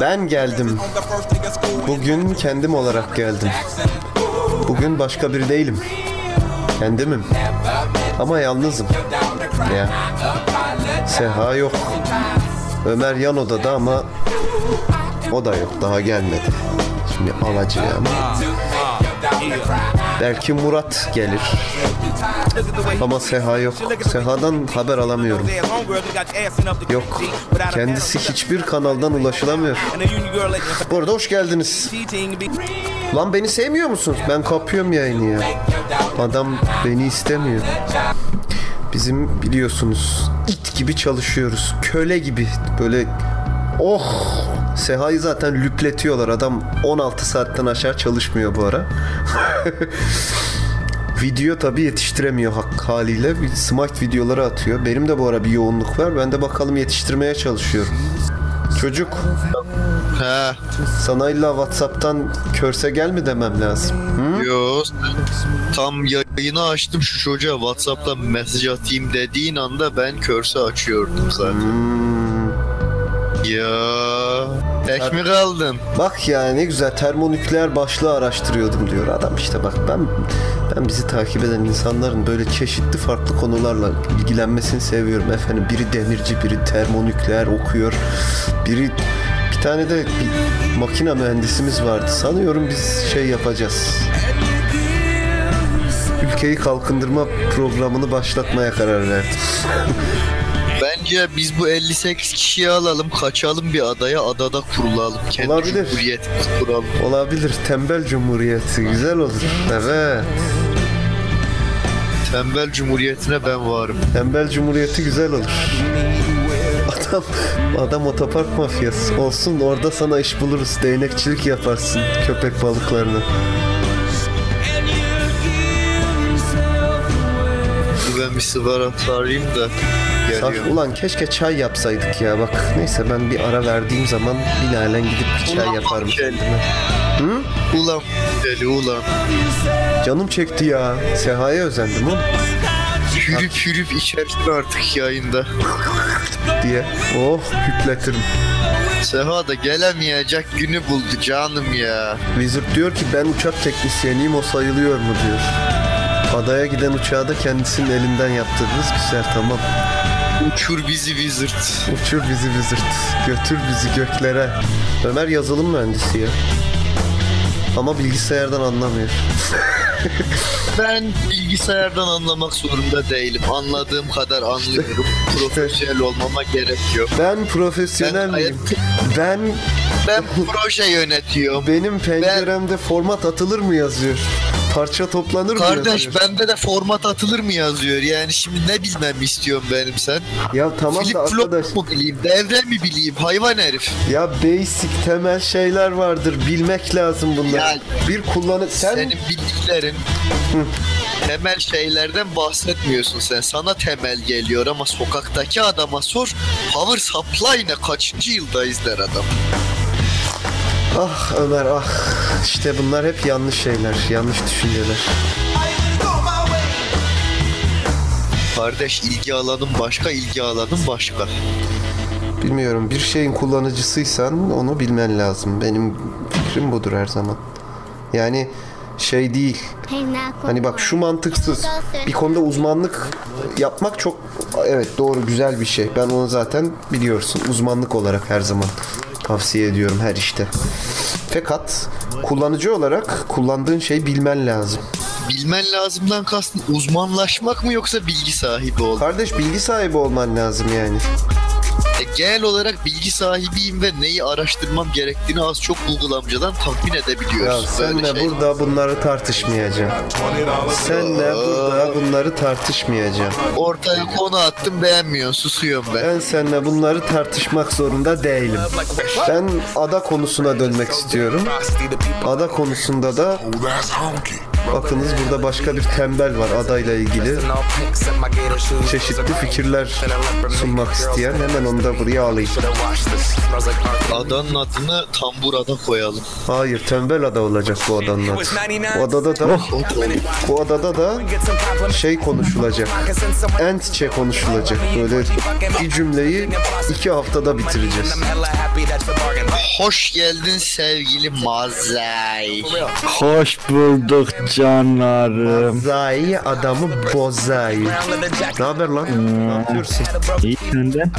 Ben geldim. Bugün kendim olarak geldim. Bugün başka biri değilim. Kendimim. Ama yalnızım. Ya. Seha yok. Ömer yan odada ama o da yok. Daha gelmedi. Şimdi alacağım. Belki Murat gelir. Ama Seha yok. Seha'dan haber alamıyorum. Yok. Kendisi hiçbir kanaldan ulaşılamıyor. Bu arada hoş geldiniz. Lan beni sevmiyor musun? Ben kapıyorum yayını ya. Adam beni istemiyor. Bizim biliyorsunuz it gibi çalışıyoruz. Köle gibi böyle oh Seha'yı zaten lüpletiyorlar. Adam 16 saatten aşağı çalışmıyor bu ara. Video tabii yetiştiremiyor hak haliyle. Bir smart videoları atıyor. Benim de bu ara bir yoğunluk var. Ben de bakalım yetiştirmeye çalışıyorum. Çocuk He. sana illa Whatsapp'tan körse gel mi demem lazım? Hı? Yo. Tam yayını açtım şu çocuğa Whatsapp'tan mesaj atayım dediğin anda ben körse açıyordum zaten. Hmm. Ya. Tek mi kaldın? Bak ya ne güzel termonükleer başlığı araştırıyordum diyor adam. İşte bak ben ben bizi takip eden insanların böyle çeşitli farklı konularla ilgilenmesini seviyorum. Efendim biri demirci biri termonükleer okuyor. Biri bir tane de bir makine mühendisimiz vardı. Sanıyorum biz şey yapacağız. Ülkeyi kalkındırma programını başlatmaya karar verdim. Bence biz bu 58 kişiyi alalım, kaçalım bir adaya, adada kurulalım. Kendi Olabilir. cumhuriyetimizi kuralım. Olabilir tembel cumhuriyeti güzel olur. Evet. Tembel cumhuriyetine ben varım. Tembel Cumhuriyeti güzel olur. Adam, adam otopark mafyası. Olsun orada sana iş buluruz. Değnekçilik yaparsın köpek balıklarını. Ben bir sigara sarayım da Saf, ulan keşke çay yapsaydık ya bak. Neyse ben bir ara verdiğim zaman bilalen gidip bir çay Ulan yaparım kendime. Ulan deli ulan. Canım çekti ya. Seha'ya özendim oğlum Hürüp hürüp içersin artık yayında. diye. Oh kütletirim. Seha da gelemeyecek günü buldu canım ya. Wizard diyor ki ben uçak teknisyeniyim o sayılıyor mu diyor. Adaya giden uçağı da kendisinin elinden yaptırırız. Güzel tamam. Uçur bizi wizard. Uçur bizi Wizard. Götür bizi göklere. Ömer yazılım mühendisi ya. Ama bilgisayardan anlamıyor. Ben bilgisayardan anlamak zorunda değilim. Anladığım kadar anlıyorum. Profesyonel olmama gerek yok. Ben profesyonel Ben miyim? Ben Ben proje yönetiyorum. benim penceremde format atılır mı yazıyor? Parça toplanır mı Kardeş bende de format atılır mı yazıyor yani şimdi ne bilmem istiyorum benim sen. Ya tamam Flip da arkadaş flop mu bileyim devre mi bileyim hayvan herif. ya basic temel şeyler vardır bilmek lazım bunlar. Ya, bir kullanı sen Senin bildiklerin temel şeylerden bahsetmiyorsun sen. Sana temel geliyor ama sokaktaki adama sor. Power supply ne kaçıncı yıldayız der adam. Ah Ömer ah işte bunlar hep yanlış şeyler, yanlış düşünceler. Kardeş ilgi alanın başka ilgi alanın başka. Bilmiyorum bir şeyin kullanıcısıysan onu bilmen lazım. Benim fikrim budur her zaman. Yani şey değil. Hani bak şu mantıksız. Bir konuda uzmanlık yapmak çok evet doğru güzel bir şey. Ben onu zaten biliyorsun uzmanlık olarak her zaman tavsiye ediyorum her işte. Fakat kullanıcı olarak kullandığın şeyi bilmen lazım. Bilmen lazımdan kastın uzmanlaşmak mı yoksa bilgi sahibi olmak? Kardeş bilgi sahibi olman lazım yani. E, genel olarak bilgi sahibiyim ve neyi araştırmam gerektiğini az çok Google amcadan tahmin Ya edebiliyoruz. senle Böyle şey. burada bunları tartışmayacağım. Senle burada bunları tartışmayacağım. Ortaya konu attım beğenmiyorsun susuyorum ben. Ben seninle bunları tartışmak zorunda değilim. Ben ada konusuna dönmek istiyorum. Ada konusunda da bakınız burada başka bir tembel var adayla ilgili. Çeşitli fikirler sunmak isteyen hemen onu da buraya alayım. Adanın adını Tambura'da koyalım. Hayır tembel ada olacak bu adanın adı. Bu adada da bu adada da şey konuşulacak. Entçe konuşulacak. Böyle bir cümleyi iki haftada bitireceğiz. Hoş geldin sevgili Mazay. Hoş bulduk canlarım. Zai adamı bozay. Ne haber lan? Ne yapıyorsun? İyi senden.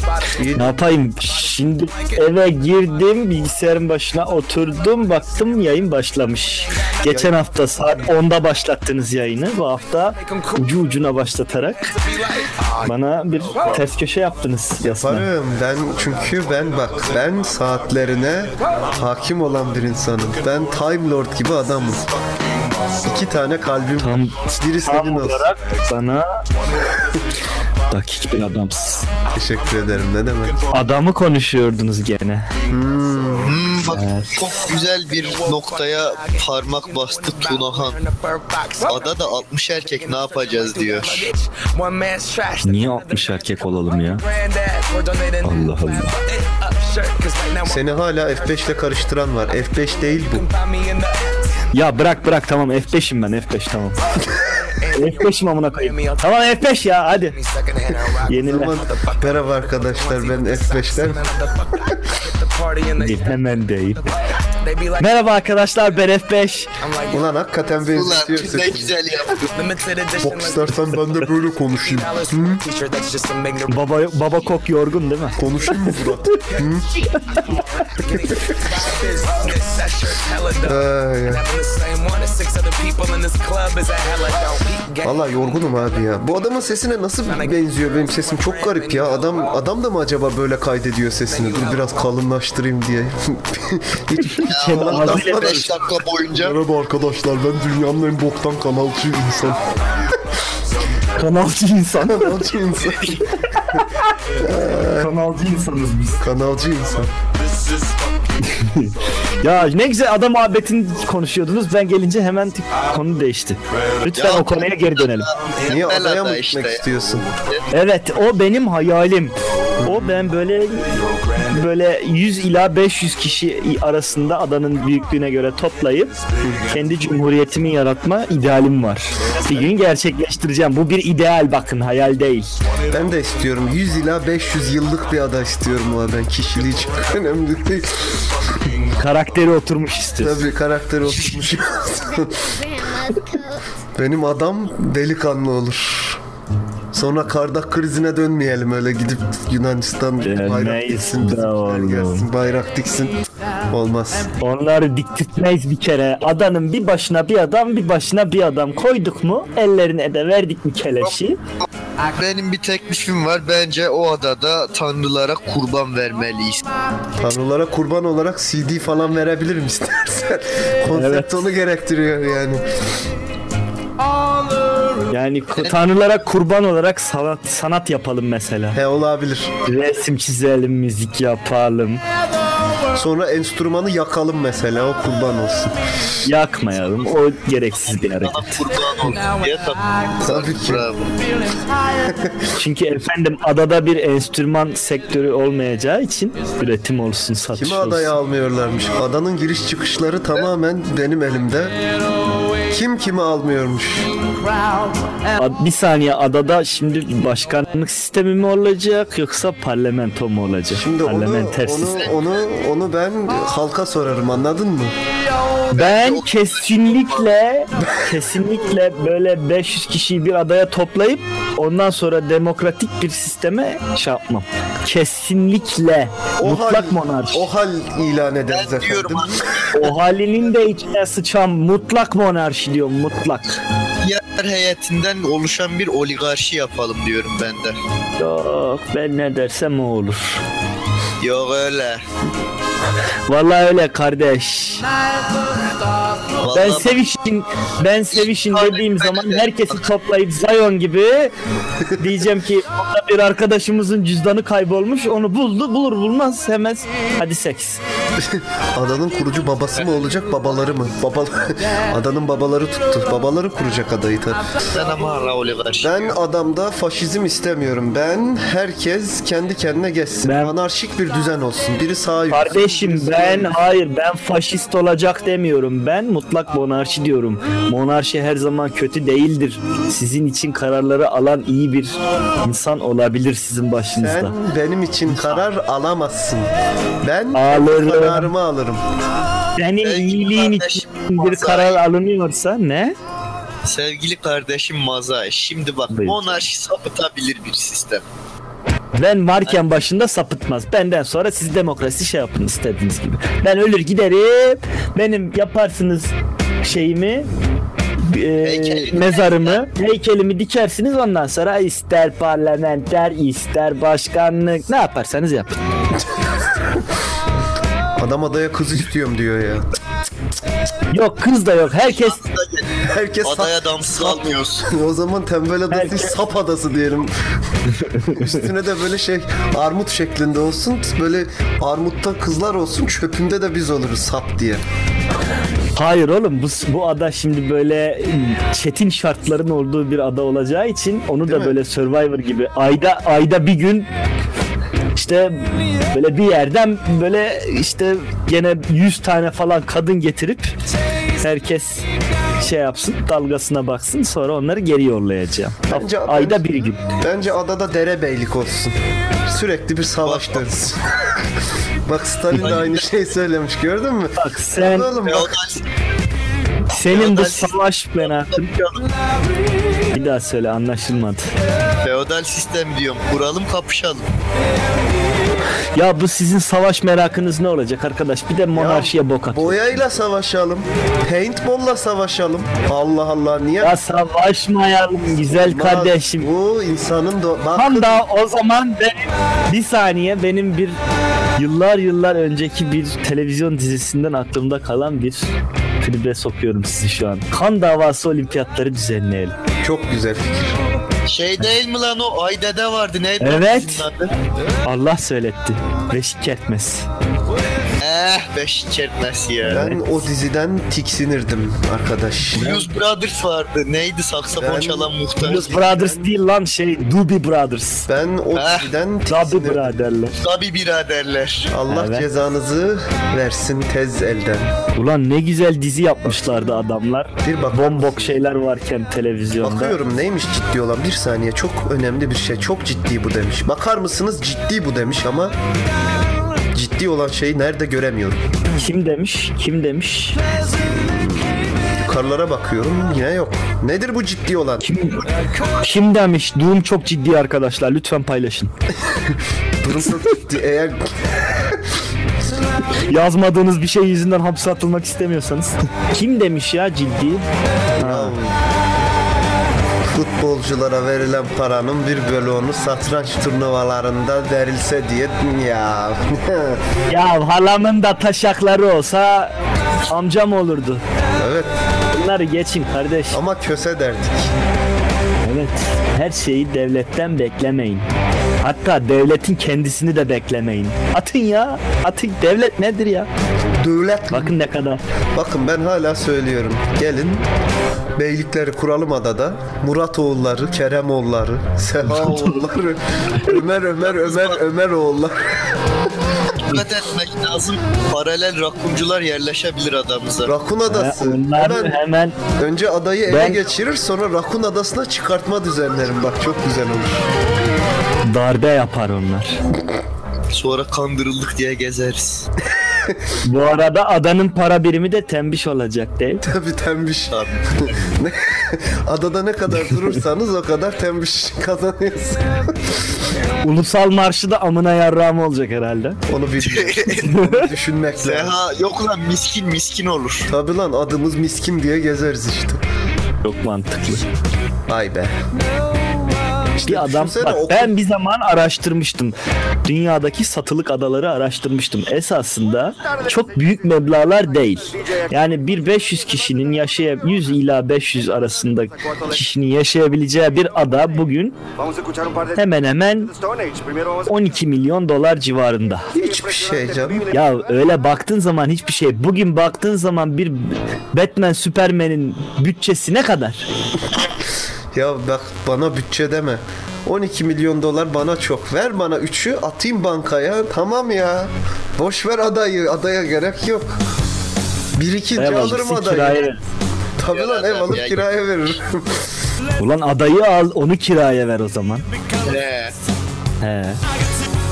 Ne yapayım? Şimdi eve girdim, bilgisayarın başına oturdum, baktım yayın başlamış. Geçen hafta saat 10'da başlattınız yayını. Bu hafta ucu ucuna başlatarak bana bir ters köşe yaptınız. Yaparım ben çünkü ben bak ben saatlerine hakim olan bir insanım. Ben Time Lord gibi adamım. İki tane kalbim Tam, biri tam olsun. olarak bana dakik bir adamsın. Teşekkür ederim ne demek. Adamı konuşuyordunuz gene. Hmm, bak çok güzel bir noktaya parmak bastı Tunahan. Ada da 60 erkek ne yapacağız diyor. Niye 60 erkek olalım ya? Allah Allah. Seni hala F5 ile karıştıran var. F5 değil bu. Ya bırak bırak tamam F5'im ben F5 tamam. F5'im amına koyayım. Tamam F5 ya hadi. Yenile. Merhaba arkadaşlar ben F5'ten. Değil, hemen değil. Merhaba arkadaşlar ben F5. Ulan hakikaten Ulan ne sesin. güzel yaptın. Bok istersen ben de böyle konuşayım. Baba baba kok yorgun değil mi? Konuşayım mı Fırat? Ay, ay. Valla yorgunum abi ya. Bu adamın sesine nasıl benziyor benim sesim çok garip ya. Adam adam da mı acaba böyle kaydediyor sesini? Dur biraz kalınlaştırayım diye. Hiç Kendi ağzıyla 5 dakika boyunca Merhaba arkadaşlar ben dünyanın en boktan kanalcı insan. kanalcı insan. Kanalcı insan. kanalcı insanız biz. Kanalcı insan. Ya ne güzel adam muhabbetin konuşuyordunuz. Ben gelince hemen tık konu değişti. Lütfen Ya- o konuya geri dönelim. Niye adaya mı gitmek işte. istiyorsun? Evet o benim hayalim. O ben böyle böyle 100 ila 500 kişi arasında adanın büyüklüğüne göre toplayıp kendi cumhuriyetimi yaratma idealim var. Bir gün gerçekleştireceğim. Bu bir ideal bakın hayal değil. Ben de istiyorum. 100 ila 500 yıllık bir ada istiyorum ben kişiliği çok önemli değil. Karakteri oturmuş istiyorsun. Tabii karakteri oturmuş. Benim adam delikanlı olur. Sonra kardak krizine dönmeyelim öyle gidip Yunanistan bayrak diksin gelsin bayrak diksin olmaz. Onları diktirtmeyiz bir kere. Adanın bir başına bir adam, bir başına bir adam koyduk mu? Ellerine de verdik mi keleşi? Benim bir teklifim var. Bence o adada tanrılara kurban vermeliyiz. Tanrılara kurban olarak CD falan verebilirim istersen. Konsept Evet. onu gerektiriyor yani. Yani tanrılara kurban olarak sanat, sanat yapalım mesela. He olabilir. Resim çizelim, müzik yapalım. Sonra enstrümanı yakalım mesela o kurban olsun. Yakmayalım. O gereksiz bir hareket. Kurban olsun diye tabii. Ki. Bravo. Çünkü efendim adada bir enstrüman sektörü olmayacağı için üretim olsun, satış Kimi olsun. adaya almıyorlarmış? Adanın giriş çıkışları tamamen benim elimde. Kim kimi almıyormuş? Bir saniye adada şimdi başkanlık sistemi mi olacak yoksa parlamento mu olacak? Şimdi onu, Parlamenter onu, sistem. onu, onu ben halka sorarım anladın mı? Ben kesinlikle kesinlikle böyle 500 kişiyi bir adaya toplayıp ondan sonra demokratik bir sisteme şey yapmam. Kesinlikle mutlak hal, monarşi. O hal ilan ederiz efendim. O halinin de içine sıçan mutlak monarşi diyorum mutlak. yer heyetinden oluşan bir oligarşi yapalım diyorum ben de. Yok ben ne dersem o olur. Yok öyle. Vallahi öyle kardeş. Ben sevişin ben sevişin dediğim zaman herkesi toplayıp Zion gibi diyeceğim ki bir arkadaşımızın cüzdanı kaybolmuş onu buldu bulur bulmaz hemen hadi seks. Adanın kurucu babası mı olacak babaları mı? Baba, adanın babaları tuttu. Babaları kuracak adayı tabii. Ben adamda faşizm istemiyorum. Ben herkes kendi kendine geçsin. Ben- Anarşik bir düzen olsun. Biri sağa yürüsün, Kardeşim ben hayır ben faşist olacak demiyorum. Ben mutlak monarşi diyorum. Monarşi her zaman kötü değildir. Sizin için kararları alan iyi bir insan olabilir sizin başınızda. Sen benim için karar alamazsın. Ben Alırım. kararımı alırım. Senin Belki iyiliğin için bir karar alınıyorsa ne? Sevgili kardeşim Mazai şimdi bak Buyur. monarşi sapıtabilir bir sistem. Ben varken başında sapıtmaz. Benden sonra siz demokrasi şey yapın istediğiniz gibi. Ben ölür giderim. Benim yaparsınız şeyimi e, mezarımı, heykelimi dikersiniz ondan sonra ister parlamenter, ister başkanlık ne yaparsanız yapın. Adam adaya kız istiyorum diyor ya. Yok kız da yok. Herkes Herkes Adaya damsız almıyorsun. O zaman tembel adası değil, Herkes- sap adası diyelim. Üstüne de böyle şey armut şeklinde olsun. Böyle armutta kızlar olsun. Çöpünde de biz oluruz sap diye. Hayır oğlum bu, bu ada şimdi böyle çetin şartların olduğu bir ada olacağı için onu Değil da mi? böyle Survivor gibi ayda ayda bir gün işte böyle bir yerden böyle işte gene 100 tane falan kadın getirip herkes şey yapsın dalgasına baksın sonra onları geri yollayacağım. Bence- ayda bir gün. Bence adada derebeylik olsun. Sürekli bir savaş dönsün. Bak Stalin de aynı şey söylemiş gördün mü? Bak sen Oğlum bak senin bu savaş merakın bir daha söyle anlaşılmadı. feodal sistem diyorum. Kuralım kapışalım. Ya bu sizin savaş merakınız ne olacak arkadaş? Bir de monarşiye bok atın. boyayla savaşalım. Paintball'la savaşalım. Allah Allah niye? Ya savaşmayalım güzel kardeşim. Bu insanın da bak Tam da o zaman benim, bir saniye benim bir yıllar yıllar önceki bir televizyon dizisinden aklımda kalan bir tribe sokuyorum sizi şu an. Kan davası olimpiyatları düzenleyelim. çok güzel fikir. Şey değil mi lan o Aydede vardı neydi? Evet. Allah söyletti. Beşik etmez. Eh beş çertmesi ya. Ben o diziden tiksinirdim arkadaş. Blues Brothers vardı. Neydi saksafon Ben- çalan muhtar? Blues Brothers değil lan şey Doobie Brothers. Ben o Eh. diziden tiksinirdim. Brother'ler. Tabi biraderler. Allah Evet. cezanızı versin tez elden. Ulan ne güzel dizi yapmışlardı adamlar. Bir bakar Bombok şeyler varken televizyonda. Bakıyorum neymiş ciddi olan bir saniye çok önemli bir şey çok ciddi bu demiş. Bakar mısınız ciddi bu demiş ama ciddi olan şeyi nerede göremiyorum. Kim demiş? Kim demiş? Yukarılara bakıyorum yine yok. Nedir bu ciddi olan? Kim demiş? Durum çok ciddi arkadaşlar. Lütfen paylaşın. Durum çok ciddi. Eğer Yazmadığınız bir şey yüzünden hapse atılmak istemiyorsanız. Kim demiş ya ciddi? Ya, futbolculara verilen paranın bir bölümünü satranç turnuvalarında verilse diye ya. Ya halamın da taşakları olsa amcam olurdu. evet Bunları geçin kardeş. ama köse derdik. Evet. Her şeyi devletten beklemeyin. Hatta devletin kendisini de beklemeyin. Atın ya. Atın. Devlet nedir ya? Devlet Bakın ne kadar. Bakın ben hala söylüyorum. Gelin beylikleri kuralım adada. Murat oğulları, Kerem oğulları, Seha oğulları, Ömer Ömer Ömer Ömer oğulları. Dikkat etmek lazım. Paralel rakuncular yerleşebilir adamıza. Rakun adası. Onlar Hemen hemen önce adayı ele Ben- geçirir sonra Rakun adasına çıkartma düzenlerim. Bak çok güzel olur. darbe yapar onlar. Sonra kandırıldık diye gezeriz. Bu arada adanın para birimi de tembiş olacak değil. Tabii tembiş. Tabii. Ne- Adada ne kadar durursanız o kadar tembiş kazanıyorsun. Ulusal marşı da amına yarrağım olacak herhalde. Onu. Onu düşünmek lazım. Seha yok lan miskin miskin olur. Tabii lan adımız miskin diye gezeriz işte. Çok mantıklı. Vay be. İşte Bir adam bak okul- ben bir zaman araştırmıştım. Dünyadaki satılık adaları araştırmıştım. Esasında çok büyük meblağlar değil. Yani bir 500 kişinin yaşaya 100 ila 500 arasında kişinin yaşayabileceği bir ada bugün hemen hemen 12 milyon dolar civarında. Hiçbir şey canım. Ya öyle baktığın zaman hiçbir şey. Bugün baktığın zaman bir Batman Superman'in bütçesi ne kadar? Ya bak bana bütçe deme. 12 milyon dolar bana çok. Ver bana 3'ü atayım bankaya. Tamam ya. Boş ver adayı. Adaya gerek yok. Bir ikinci Ev alırım adayı. kiraya. Tabii lan ev alıp Ya- kiraya veririm. Ulan adayı al onu kiraya ver o zaman. He. He.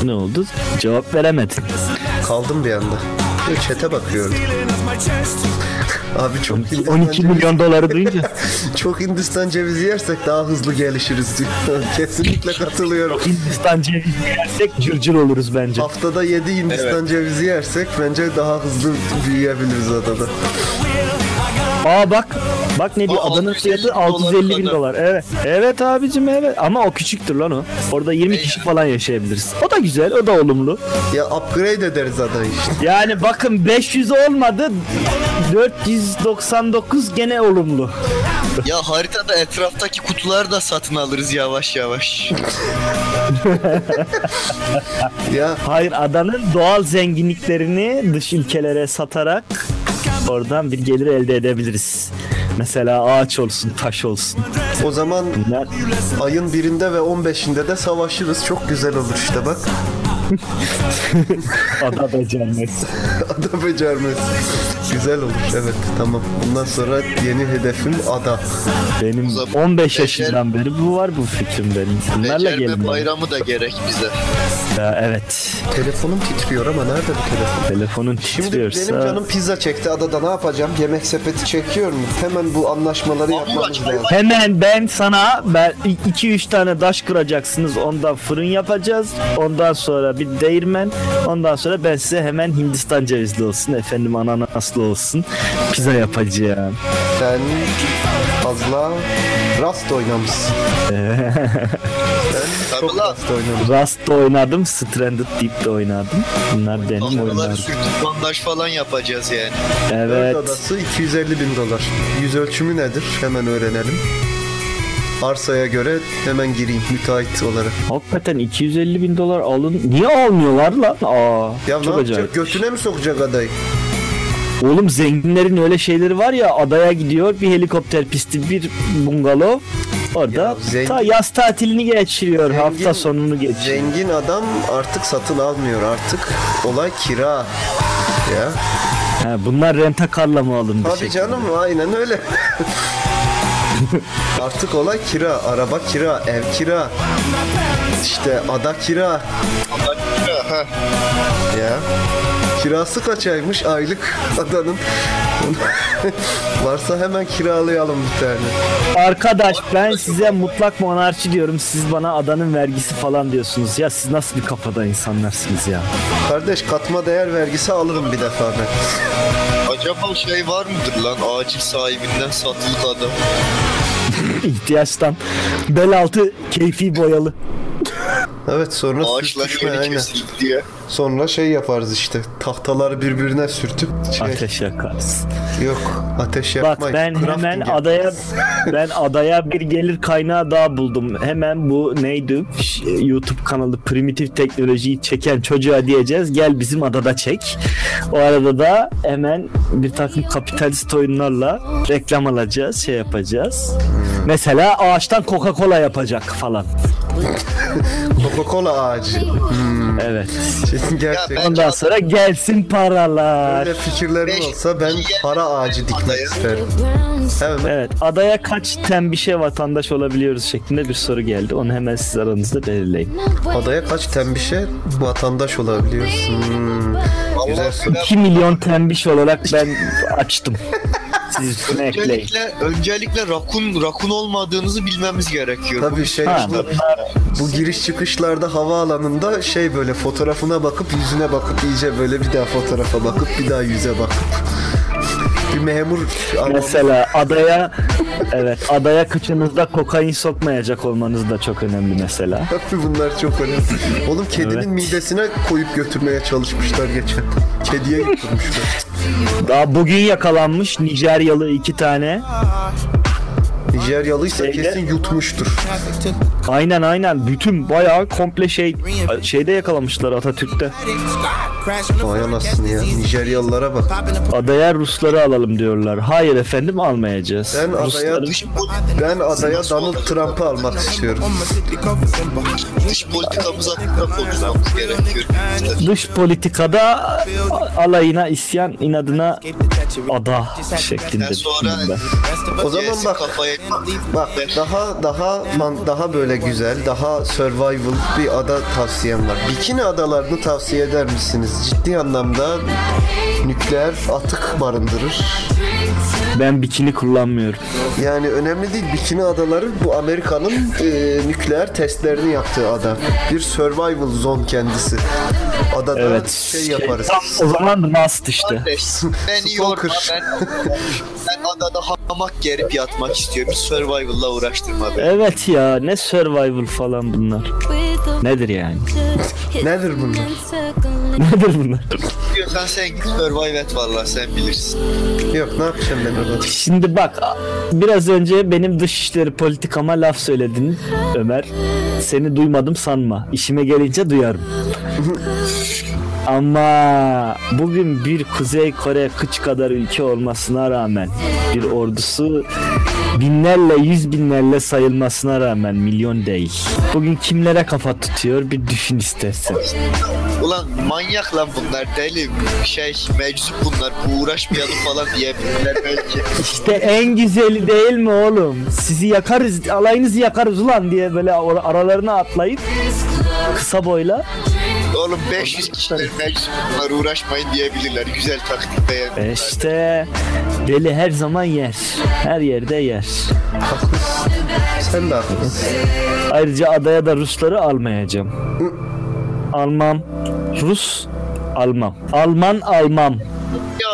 Ne oldu? Cevap veremedin. Kaldım bir anda. Çete bakıyorum. Abi çok Hindistan 12 cevizi- milyon doları duyunca Çok Hindistan cevizi yersek daha hızlı gelişiriz diyor. Kesinlikle katılıyorum. Hindistan cevizi yersek cırcır oluruz bence. Haftada 7 Hindistan cevizi yersek bence daha hızlı büyüyebiliriz adada. Aa bak. Bak ne diyor? Adanın 650 fiyatı bin 650 bin dolar. dolar. Evet. Evet abicim evet. Ama o küçüktür lan o. Orada 20 kişi falan yaşayabiliriz. O da güzel. O da olumlu. Ya upgrade ederiz adayı işte. Yani bakın 500 olmadı. 499 gene olumlu. Ya haritada etraftaki kutuları da satın alırız yavaş yavaş. Ya Hayır adanın doğal zenginliklerini dış ülkelere satarak oradan bir gelir elde edebiliriz. Mesela ağaç olsun, taş olsun. o zaman Bunlar ayın birinde ve 15'inde de savaşırız. Çok güzel olur işte bak. ada becermez. Ada becermez. Güzel olur evet tamam. Bundan sonra yeni hedefim ada. Benim zaman 15 becer- yaşından beri bu var bu fikrim benim. Bunlarla gelin. bayramı da gerek bize. Ya, evet. Telefonum titriyor ama nerede bu telefon? Telefonun Şimdi titriyorsa benim canım pizza çekti adada ne yapacağım? Yemek sepeti çekiyor mu? Hemen bu anlaşmaları yapmamız lazım. Hemen ben sana ben 2-3 tane daş kıracaksınız. Ondan fırın yapacağız. Ondan sonra bir değirmen. Ondan sonra ben size hemen Hindistan cevizli olsun. Efendim ananaslı olsun. Pizza yapacağım. Sen fazla Rast oynamışsın. Sen çok. Rast oynamışsın. Rust da oynadım. Stranded Deep de oynadım. Bunlar benim oyunlarım. sürtüp bandaj falan yapacağız yani. Dört Evet. adası 250 bin dolar. Yüz ölçümü nedir? Hemen öğrenelim. Arsaya göre hemen gireyim müteahhit olarak. Hakikaten 250 bin dolar alın. Niye almıyorlar lan? Aa, Ya çok ne yapacak? Götüne mi sokacak adayı? Oğlum zenginlerin öyle şeyleri var ya adaya gidiyor bir helikopter pisti bir bungalov orada Ya zengin- ta yaz tatilini geçiriyor Zengin- hafta sonunu geçiriyor. Zengin adam artık satın almıyor. Artık olay kira. Ya. Ha, bunlar rentakarla mı alındı? Tabii şey? canım aynen öyle. Artık olay kira. Araba kira, ev kira. İşte ada kira. Ha, Ya. Kirası kaçaymış aylık adanın? Varsa hemen kiralayalım bir tane. Arkadaş ben size mutlak monarşi diyorum siz bana adanın vergisi falan diyorsunuz ya siz nasıl bir kafada insanlarsınız ya. Kardeş katma değer vergisi alırım bir defa ben. Acaba şey var mıdır lan acil sahibinden satılık adam? İhtiyaçtan bel altı keyfi boyalı. Evet sonra Ağaçlar yeni aynen. kesildi diye. Sonra şey yaparız işte. Tahtaları birbirine sürtüp şey, Ateş yakarız. yok ateş Bak yakmayın. ben Crafting hemen yap- adaya ben adaya bir gelir kaynağı daha buldum. Hemen bu neydi? YouTube kanalı primitif teknolojiyi çeken çocuğa diyeceğiz. Gel bizim adada çek. O arada da hemen bir takım kapitalist oyunlarla reklam alacağız, şey yapacağız. Mesela ağaçtan Coca-Cola yapacak falan. Coca-Cola ağacı. Evet. Şimdi gerçekten ben- Ondan sonra gelsin paralar. böyle fikirlerim Beş- olsa ben para ağacı dikmek isterim. Hemen Evet. Adaya kaç tembişe vatandaş olabiliyoruz şeklinde bir soru geldi. Onu hemen siz aranızda belirleyin. adaya kaç tembişe vatandaş olabiliyorsun? Hmm, güzel soru. 2 milyon tembiş olarak ben açtım. Öncelikle, öncelikle rakun rakun olmadığınızı bilmemiz gerekiyor. Tabii şey Ha. işte, bu giriş çıkışlarda havaalanında şey böyle fotoğrafına bakıp yüzüne bakıp iyice böyle bir daha fotoğrafa bakıp bir daha yüze bakıp bir memur Mesela adaya evet adaya kıçınızda kokain sokmayacak olmanız da çok önemli mesela. Tabii bunlar çok önemli. Oğlum kedinin Evet. midesine koyup götürmeye çalışmışlar geçen. Kediye götürmüşler. Daha bugün yakalanmış Nijeryalı iki tane. Nijeryalıysa kesin yutmuştur. Aynen aynen. Bütün bayağı komple şey şeyde yakalamışlar Atatürk'te. Vay anasını ya. Nijeryalılara bak. Adaya Rusları alalım diyorlar. Hayır efendim almayacağız. Ben adaya Rusları- ben adaya Donald Trump'ı almak istiyorum. dış politikamız hakkında konuşmamız gerekiyor. dış politikada alayına isyan inadına ada şeklinde. O zaman bak kafaya bak daha daha man- daha böyle güzel, daha survival bir ada tavsiyem var. Bikini adalarını tavsiye eder misiniz? Ciddi anlamda nükleer atık barındırır. Ben bikini kullanmıyorum. Yani önemli değil. Bikini adaları bu Amerika'nın e, nükleer testlerini yaptığı ada. Bir survival zone kendisi. Adada Evet. şey yaparız. Tam o zaman Rust işte. Kardeş, beni yorma Stalker. ben, ben adada hamak gerip yatmak istiyorum. Survival'la uğraştırma beni. Evet ya ne survival falan bunlar. Nedir yani? Nedir bunlar? Nedir bunlar? Diyorsan sen git survive et valla sen bilirsin. Yok ne yapacağım ben orada? Şimdi bak biraz önce benim dışişleri politikama laf söyledin Ömer. Seni duymadım sanma. İşime gelince duyarım. Ama bugün bir Kuzey Kore kıç kadar ülke olmasına rağmen bir ordusu binlerle yüz binlerle sayılmasına rağmen milyon değil. Bugün kimlere kafa tutuyor bir düşün istersen. Ulan manyak lan bunlar deli şey meczup bunlar bu uğraşmayalım falan diyebilirler belki. İşte en güzeli değil mi oğlum? Sizi yakarız, alayınızı yakarız ulan diye böyle aralarına atlayıp kısa boyla. Oğlum 500 kişiler meczup bunlar uğraşmayın diyebilirler. Güzel taktik beğendim. İşte deli her zaman yer. Her yerde yer. Sen de haklısın. Ayrıca adaya da Rusları almayacağım. Almam. Rus almam. Alman almam.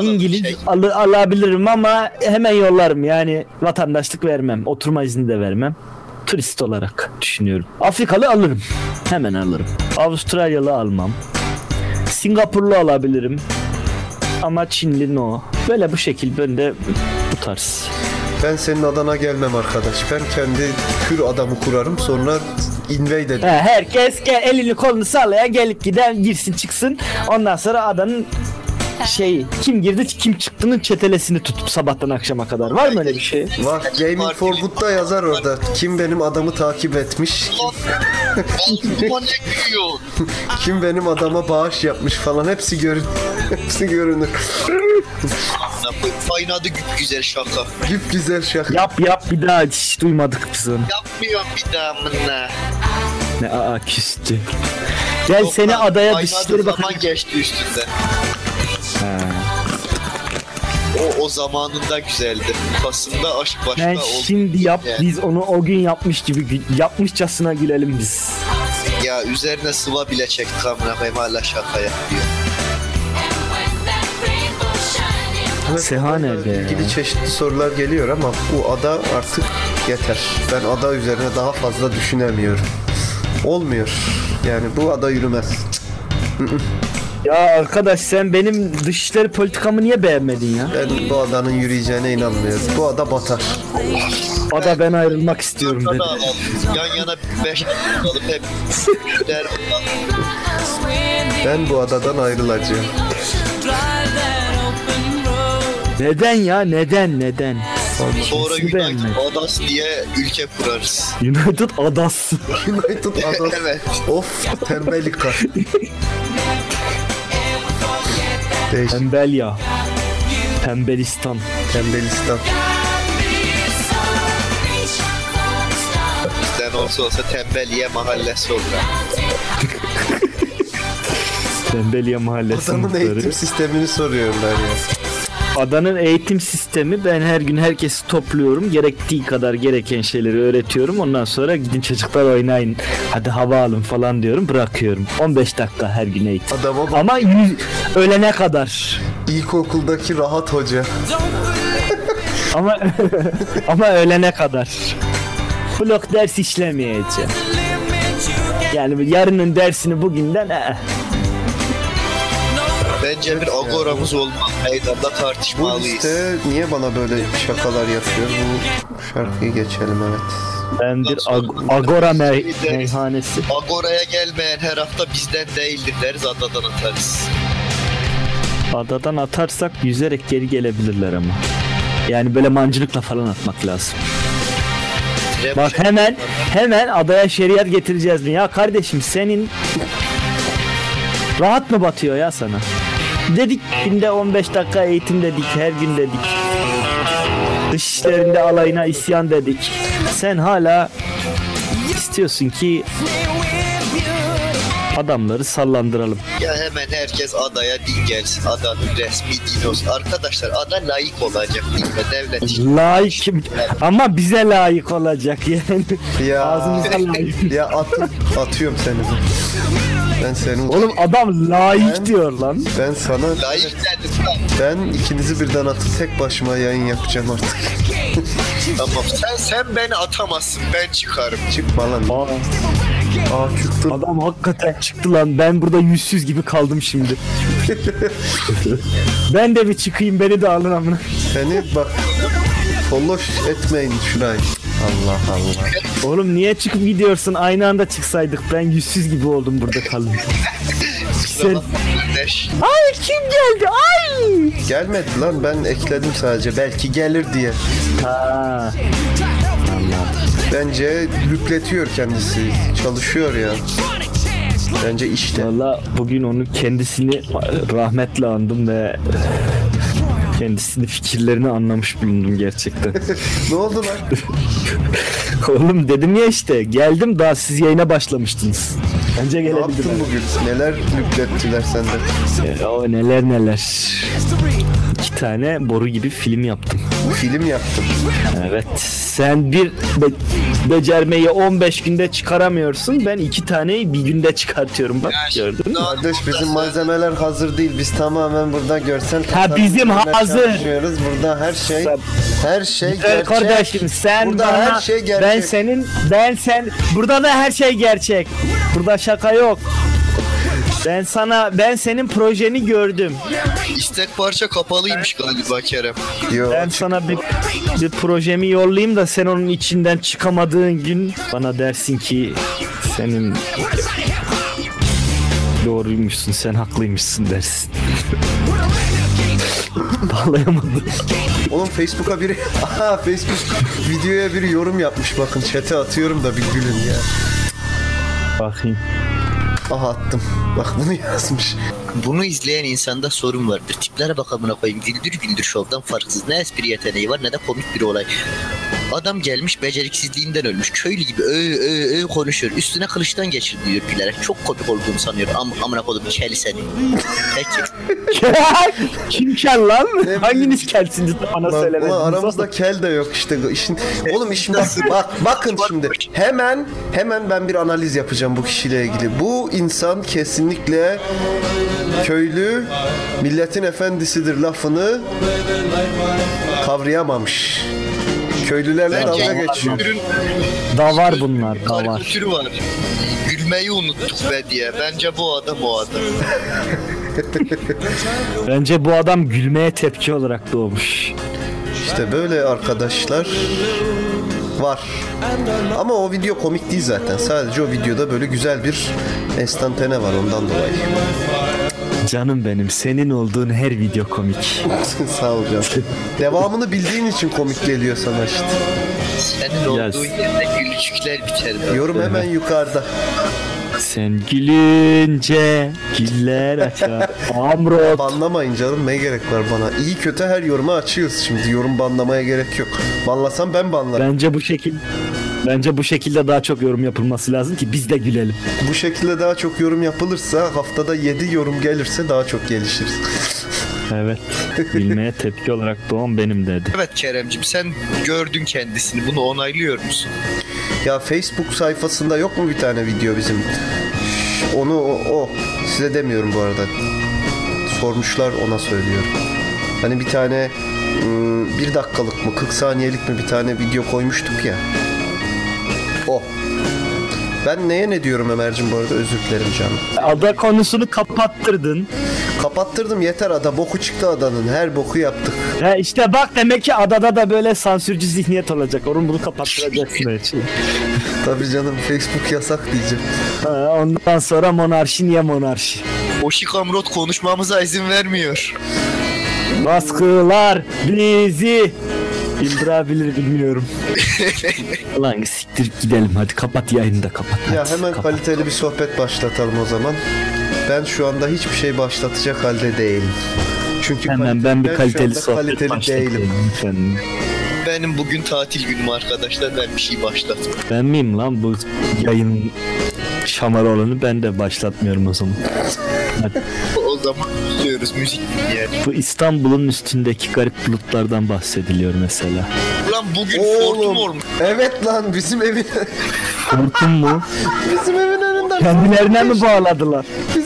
İngiliz Şey, alı- alabilirim ama hemen yollarım. Yani vatandaşlık vermem. Oturma izni de vermem. Turist olarak düşünüyorum. Afrikalı alırım. Hemen alırım. Avustralyalı almam. Singapurlu alabilirim. Ama Çinli no. Böyle bu şekil ben de bu tarz. Ben senin adana gelmem arkadaş. Ben kendi kür adamı kurarım sonra invade ederim. He, herkes gel, elini kolunu sallaya gelip giden girsin çıksın. Ondan sonra adanın şey kim girdi kim çıktığının çetelesini tutup sabahtan akşama kadar. Var mı öyle bir şey? Var. Gaming for Good'da yazar orada. Kim benim adamı takip etmiş, kim benim adama bağış yapmış falan hepsi görün. hepsi görünür. Kaynadı güp güzel şaka. Güp güzel şaka. Yap yap bir daha hiç duymadık biz onu. Yapmıyorum bir daha mına. Ne aa küstü. Gel seni adaya dışişleri bak. zaman geçti üstünde. O o zamanında güzeldi. Kasım'da aşk başka Ben oldu. şimdi yap Yani. biz onu o gün yapmış gibi yapmışçasına gülelim biz. Ya üzerine sıva bile çektik amına koyayım hala şaka yapıyor. Seha nerede ya? ilgili çeşitli sorular geliyor ama bu ada artık yeter. Ben ada üzerine daha fazla düşünemiyorum. Olmuyor. Yani bu ada yürümez. Ya arkadaş sen benim dışişleri politikamı niye beğenmedin ya? Ben bu adanın yürüyeceğine inanmıyorum. Bu ada batar. Ada ben ayrılmak istiyorum dedi. Yan yana beş alıp hep. Ben bu adadan ayrılacağım. Neden ya neden neden? Sonra United beğenmedin? Adas diye ülke kurarız. United Adas. United Ada. evet. of tembelika. Değişik Tembel ya. Tembelistan. tembelistan. Bizden olsa olsa tembeliye mahallesi olur. Tembeliye mahallesi muhtarı. eğitim sistemini soruyorlar ya. Adanın eğitim sistemi ben her gün herkesi topluyorum. Gerektiği kadar gereken şeyleri öğretiyorum. Ondan sonra gidin çocuklar oynayın. Hadi hava alın falan diyorum. Bırakıyorum. 15 dakika her gün eğitim. Adama bak. Ama yüz, ölene kadar. İlkokuldaki rahat hoca. Ama ama ölene kadar. Blok ders işlemeyeceğim. Yani yarının dersini bugünden eh. Bence bir agoramız olmalı. Meydanda Bu tartışmalıyız. liste niye bana böyle şakalar yapıyor? Bu şarkıyı geçelim evet. Ben bir ag- Agora me- meyhanesi. Agora'ya gelmeyen her hafta bizden değildir deriz adadan atarız. Adadan atarsak yüzerek geri gelebilirler ama. Yani böyle mancınıkla falan atmak lazım. Bak hemen hemen adaya şeriat getireceğiz mi? Ya kardeşim senin rahat mı batıyor ya sana? Dedik günde 15 dakika eğitim dedik her gün dedik. Dış işlerinde alayına isyan dedik. Sen hala istiyorsun ki adamları sallandıralım. Ya hemen herkes adaya din gelsin. Adanın resmi din olsun. Arkadaşlar ada layık olacak değil mi? Devlet Layık ama bize layık olacak yani. Ya, Ağzımıza layık. ya atın, atıyorum seni. Ben senin Oğlum adam layık Ben- diyor lan. ben sana layık dedim lan. ben ikinizi birden atıp tek başıma yayın yapacağım artık. Tamam sen sen beni atamazsın ben çıkarım. Çıkma lan. Aa, Aa çıktı. adam hakikaten çıktı lan. Ben burada yüzsüz gibi kaldım şimdi. ben de bir çıkayım beni de alın amına. Seni bak follow etmeyin şurayı. Allah Allah. Oğlum niye çıkıp gidiyorsun? Aynı anda çıksaydık. Ben yüzsüz gibi oldum burada kaldım. Sen... Ay kim geldi? Ay! Gelmedi lan ben ekledim sadece belki gelir diye. Ha. Bence lüpletiyor kendisi. Çalışıyor ya. Bence işte. Valla bugün onun kendisini rahmetle andım ve kendisini fikirlerini anlamış bulundum gerçekten. ne oldu lan? Oğlum dedim ya işte geldim daha siz yayına başlamıştınız. Bence Ne yaptın gelebildim. bugün? Neler lüplettiler sende? E, o neler neler. İki tane boru gibi film yaptım. Film yaptım. Evet. Sen bir be- becermeyi 15 günde çıkaramıyorsun. Ben iki taneyi bir günde çıkartıyorum. Bak gördün mü? Kardeş bizim malzemeler hazır değil. Biz tamamen burada görsel Ha, bizim hazır. Burada her şey Sen- her şey gerçek. kardeşim sen Burada bana her şey gerçek. ben senin ben sen burada da her şey gerçek. Burada şaka yok. Ben sana ben senin projeni gördüm. İstek parça kapalıymış galiba Kerem. Yo, Ben sana bir bir projemi yollayayım da sen onun içinden çıkamadığın gün bana dersin ki senin doğruymuşsun sen haklıymışsın dersin. Bağlayamadım. Oğlum Facebook'a biri Aha Facebook videoya biri yorum yapmış bakın chat'e atıyorum da bir gülün ya. Bakayım. Aha attım. Bak bunu yazmış. Bunu izleyen insanda sorun vardır. Tiplere bak amına koyayım. Güldür güldür şovdan farksız. Ne espri yeteneği var ne de komik bir olay. Adam gelmiş beceriksizliğinden ölmüş. Köylü gibi ö ö ö konuşuyor. Üstüne kılıçtan geçir diyor gülerek. Çok komik olduğunu sanıyor. Am amına koydum keli seni. Peki. Kim kel lan? Hanginiz kelsiniz bana Bak, söylemediniz? ulan aramızda kel de yok işte işin. Oğlum işin bak, bak bakın şimdi hemen hemen ben bir analiz yapacağım bu kişiyle ilgili. Bu insan kesinlikle köylü milletin efendisidir lafını kavrayamamış. Köylülerle dalga geçiyor. Ürün Da var bunlar da var. karikatürü var. Gülmeyi unuttuk be diye. Bence bu adam o adam. Bence bu adam gülmeye tepki olarak doğmuş. İşte böyle arkadaşlar var. Ama o video komik değil zaten. Sadece o videoda böyle güzel bir enstantane var ondan dolayı. Canım benim senin olduğun her video komik. Sağ ol canım. Devamını bildiğin için komik geliyor sana işte. Senin Yes. olduğun yerde gülücükler biter. Yorum hemen yukarıda. Sen gülünce güller açar. Amrot. Banlamayın canım ne gerek var bana. İyi kötü her yoruma açıyoruz şimdi. Yorum banlamaya gerek yok. Banlasam ben banlarım. Bence bu şekil Bence bu şekilde daha çok yorum yapılması lazım ki biz de gülelim. Bu şekilde daha çok yorum yapılırsa haftada 7 yorum gelirse daha çok gelişiriz. Evet. Gülmeye tepki olarak doğan benim dedi. Evet Keremcim sen gördün kendisini. Bunu onaylıyor musun? Ya Facebook sayfasında yok mu bir tane video bizim? Onu o, o. size demiyorum bu arada. Sormuşlar ona söylüyorum. Hani bir tane ım, bir dakikalık mı 40 saniyelik mi bir tane video koymuştuk ya. Ben neye ne diyorum Ömer'cim bu arada özür dilerim canım. Ada konusunu kapattırdın. Kapattırdım yeter ada boku çıktı adanın her boku yaptık. He işte bak demek ki adada da böyle sansürcü zihniyet olacak. Onun bunu kapattıracaksın her şeyi. Tabii canım Facebook yasak diyeceğim. Ha, Ondan sonra monarşi niye monarşi? Oşi Kamrot konuşmamıza izin vermiyor. Baskılar bizi İndirabilir bilmiyorum. Ulan siktir gidelim hadi kapat yayını da kapat. Ya hadi, hemen kapat. kaliteli bir sohbet başlatalım o zaman. Ben şu anda hiçbir şey başlatacak halde değilim. Çünkü Hemen ben bir kaliteli anda sohbet kaliteli değilim. lütfen. Benim bugün tatil günüm arkadaşlar. Ben bir şey başlatmam. Ben miyim lan bu yayın şamar olanı ben de başlatmıyorum o zaman. O zaman gidiyoruz müzik dinleyelim. Bu İstanbul'un üstündeki garip bulutlardan bahsediliyor mesela. Ulan bugün Oğlum. Fortum olmuş. Evet lan bizim evin Hortum mu? bizim evin önünden Kendilerine mi bağladılar? hortum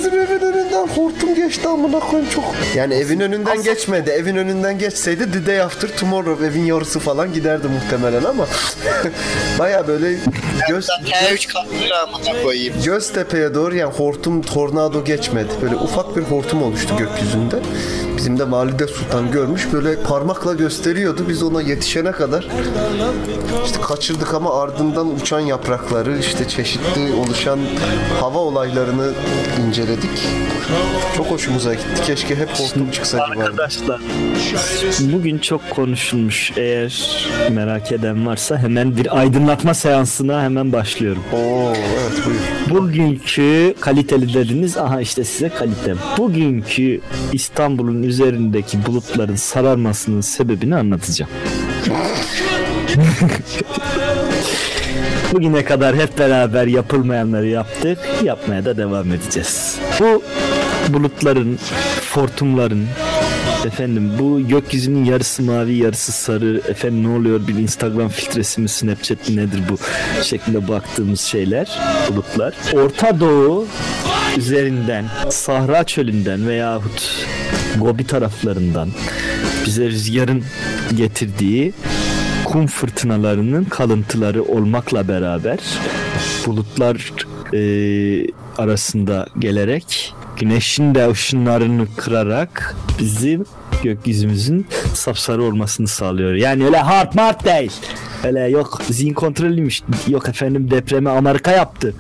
geçti amına koyayım çok. Yani evin önünden geçmedi. Evin önünden geçseydi the day after tomorrow evin yarısı falan giderdi muhtemelen ama baya böyle göz T3 katlı amına koyayım. Göztepe'ye doğru yani hortum tornado geçmedi. Böyle ufak bir hortum oluştu gökyüzünde. Bizim de Valide Sultan görmüş böyle parmakla gösteriyordu. Biz ona yetişene kadar işte kaçırdık ama ardından uçan yaprakları işte çeşitli oluşan hava olaylarını inceledik. Çok hoşumuza gitti. Keşke hep hortum çıksaydı bari. Arkadaşlar bugün çok konuşulmuş. Eğer merak eden varsa hemen bir aydınlatma seansına hemen başlıyorum. Oo evet buyur. Bugünkü kaliteli dediniz. Aha işte size kalite. Bugünkü İstanbul'un üzerindeki bulutların sararmasının sebebini anlatacağım. Bugüne kadar hep beraber yapılmayanları yaptık. Yapmaya da devam edeceğiz. Bu bulutların, fortumların, efendim bu gökyüzünün yarısı mavi yarısı sarı efendim ne oluyor bir Instagram filtresi mi Snapchat mi nedir bu şeklinde baktığımız şeyler bulutlar. Orta Doğu üzerinden Sahra çölünden veyahut Gobi taraflarından bize rüzgarın getirdiği kum fırtınalarının kalıntıları olmakla beraber bulutlar e, arasında gelerek güneşin de ışınlarını kırarak bizim gökyüzümüzün sapsarı olmasını sağlıyor. Yani öyle hard mart değil. Öyle yok zihin kontrolüymüş. Yok efendim depremi Amerika yaptı.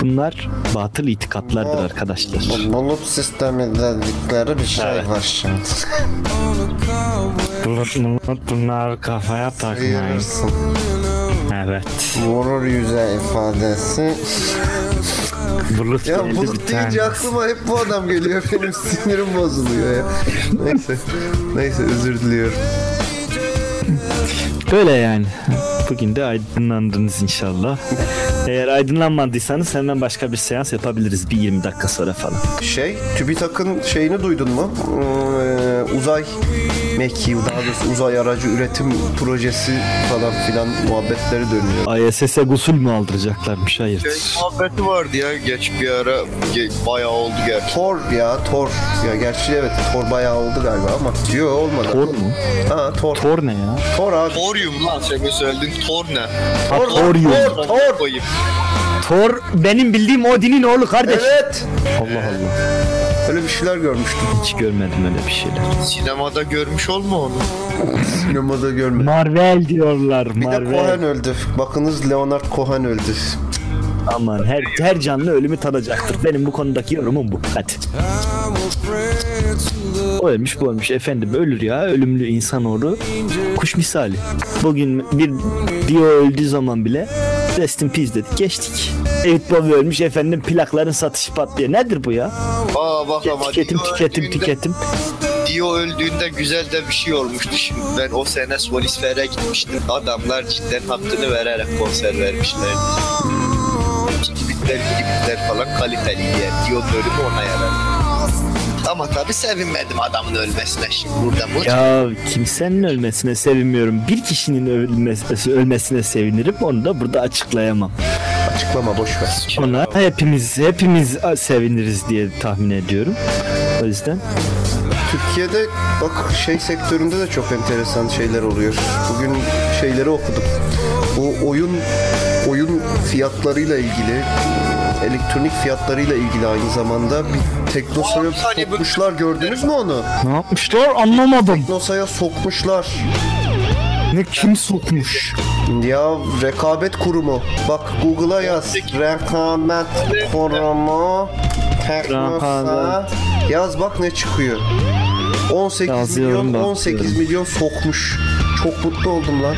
Bunlar batıl itikatlardır arkadaşlar. Bulut sistemi dedikleri bir şey Evet. var şimdi. Bulut bulut bunlar kafaya takmayın. Evet. Vurur yüze ifadesi. Bulut Ya bulut deyince aklıma hep bu adam geliyor. Benim sinirim bozuluyor ya. Neyse. Neyse özür diliyorum. Böyle yani. Bugün de aydınlandınız inşallah. Eğer aydınlanmadıysanız hemen başka bir seans yapabiliriz bir 20 dakika sonra falan. Şey, TÜBİTAK'ın şeyini duydun mu? Ee, uzay mekiği, uzay aracı üretim projesi falan filan muhabbetleri dönüyor. ISS'e gusül mü aldıracaklarmış? Hayır. Şey muhabbeti vardı ya geç bir ara ge- bayağı oldu gerçi. Thor ya, Thor. Ya gerçi evet Thor bayağı oldu galiba ama. Yok olmadı. Thor mu? Ha Thor. Thor ne ya? Thor abi. Thorium lan senin söylediğin Thor ne? Thor, Thorium. Thor, Thor. Thor benim bildiğim Odin'in oğlu kardeş. Evet. Allah Allah. Öyle bir şeyler görmüştüm. Hiç görmedim öyle bir şeyler. Sinemada görmüş olma onu. Sinemada görmedim. Marvel diyorlar. Bir de Marvel. Cohen öldü. Bakınız Leonard Cohen öldü. Aman her her canlı ölümü tadacaktır. Benim bu konudaki yorumum bu. Hadi. O ölmüş bu ölmüş efendim ölür ya ölümlü insanoğlu kuş misali. Bugün bir Dio öldüğü zaman bile rest in peace dedik geçtik. David Bowie ölmüş efendim plakların satışı patlıyor. Nedir bu ya? Aa bak ama Tüketim Dio tüketim öldüğünde- tüketim. Dio öldüğünde güzel de bir şey olmuştu şimdi. Ben o sene Solisfer'e gitmiştim. Adamlar cidden hakkını vererek konser vermişler. Gibitler gibitler falan kaliteliydi yani. Dio'nun ölümü ona yaradı. Ama tabii sevinmedim adamın ölmesine şimdi burada bu. Ya kimsenin ölmesine sevinmiyorum. Bir kişinin ölmesi, ölmesine sevinirim. Onu da burada açıklayamam. Açıklama boş ver. Ona hepimiz hepimiz seviniriz diye tahmin ediyorum. O yüzden Türkiye'de bak şey sektöründe de çok enteresan şeyler oluyor. Bugün şeyleri okudum. Bu oyun oyun fiyatlarıyla ilgili elektronik fiyatlarıyla ilgili aynı zamanda bir Teknosa'ya sokmuşlar gördünüz mü onu? Ne yapmışlar anlamadım. Teknosa'ya sokmuşlar. Ne kim sokmuş? Ya rekabet kurumu. Bak Google'a yaz. Rekabet kurumu. Teknosa. Yaz bak ne çıkıyor. 18 Yazıyorum milyon bak, 18 diyorum. milyon sokmuş. Çok mutlu oldum lan.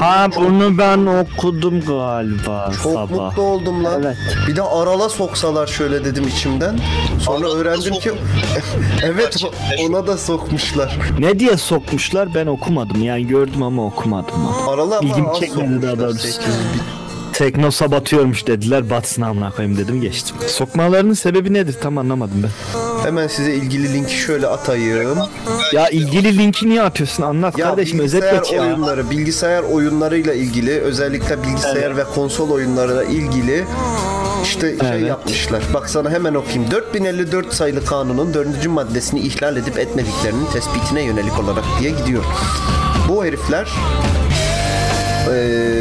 Ha bunu ben okudum galiba Çok sabah. mutlu oldum lan. Evet. Bir de arala soksalar şöyle dedim içimden. Sonra Arala öğrendim ki evet ona da sokmuşlar. Ne diye sokmuşlar ben okumadım yani gördüm ama okumadım. Arala ama İlgimi az çekmedi daha sokmuşlar, doğrusu. 800 bin. Teknosa batıyormuş dediler batsın amına koyayım dedim geçtim. Sokmalarının sebebi nedir tam anlamadım ben. Hemen size ilgili linki şöyle atayım. Ya ilgili linki niye atıyorsun anlat Ya kardeşim özet bilgisayar ya. oyunları, bilgisayar oyunlarıyla ilgili, özellikle bilgisayar ve konsol oyunlarıyla ilgili işte şey Evet. yapmışlar. Bak sana hemen okuyayım. 4054 sayılı kanunun 4. maddesini ihlal edip etmediklerinin tespitine yönelik olarak diye gidiyor. Bu herifler eee,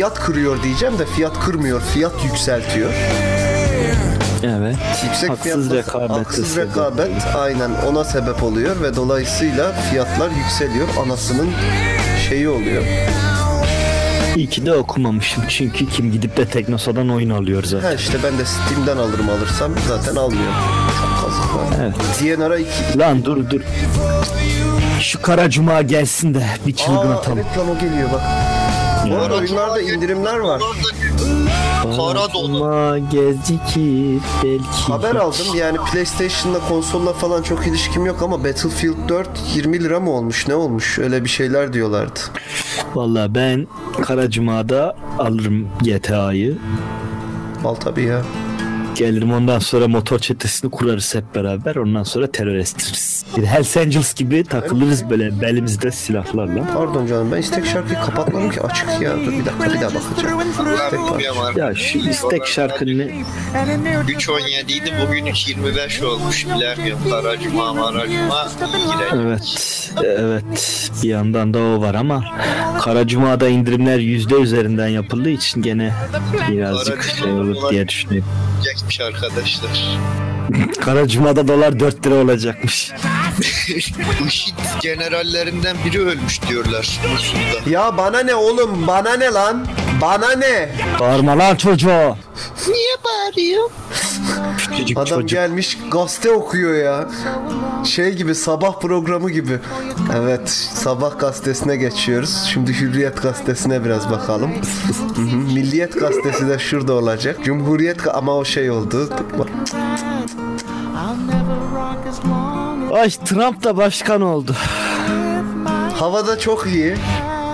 fiyat kırıyor diyeceğim de fiyat kırmıyor, fiyat yükseltiyor. Evet. Yüksek Haksız fiyatlar- rekabet haksız rekabet aynen ona sebep oluyor ve dolayısıyla fiyatlar yükseliyor. Anasının şeyi oluyor. İyi ki de okumamışım çünkü kim gidip de Teknosa'dan oyun alıyor zaten. Ha işte ben de Steam'den alırım alırsam zaten almıyorum. Çok kazık var. Evet. DNR'a 2 Lan dur dur. Şu kara cuma gelsin de bir çılgın Aa, atalım. evet lan o geliyor bak. Bu arada oyunlarda indirimler var. Kara dolu. Cuma gecikir belki. Haber aldım yani PlayStation'la konsolla falan çok ilişkim yok ama Battlefield 4 20 lira mı olmuş ne olmuş öyle bir şeyler diyorlardı. Valla ben Kara Cuma'da alırım GTA'yı. Al tabii ya. Gelirim ondan sonra motor çetesini kurarız hep beraber. Ondan sonra terör estiririz. Bir Hells Angels gibi takılırız böyle belimizde silahlarla. Pardon canım ben istek şarkıyı kapatmadım ki açık ya. Dur bir dakika bir daha bakacağım. İstek. Ya şu istek şarkını 3.17 idi bugün 3.25 olmuş bilemiyorum. Kara Cuma, Mara Cuma. ilgilen- Evet, evet. Bir yandan da o var ama Kara Cuma'da indirimler yüzde üzerinden yapıldığı için gene birazcık şey olur diye düşünüyorum. Çekmiş arkadaşlar. Kara Cuma'da dolar 4 lira olacakmış. IŞİD generallerinden biri ölmüş diyorlar Musul'da. Ya bana ne oğlum bana ne lan? Bana ne? Bağırma lan çocuğu. Niye bağırıyor? Küçücük Adam çocuk. gelmiş gazete okuyor ya. Şey gibi sabah programı gibi. Evet sabah gazetesine geçiyoruz. Şimdi Hürriyet gazetesine biraz bakalım. Milliyet gazetesi de şurada olacak. Cumhuriyet ama o şey oldu. Ay Trump da başkan oldu. Havada çok iyi.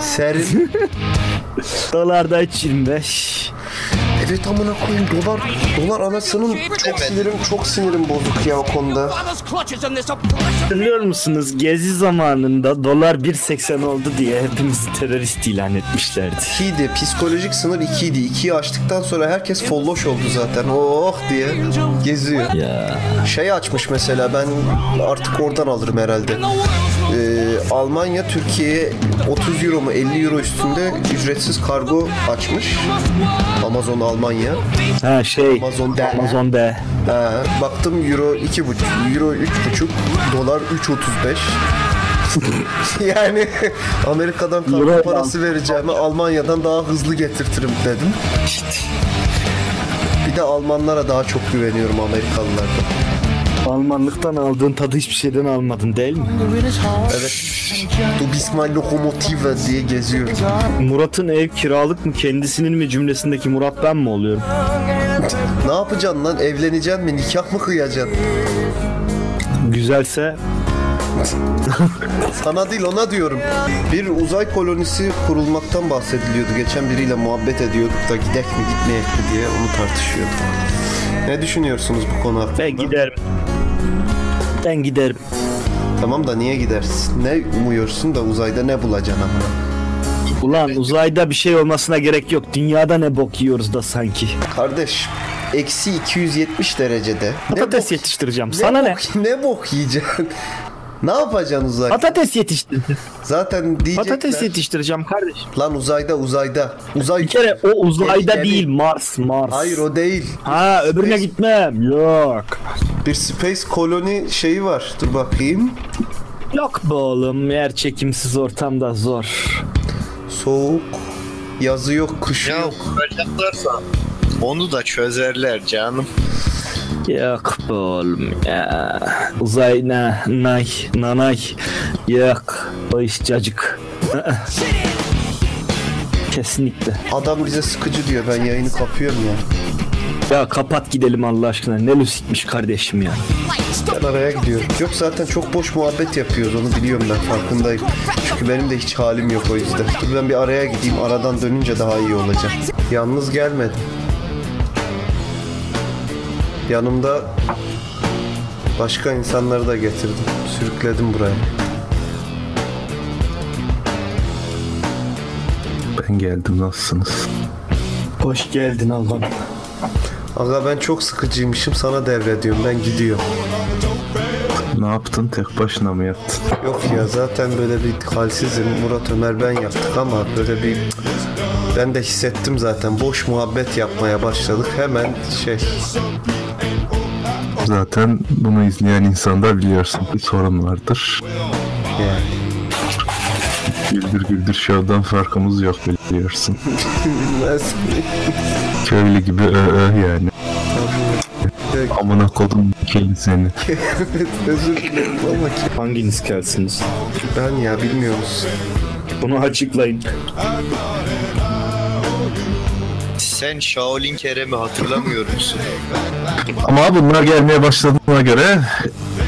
Serin. Dolar da 3.25. Evet amına koyayım dolar dolar anasının çok sinirim çok sinirim bozuk ya o konuda. Biliyor musunuz gezi zamanında dolar 1.80 oldu diye hepimizi terörist ilan etmişlerdi. 2'ydi. Psikolojik sınır 2'ydi. 2'yi aştıktan sonra herkes folloş oldu zaten. Oh diye geziyor. Ya Şey açmış mesela ben artık oradan alırım herhalde. Almanya Türkiye'ye 30 euro mu 50 euro üstünde ücretsiz kargo açmış. Amazon Almanya. ha şey Amazon de. Amazon de. Ha, baktım euro 2,5 euro 3,5 dolar 3,35 yani Amerika'dan kargo parası vereceğime Almanya'dan daha hızlı getirtirim dedim. Bir de Almanlara daha çok güveniyorum Amerikalılardan. Almanlıktan aldığın tadı hiçbir şeyden almadın değil mi? Evet. Du bist mein Lokomotive diye geziyor. Murat'ın ev kiralık mı kendisinin mi cümlesindeki Murat ben mi oluyorum? Ne yapacaksın lan? Evleneceksin mi? Nikah mı kıyacaksın? Güzelse Sana değil ona diyorum. Bir uzay kolonisi kurulmaktan bahsediliyordu. Geçen biriyle muhabbet ediyorduk da gidek mi gitmeyek mi diye onu tartışıyorduk. Ne düşünüyorsunuz bu konu hakkında? ben giderim. Ben giderim. Tamam da niye gidersin? Ne umuyorsun da uzayda ne bulacaksın ama? Ulan uzayda bir şey olmasına gerek yok. Dünyada ne bok yiyoruz da sanki. Kardeş eksi 270 derecede. Ne Patates bok- yetiştireceğim. Sana ne? bok, ne bok yiyeceksin? Ne yapacaksın uzay? Patates yetiştir. Zaten diyecekler. Patates yetiştireceğim kardeşim. Lan uzayda uzayda. Uzay. Bir kere o uzayda Gemi. değil Mars Mars. Hayır o değil. Ha öbürüne Space- gitmem. Yok. Bir space koloni şeyi var. Dur bakayım. Yok be oğlum yer çekimsiz ortamda zor. Soğuk. Yazı yok, kışı Ya yok. onu da çözerler canım. Yok be oğlum ya. Uzay ne nay nanay. Yok. O iş cacık. Kesinlikle. Adam bize sıkıcı diyor. Ben yayını kapıyorum ya. Ya kapat gidelim Allah aşkına. Ne lusikmiş kardeşim ya. Ben araya gidiyorum. Yok zaten çok boş muhabbet yapıyoruz. Onu biliyorum ben farkındayım. Çünkü benim de hiç halim yok o yüzden. Dur ben bir araya gideyim. Aradan dönünce daha iyi olacak. Yalnız gelmedim. Yanımda başka insanları da getirdim. Sürükledim buraya. Ben geldim nasılsınız? Hoş geldin Allah'ım. Aga ben çok sıkıcıymışım sana devrediyorum. Ben gidiyorum. Ne yaptın? Tek başına mı yattın? Yok ya zaten böyle bir halsizim. Murat Ömer ben yaptık ama böyle bir ben de hissettim zaten. Boş muhabbet yapmaya başladık. Hemen şey Zaten bunu izleyen insanda biliyorsun bir sorun vardır. yani. Güldür Güldür Show'dan farkımız yok biliyorsun. Köylü gibi ö ö yani. Amına kodum keli seni. Özür dilerim ama ki- Hanginiz kelsiniz? ben ya bilmiyoruz. Bunu açıklayın. Sen Shaolin Kerem'i hatırlamıyor musun? Ama bunlar gelmeye başladığına göre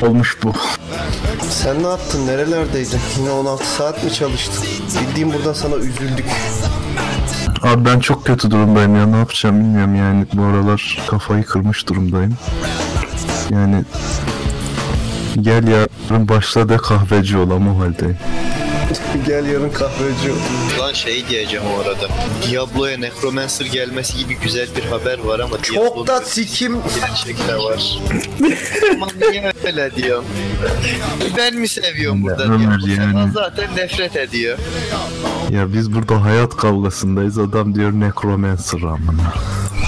olmuş bu. Sen ne yaptın? Nerelerdeydin? Yine 16 saat mi çalıştın? Bildiğim buradan sana üzüldük. Abi ben çok kötü durumdayım ya ne yapacağım bilmiyorum yani bu aralar kafayı kırmış durumdayım. Yani gel yarın başla de kahveci olam o haldeyim. Gel yarın kahveci ol. Lan şey diyeceğim o arada. Diablo'ya Necromancer gelmesi gibi güzel bir haber var ama Çok da sikim. gerçekte var. ama niye öyle diyorum? Ben mi seviyorum burada Diablo? zaten nefret ediyor. Ya biz burada hayat kavgasındayız adam diyor necromancer amına.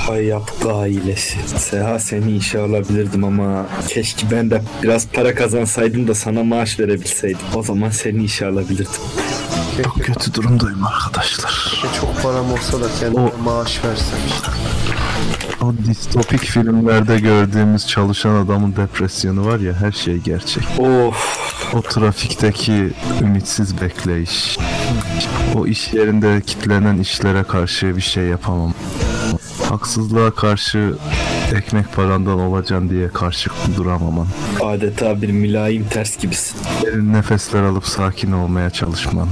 Hayat ailesi. Seha seni işe alabilirdim ama keşke ben de biraz para kazansaydım da sana maaş verebilseydim. O zaman seni işe alabilirdim. Çok kötü durumdayım arkadaşlar. Çok param olsa da kendime O- maaş versem işte. O distopik filmlerde gördüğümüz çalışan adamın depresyonu var ya her şey gerçek. Of. O trafikteki ümitsiz bekleyiş. O iş yerinde kitlenen işlere karşı bir şey yapamam. Haksızlığa karşı ekmek parandan olacaksın diye karşı duramamam. Adeta bir mülayim ters gibisin. Derin nefesler alıp sakin olmaya çalışman.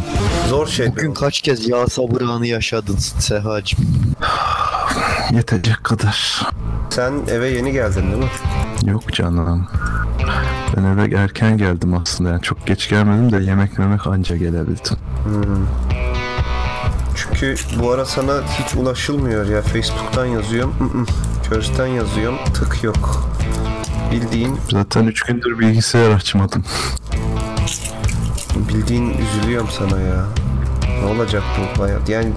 Zor şey. Bugün kaç kez yağ sabır anı yaşadın Sehacım? Yetecek kadar. Sen eve yeni geldin değil mi? Yok canım. Ben eve erken geldim aslında. Yani çok geç gelmedim de yemek memek anca gelebildim. Çünkü bu ara sana hiç ulaşılmıyor ya. Facebook'tan yazıyorum. Curse'den yazıyorum. Tık yok. Bildiğin Zaten 3 gündür bilgisayar açmadım. bildiğin üzülüyorum sana ya. Ne olacak bu hayat? Yani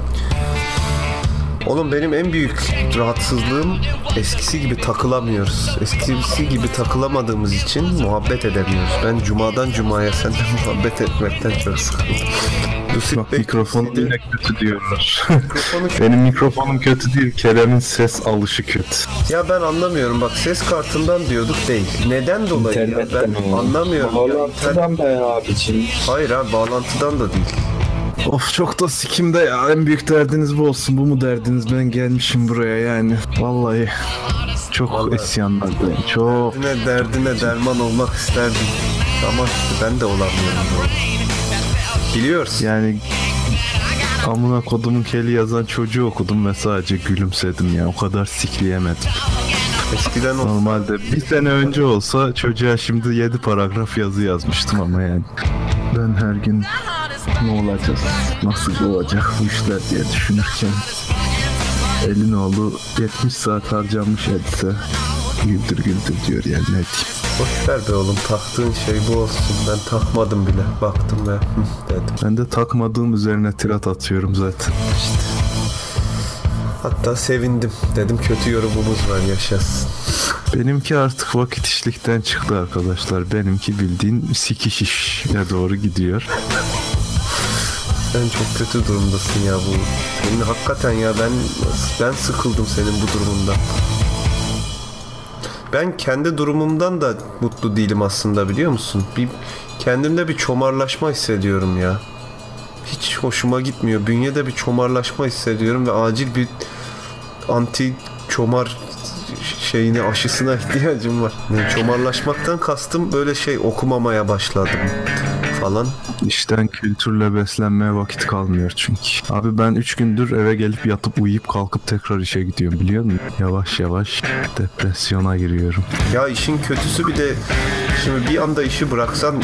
Oğlum benim en büyük rahatsızlığım eskisi gibi takılamıyoruz. Eskisi gibi takılamadığımız için muhabbet edemiyoruz. Ben cumadan cumaya seninle muhabbet etmekten çok sıkıldım. Lucid Bak mikrofonum yine kötü diyorlar. Mikrofonu Benim mikrofonum kötü değil. Kerem'in ses alışı kötü. Ya ben anlamıyorum bak ses kartından diyorduk değil. Neden dolayı ya? Ben anlamıyorum. Ya, inter- Bağlantıdan be abicim. Hayır abi bağlantıdan da değil. Of çok da sikimde ya. En büyük derdiniz bu olsun. Bu mu derdiniz? Ben gelmişim buraya yani. Vallahi. Çok Vallahi. isyanlardayım. Çok. Derdine derdine derman olmak isterdim. Ama ben de olamıyorum. böyle. Biliyorsun. Yani amına kodumun keli yazan çocuğu okudum ve sadece gülümsedim ya. O kadar sikleyemedim. Eskiden o Normalde bir sene önce olsa çocuğa şimdi 7 paragraf yazı yazmıştım ama yani. Ben her gün ne olacak, nasıl olacak bu işler diye düşünürken Elin oğlu 70 saat harcanmış edise Güldür güldür diyor yani ne diyeyim. Boş ver be oğlum taktığın şey bu olsun. Ben takmadım bile. Baktım ve dedim. Ben de takmadığım üzerine tirat atıyorum zaten. Hatta sevindim. Dedim kötü yorumumuz var yaşasın. Benimki artık vakit işlikten çıktı arkadaşlar. Benimki bildiğin sikiş işe doğru gidiyor. Sen çok kötü durumdasın ya bu. Senin hakikaten ya ben ben sıkıldım senin bu durumundan. Ben kendi durumumdan da mutlu değilim aslında biliyor musun? Bir kendimde bir çomarlaşma hissediyorum ya. Hiç hoşuma gitmiyor. Bünyede bir çomarlaşma hissediyorum ve acil bir anti çomar şeyine aşısına ihtiyacım var. Yani çomarlaşmaktan kastım böyle şey okumamaya başladım falan. İşten kültürle beslenmeye vakit kalmıyor çünkü. Abi ben 3 gündür eve gelip yatıp uyuyup kalkıp tekrar işe gidiyorum biliyor musun? Yavaş yavaş depresyona giriyorum. Ya işin kötüsü bir de şimdi bir anda işi bıraksan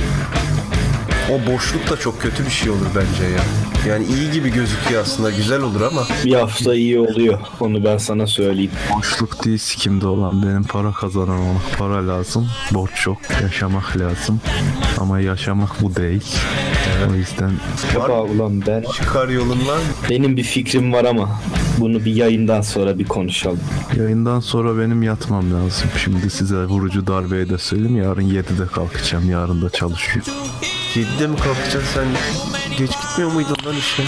o boşluk da çok kötü bir şey olur bence ya. Yani iyi gibi gözüküyor aslında güzel olur ama Bir hafta iyi oluyor. Onu ben sana söyleyeyim. Boşluk değil sikimde olan benim para kazanan olmak para lazım. Borç yok. Yaşamak lazım. Ama yaşamak bu değil. O yüzden Baba ulan ben çıkar yolun var benim bir fikrim var ama bunu bir yayından sonra bir konuşalım. yayından sonra benim yatmam lazım. Şimdi size vurucu darbeyi de söyleyeyim. Yarın 7'de kalkacağım. Yarın da çalışıyorum. 7'de mi kalkacaksın sen? Geç gitmiyor muydun lan işe?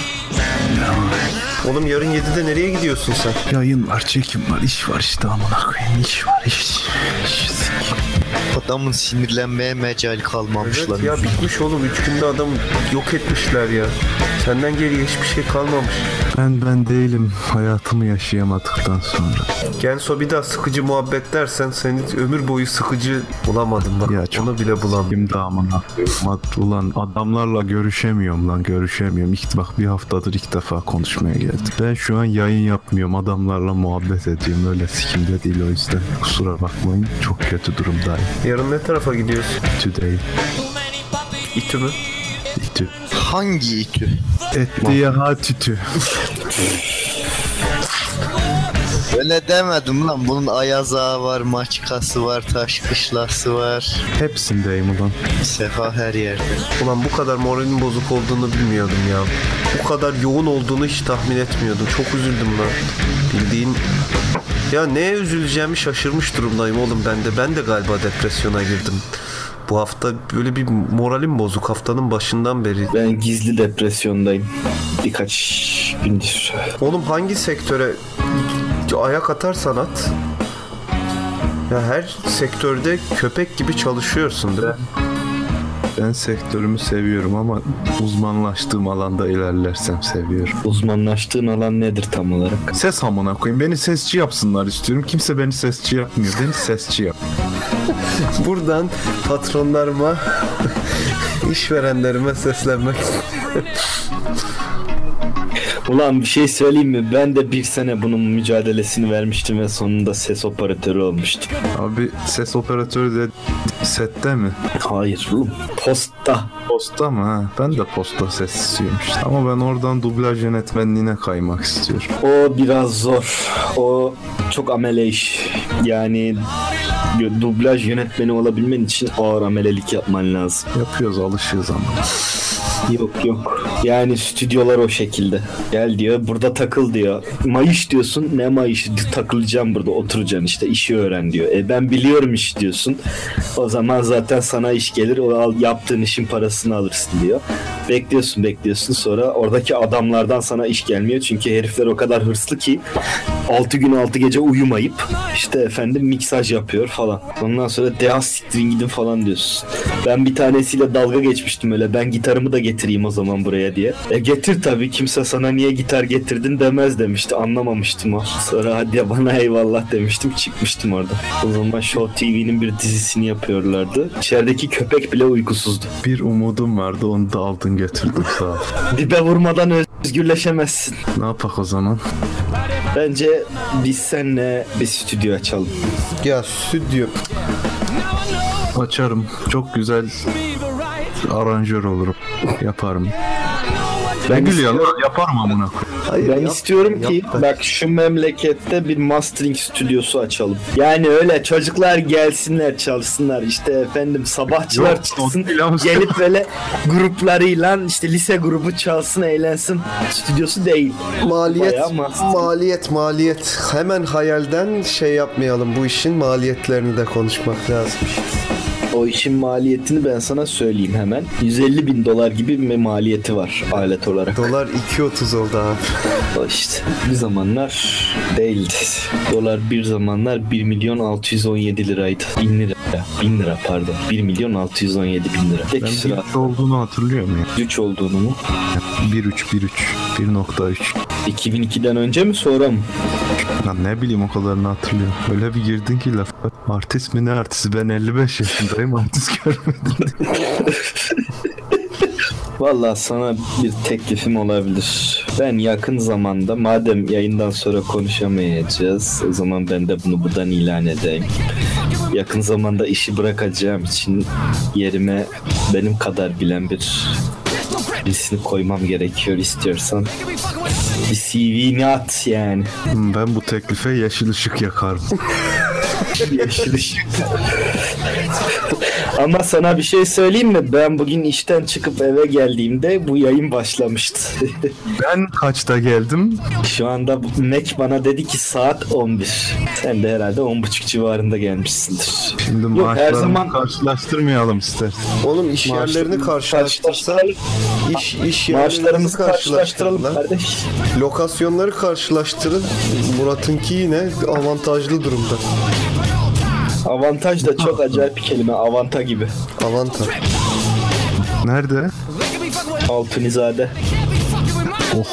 Oğlum yarın 7'de nereye gidiyorsun sen? Yayın var, çekim var, iş var işte amına koyayım. iş var, iş. iş Adamın sinirlenmeye mecal kalmamış Evet lan. ya bitmiş oğlum 3 günde adamı yok etmişler ya. Senden geriye hiçbir şey kalmamış. Ben ben değilim. Hayatımı yaşayamadıktan sonra. Genso bir daha sıkıcı muhabbet dersen seni ömür boyu sıkıcı bulamadım bak. Ya çok- Onu bile bulamadım. Koyayım. Ad- Ulan adamlarla görüşemiyorum lan görüşemiyorum. İlk bak bir haftadır ilk defa konuşmaya geldim. Ben şu an yayın yapmıyorum. Adamlarla muhabbet ediyorum. Öyle sikimde değil o yüzden. Kusura bakmayın. Çok kötü durumdayım. Yarın ne tarafa gidiyorsun? Today. İTÜ mü? İtü. Hangi itü? Etti ya ha tütü. Öyle demedim lan. Bunun Ayaz Ağa var, Maçkası var, Taş Kışlası var. Hepsindeyim ulan. Sefa her yerde. Ulan bu kadar moralin bozuk olduğunu bilmiyordum ya. Bu kadar yoğun olduğunu hiç tahmin etmiyordum. Çok üzüldüm lan. Bildiğin... Ya neye üzüleceğimi şaşırmış durumdayım oğlum ben de. Ben de galiba depresyona girdim. Bu hafta böyle bir moralim bozuk haftanın başından beri. Ben gizli depresyondayım. Birkaç gündür. Oğlum hangi sektöre ayak atarsan at. Ya her sektörde köpek gibi çalışıyorsun değil mi? Ben sektörümü seviyorum ama uzmanlaştığım alanda ilerlersem seviyorum. Uzmanlaştığın alan nedir tam olarak? Ses amına koyayım. Beni sesçi yapsınlar istiyorum. Kimse beni sesçi yapmıyor. Beni sesçi yap. Buradan patronlarıma, işverenlerime seslenmek Ulan bir şey söyleyeyim mi? Ben de bir sene bunun mücadelesini vermiştim ve sonunda ses operatörü olmuştum. Abi ses operatörü de sette mi? Hayır oğlum. Posta. Posta mı ha? Ben de posta ses istiyorum işte. Ama ben oradan dublaj yönetmenliğine kaymak istiyorum. O biraz zor. O çok amele iş. Yani dublaj yönetmeni olabilmen için ağır amelelik yapman lazım. Yapıyoruz alışıyoruz ama. Yok yok. Yani stüdyolar o şekilde. Gel diyor burada takıl diyor. Mayış diyorsun ne mayışı takılacağım burada oturacaksın işte işi öğren diyor. E ben biliyorum iş diyorsun. O zaman zaten sana iş gelir o al, yaptığın işin parasını alırsın diyor. Bekliyorsun bekliyorsun sonra oradaki adamlardan sana iş gelmiyor. Çünkü herifler o kadar hırslı ki 6 gün 6 gece uyumayıp işte efendim miksaj yapıyor falan. Ondan sonra deha siktirin gidin falan diyorsun. Ben bir tanesiyle dalga geçmiştim öyle. Ben gitarımı da getireyim o zaman buraya diye. E getir tabii kimse sana niye gitar getirdin demez demişti. Anlamamıştım o. Sonra hadi bana eyvallah demiştim çıkmıştım orada. O zaman Show TV'nin bir dizisini yapıyorlardı. İçerideki köpek bile uykusuzdu. Bir umudum vardı onu da aldın götürdün sağ ol. Dibe vurmadan özgürleşemezsin. Ne yapak o zaman? Bence biz seninle bir stüdyo açalım. Ya stüdyo. Açarım. Çok güzel aranjör olurum. Yaparım. Ben gülüyor istiyorum-? Yaparım amına. Hayır, Ben yap- istiyorum ki yap bak şu memlekette bir mastering stüdyosu açalım. Yani öyle çocuklar gelsinler çalışsınlar işte efendim sabahçılar Yok, çıksın gelip böyle gruplarıyla işte lise grubu çalsın eğlensin stüdyosu değil. Maliyet, maliyet, maliyet. Hemen hayalden şey yapmayalım. Bu işin maliyetlerini de konuşmak lazım. O işin maliyetini ben sana söyleyeyim hemen. 150 bin dolar gibi bir maliyeti var alet olarak. Dolar 2.30 oldu abi. O işte bir zamanlar değildi. Dolar bir zamanlar 1 milyon 617 liraydı. 1000 lira. 1000 lira pardon. 1 milyon 617 bin lira. Tek Ben sıra bir olduğunu hatırlıyorum ya. 3 olduğunu mu? 1.3 1.3 1.3 2002'den önce mi sonra mı? Lan ne bileyim o kadarını hatırlıyorum. Öyle bir girdin ki laf. Artist mi ne artisti? Ben 55 yaşındayım artist görmedim. Vallahi sana bir teklifim olabilir. Ben yakın zamanda madem yayından sonra konuşamayacağız o zaman ben de bunu buradan ilan edeyim. Yakın zamanda işi bırakacağım için yerime benim kadar bilen bir birisini koymam gerekiyor istiyorsan. Bir CV'ni at yani. ben bu teklife yeşil ışık yakarım. Ama sana bir şey söyleyeyim mi? Ben bugün işten çıkıp eve geldiğimde bu yayın başlamıştı. Ben kaçta geldim? Şu anda Mac bana dedi ki saat 11. Sen de herhalde 10.30 civarında gelmişsindir. Şimdi Yok, her maaşlarını zaman- karşılaştırmayalım ister. Oğlum iş Maaşlarımızı yerlerini karşılaştırsa iş, iş karşılaştırın karşılaştıralım kardeş. Lokasyonları karşılaştırın. Murat'ınki yine avantajlı durumda. Avantaj da çok acayip bir kelime. Avanta gibi. Avantaj. Nerede? Altunizade. Of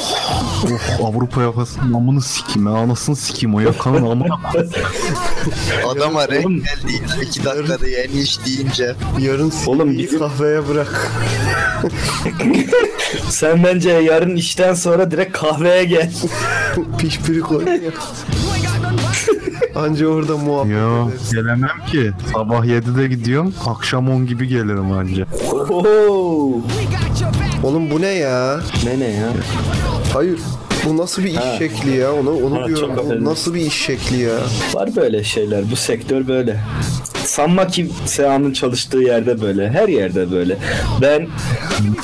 Avrupa yakasının amını sikeyim. ya, Anasını sikeyim o yakanın amına. Adama renk geldi. İki dakikada yeni iş deyince. Yarın Oğlum bizim- kahveye bırak. Sen bence yarın işten sonra direkt kahveye gel. Pişpiri koy. Anca orada muhabbet Yo ederiz. gelemem ki. Sabah 7'de gidiyorum. Akşam 10 gibi gelirim anca. Oğlum bu ne ya? Ne ne ya? Hayır. Bu nasıl bir iş Ha. şekli ya? Onu onu Ha, diyorum. çok affedersin. Bu nasıl bir iş şekli ya? Var böyle şeyler. Bu sektör böyle. Sanma ki Seha'nın çalıştığı yerde böyle. Her yerde böyle. Ben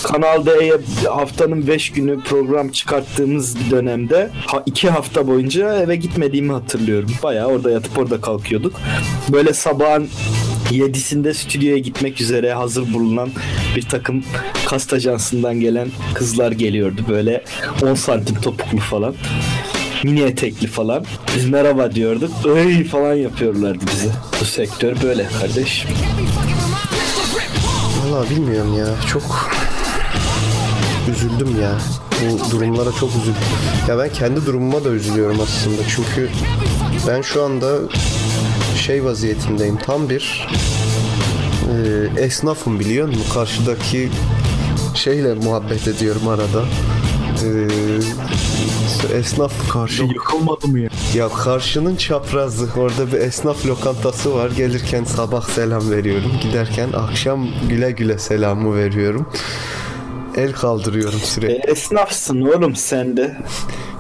Kanal D'ye haftanın 5 günü program çıkarttığımız dönemde ha, iki hafta boyunca eve gitmediğimi hatırlıyorum. Bayağı orada yatıp orada kalkıyorduk. Böyle sabahın 7'sinde stüdyoya gitmek üzere hazır bulunan bir takım kast ajansından gelen kızlar geliyordu. Böyle 10 santim topuklu falan mini etekli falan. Biz merhaba diyorduk. Öy falan yapıyorlardı bize. Bu sektör böyle kardeş. Valla bilmiyorum ya. Çok üzüldüm ya. Bu durumlara çok üzüldüm. Ya ben kendi durumuma da üzülüyorum aslında. Çünkü ben şu anda şey vaziyetindeyim. Tam bir e, esnafım biliyor musun? Karşıdaki şeyle muhabbet ediyorum arada. E, esnaf Karşı yıkılmadı mı ya? ya karşının çaprazı. Orada bir esnaf lokantası var. Gelirken sabah selam veriyorum. Giderken akşam güle güle selamı veriyorum. El kaldırıyorum E, sürekli. esnafsın oğlum sen de.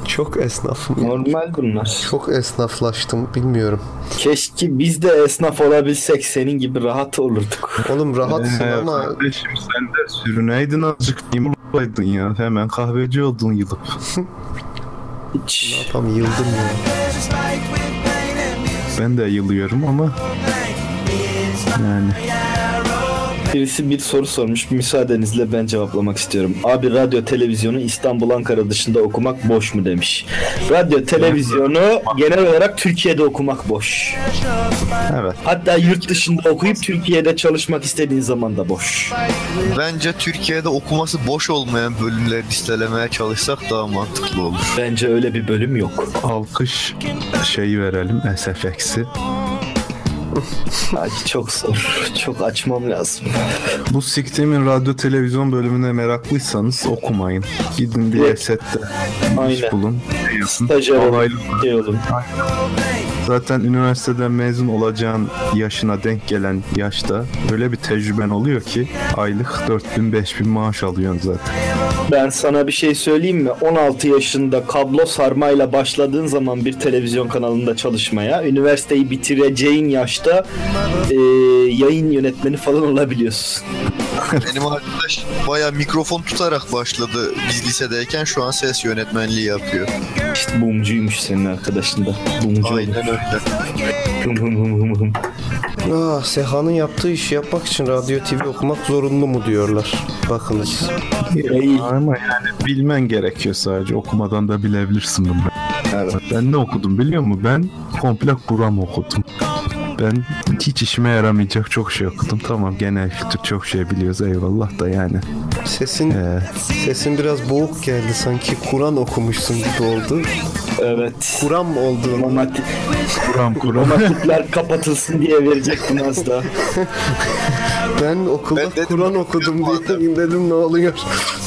Çok esnafım. Normal bunlar. Çok esnaflaştım. Bilmiyorum. Keşke biz de esnaf olabilsek senin gibi rahat olurduk. Oğlum rahatsın Ee, ama Kardeşim sen de sürüneydin azıcık değil olaydın ya. Hemen kahveci oldun yılıp. Hiç. tam yıldım ya. Ben de yılıyorum ama yani Birisi bir soru sormuş. Müsaadenizle ben cevaplamak istiyorum. Abi radyo televizyonu İstanbul Ankara dışında okumak boş mu demiş. Radyo televizyonu genel olarak Türkiye'de okumak boş. evet. Hatta yurt dışında okuyup Türkiye'de çalışmak istediğin zaman da boş. Bence Türkiye'de okuması boş olmayan bölümleri listelemeye çalışsak daha mantıklı olur. Bence öyle bir bölüm yok. Alkış şeyi verelim SFX'i. Ay, çok zor. Çok açmam lazım. Bu siktimin radyo televizyon bölümüne meraklıysanız okumayın. Gidin bir Evet. esette iş Aynen. bulun. Şey. Stajyer olun. Şey olun. Zaten üniversiteden mezun olacağın yaşına denk gelen yaşta öyle bir tecrüben oluyor ki aylık 4000-5000 maaş alıyorsun zaten. Ben sana bir şey söyleyeyim mi? 16 yaşında kablo sarmayla başladığın zaman bir televizyon kanalında çalışmaya, üniversiteyi bitireceğin yaşta e, yayın yönetmeni falan olabiliyorsun. Benim arkadaş baya mikrofon tutarak başladı biz lisedeyken şu an ses yönetmenliği yapıyor. İşte bumcuymuş senin arkadaşın da. Bumcu olur. Aynen öyle. Hım hım hım hım hım. Ah, Seha'nın yaptığı işi yapmak için radyo TV okumak zorunlu mu diyorlar. Bakınız. Değil. Ama yani bilmen gerekiyor sadece. Okumadan da bilebilirsin bunu. Ben ne okudum biliyor musun? Ben komple Kur'an okudum. Ben hiç işime yaramayacak çok şey okudum. Tamam genel kültür çok şey biliyoruz eyvallah da yani. Sesin Ee, sesin biraz boğuk geldi sanki Kur'an okumuşsun gibi oldu. Evet. Kur'an olduğunu. Romantik, Kur'an Kur'an. romantikler kapatılsın diye verecektim az daha. Ben okulda Kur'an okudum diye dedim ne oluyor?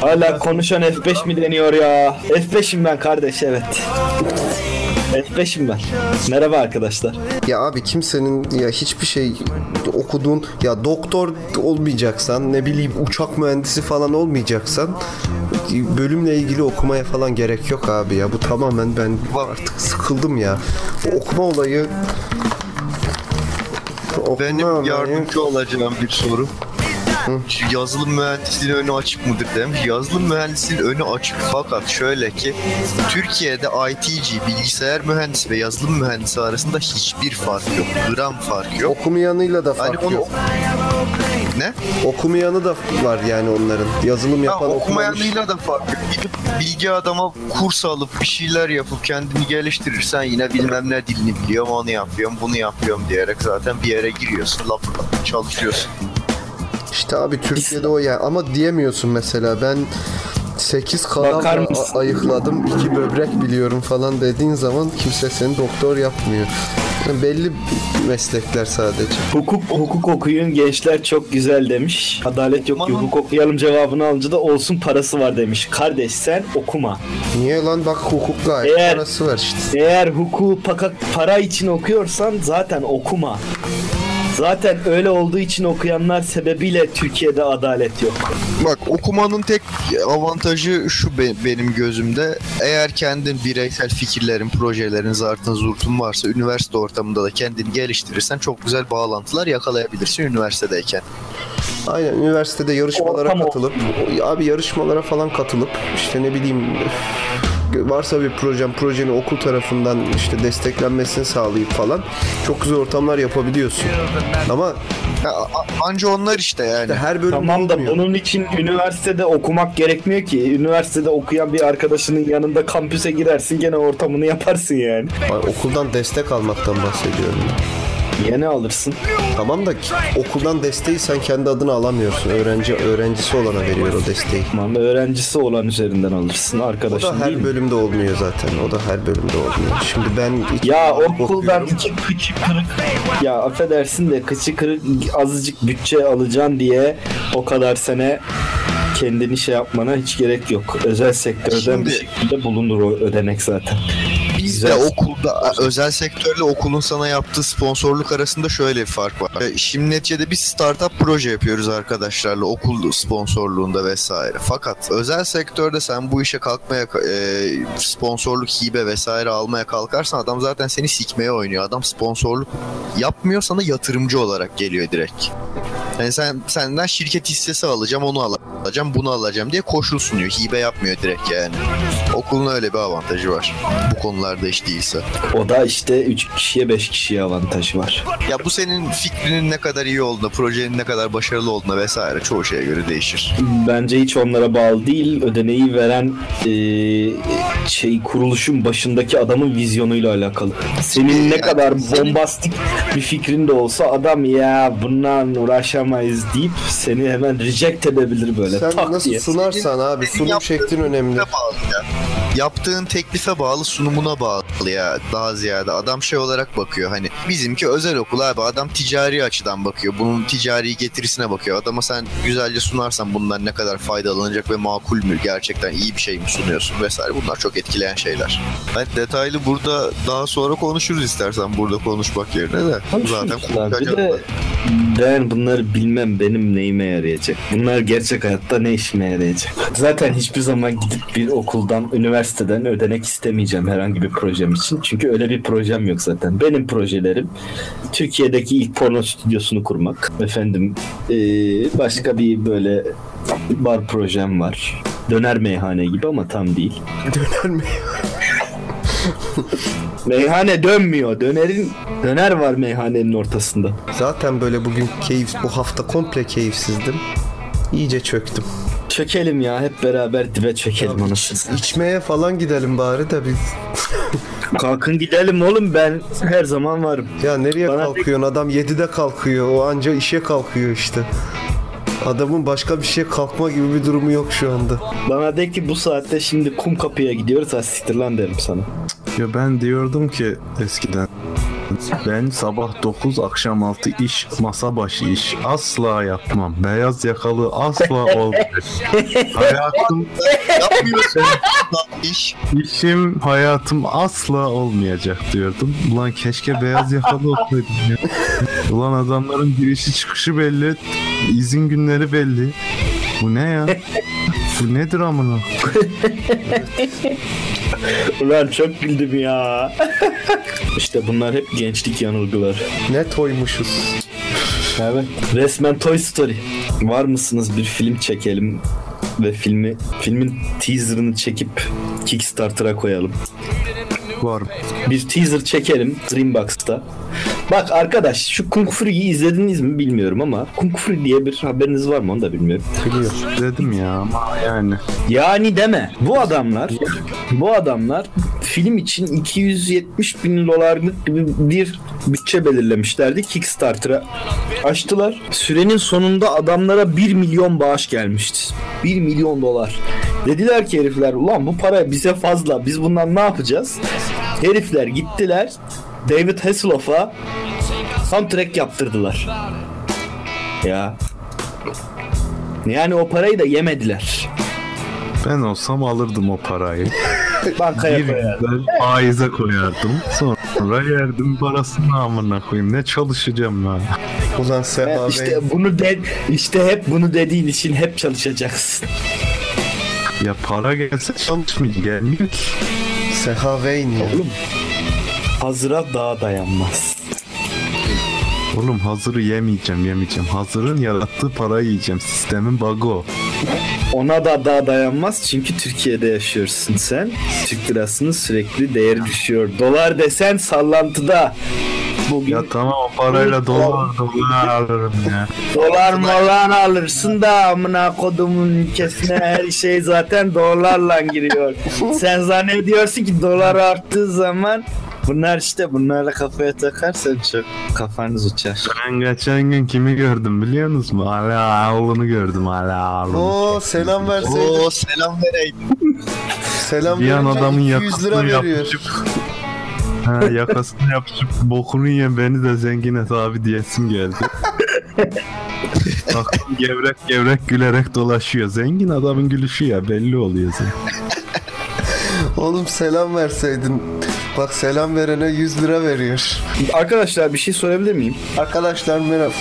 Hala konuşan F5 mi deniyor ya? F5'im ben kardeş evet. F5'im ben. Merhaba arkadaşlar. Ya abi kimsenin ya hiçbir şey okuduğun ya doktor olmayacaksan ne bileyim uçak mühendisi falan olmayacaksan bölümle ilgili okumaya falan gerek yok abi ya. Bu tamamen ben artık sıkıldım ya. O okuma olayı okuma Benim olayı- yardımcı olacağım bir soru. Yazılım mühendisliğinin önü açık mıdır demiş. Yazılım mühendisliğinin önü açık fakat şöyle ki Türkiye'de ITC, bilgisayar mühendisi ve yazılım mühendisi arasında hiçbir fark yok. Gram fark yok. okumayanıyla da fark Hani onu yok. ne? Okumayanı da var yani onların. Yazılım yapan okumamış. okumayanıyla da fark yok. Gidip bilgi adama kurs alıp bir şeyler yapıp kendini geliştirirsen yine bilmem ne dilini biliyorum, onu yapıyorum, bunu yapıyorum diyerek zaten bir yere giriyorsun, laf çalışıyorsun. İşte abi Türkiye'de o ya ama diyemiyorsun mesela ben 8 kanal ayıkladım, 2 böbrek biliyorum falan dediğin zaman kimse seni doktor yapmıyor. Yani belli meslekler sadece. Hukuk hukuk okuyun gençler çok güzel demiş. Adalet yok Aman. hukuk okuyalım cevabını alınca da olsun parası var demiş. Kardeş sen okuma. Niye lan bak hukuk gayet Eğer- parası var işte. Eğer hukuku para için okuyorsan zaten okuma. Zaten öyle olduğu için okuyanlar sebebiyle Türkiye'de adalet yok. Bak okumanın tek avantajı şu be- benim gözümde. Eğer kendin bireysel fikirlerin, projelerin, zartın, zurtun varsa üniversite ortamında da kendini geliştirirsen çok güzel bağlantılar yakalayabilirsin üniversitedeyken. Aynen üniversitede yarışmalara Ortam katılıp abi yarışmalara falan katılıp işte ne bileyim varsa bir projem projeni okul tarafından işte desteklenmesini sağlayıp falan çok güzel ortamlar yapabiliyorsun. Ama Ya, anca onlar işte yani. her bölüm Tamam da olmuyor. bunun için üniversitede okumak gerekmiyor ki. Üniversitede okuyan bir arkadaşının yanında kampüse girersin gene ortamını yaparsın yani. Ay, okuldan destek almaktan bahsediyorum. Yine alırsın. Tamam da okuldan desteği sen kendi adına alamıyorsun. Öğrenci öğrencisi olana veriyor o desteği. Tamam öğrencisi olan üzerinden alırsın O arkadaşın da değil her bölümde olmuyor zaten. O da her bölümde olmuyor. Şimdi ben Ya okuldan iki kıçı kırık ya affedersin de kıçı kırık azıcık bütçe alacaksın diye o kadar sene kendini şey yapmana hiç gerek yok. Özel sektörden bir Şimdi- şekilde bulunur o ödenek zaten. Bizde Güzel. okulda özel sektörle okulun sana yaptığı sponsorluk arasında şöyle bir fark var. E, Şimdi neticede biz startup proje yapıyoruz arkadaşlarla okul sponsorluğunda vesaire. Fakat özel sektörde sen bu işe kalkmaya e, sponsorluk hibe vesaire almaya kalkarsan adam zaten seni sikmeye oynuyor. Adam sponsorluk yapmıyor sana yatırımcı olarak geliyor direkt. Yani sen senden şirket hissesi alacağım, onu alacağım, bunu alacağım diye koşul sunuyor. Hibe yapmıyor direkt yani. Okulun öyle bir avantajı var. Bu konularda hiç değilse. O da işte 3 kişiye 5 kişiye avantajı var. Ya bu senin fikrinin ne kadar iyi olduğuna, projenin ne kadar başarılı olduğuna vesaire çoğu şeye göre değişir. Bence hiç onlara bağlı değil. Ödeneği veren eee, şey kuruluşun başındaki adamın vizyonuyla alakalı. Senin ne Yani kadar senin- bombastik bir fikrin de olsa adam ya bundan uğraşamayız deyip seni hemen reject edebilir böyle Sen tak nasıl diye. sunarsan abi senin sunum şeklin önemli. Bağlı ya. Yaptığın teklife bağlı, sunumuna bağlı ya daha ziyade. Adam şey olarak bakıyor hani Bizimki özel okul abi. Adam ticari açıdan bakıyor. Bunun ticari getirisine bakıyor. Adama sen güzelce sunarsan bundan ne kadar faydalanacak ve makul mü? Gerçekten iyi bir şey mi sunuyorsun vesaire. Bunlar çok etkileyen şeyler. Ben detaylı burada daha sonra konuşuruz istersen burada konuşmak yerine de. Zaten. Bir de ben bunları bilmem benim neyime yarayacak. Bunlar gerçek hayatta ne işime yarayacak. Zaten hiçbir zaman gidip bir okuldan, üniversiteden ödenek istemeyeceğim herhangi bir projem için. Çünkü öyle bir projem yok zaten. Benim projelerim Türkiye'deki ilk porno stüdyosunu kurmak. Efendim eee, başka bir böyle bar projem var. Döner meyhane gibi ama tam değil. Döner mi? Meyhane dönmüyor. Dönerin döner var meyhanenin ortasında. Zaten böyle bugün keyif, bu hafta komple keyifsizdim. İyice çöktüm. Çökelim ya hep beraber dibe çökelim anasını. İçmeye falan gidelim bari de biz. Kalkın gidelim oğlum ben her zaman varım. Ya nereye Bana kalkıyorsun? Adam 7'de kalkıyor. O anca işe kalkıyor işte. Adamın başka bir şeye kalkma gibi bir durumu yok şu anda. Bana de ki bu saatte şimdi kum kapıya gidiyoruz ha siktir lan derim sana. Ya ben diyordum ki eskiden ben sabah 9 akşam 6 iş masa başı iş asla yapmam. Beyaz yakalı asla olmayacak. hayatım Yapmıyorsun. iş. işim hayatım asla olmayacak diyordum. Ulan keşke beyaz yakalı olsaydım ya. Ulan adamların girişi çıkışı belli. izin günleri belli. Bu ne ya? Bu nedir amına? Ulan çok güldüm ya. İşte bunlar hep gençlik yanılgıları. Ne toymuşuz. Evet. Resmen Toy Story. Var mısınız bir film çekelim ve filmi filmin teaserını çekip Kickstarter'a koyalım. Var. Bir teaser çekelim Dreambox'ta. Bak arkadaş şu Kung Fury'yi izlediniz mi bilmiyorum ama Kung Fury diye bir haberiniz var mı onu da bilmiyorum. Biliyor. Dedim ya ama yani. Yani deme. Bu adamlar bu adamlar film için 270 bin dolarlık gibi bir bütçe belirlemişlerdi. Kickstarter'a açtılar. Sürenin sonunda adamlara 1 milyon bağış gelmişti. 1 milyon dolar. Dediler ki herifler ulan bu para bize fazla. Biz bundan ne yapacağız? Herifler gittiler. David Hasselhoff'a soundtrack yaptırdılar. Ya. Yani o parayı da yemediler. Ben olsam alırdım o parayı. Bankaya Bir koyar. güzel faize koyardım. Sonra yerdim parasını amına koyayım. Ne çalışacağım ya? Ulan Seha Bey. İşte bunu de işte hep bunu dediğin için hep çalışacaksın. Ya para gelse çalışmayacağım. Gelmiyor ki. Seha Wayne ya. Oğlum hazıra daha dayanmaz. Oğlum hazırı yemeyeceğim yemeyeceğim. Hazırın yarattığı parayı yiyeceğim. Sistemin bug'ı o. Ona da daha dayanmaz çünkü Türkiye'de yaşıyorsun sen. Türk lirasının sürekli değeri düşüyor. Dolar desen sallantıda. Bugün Ya tamam o parayla dolar dolar alırım ya. dolar molan alırsın da amına kodumun ülkesine her şey zaten dolarla giriyor. Sen zannediyorsun ki dolar arttığı zaman bunlar işte bunlarla kafaya takarsan çok kafanız uçar. Ben geçen gün kimi gördüm biliyor musun? Ala oğlunu gördüm ala oğlunu. Oo selam verseydin. Oo selam vereyim. Selam Bir an adamın 200 yakasını lira veriyor. yapışıp Ha, yakasını yapışıp bokunu yiyen beni de zengin et abi diyesim geldi. Baktım gevrek gevrek gülerek dolaşıyor. Zengin adamın gülüşü ya belli oluyor zaten. Oğlum selam verseydin. Bak selam verene 100 lira veriyor. Arkadaşlar bir şey sorabilir miyim? Arkadaşlar merhaba.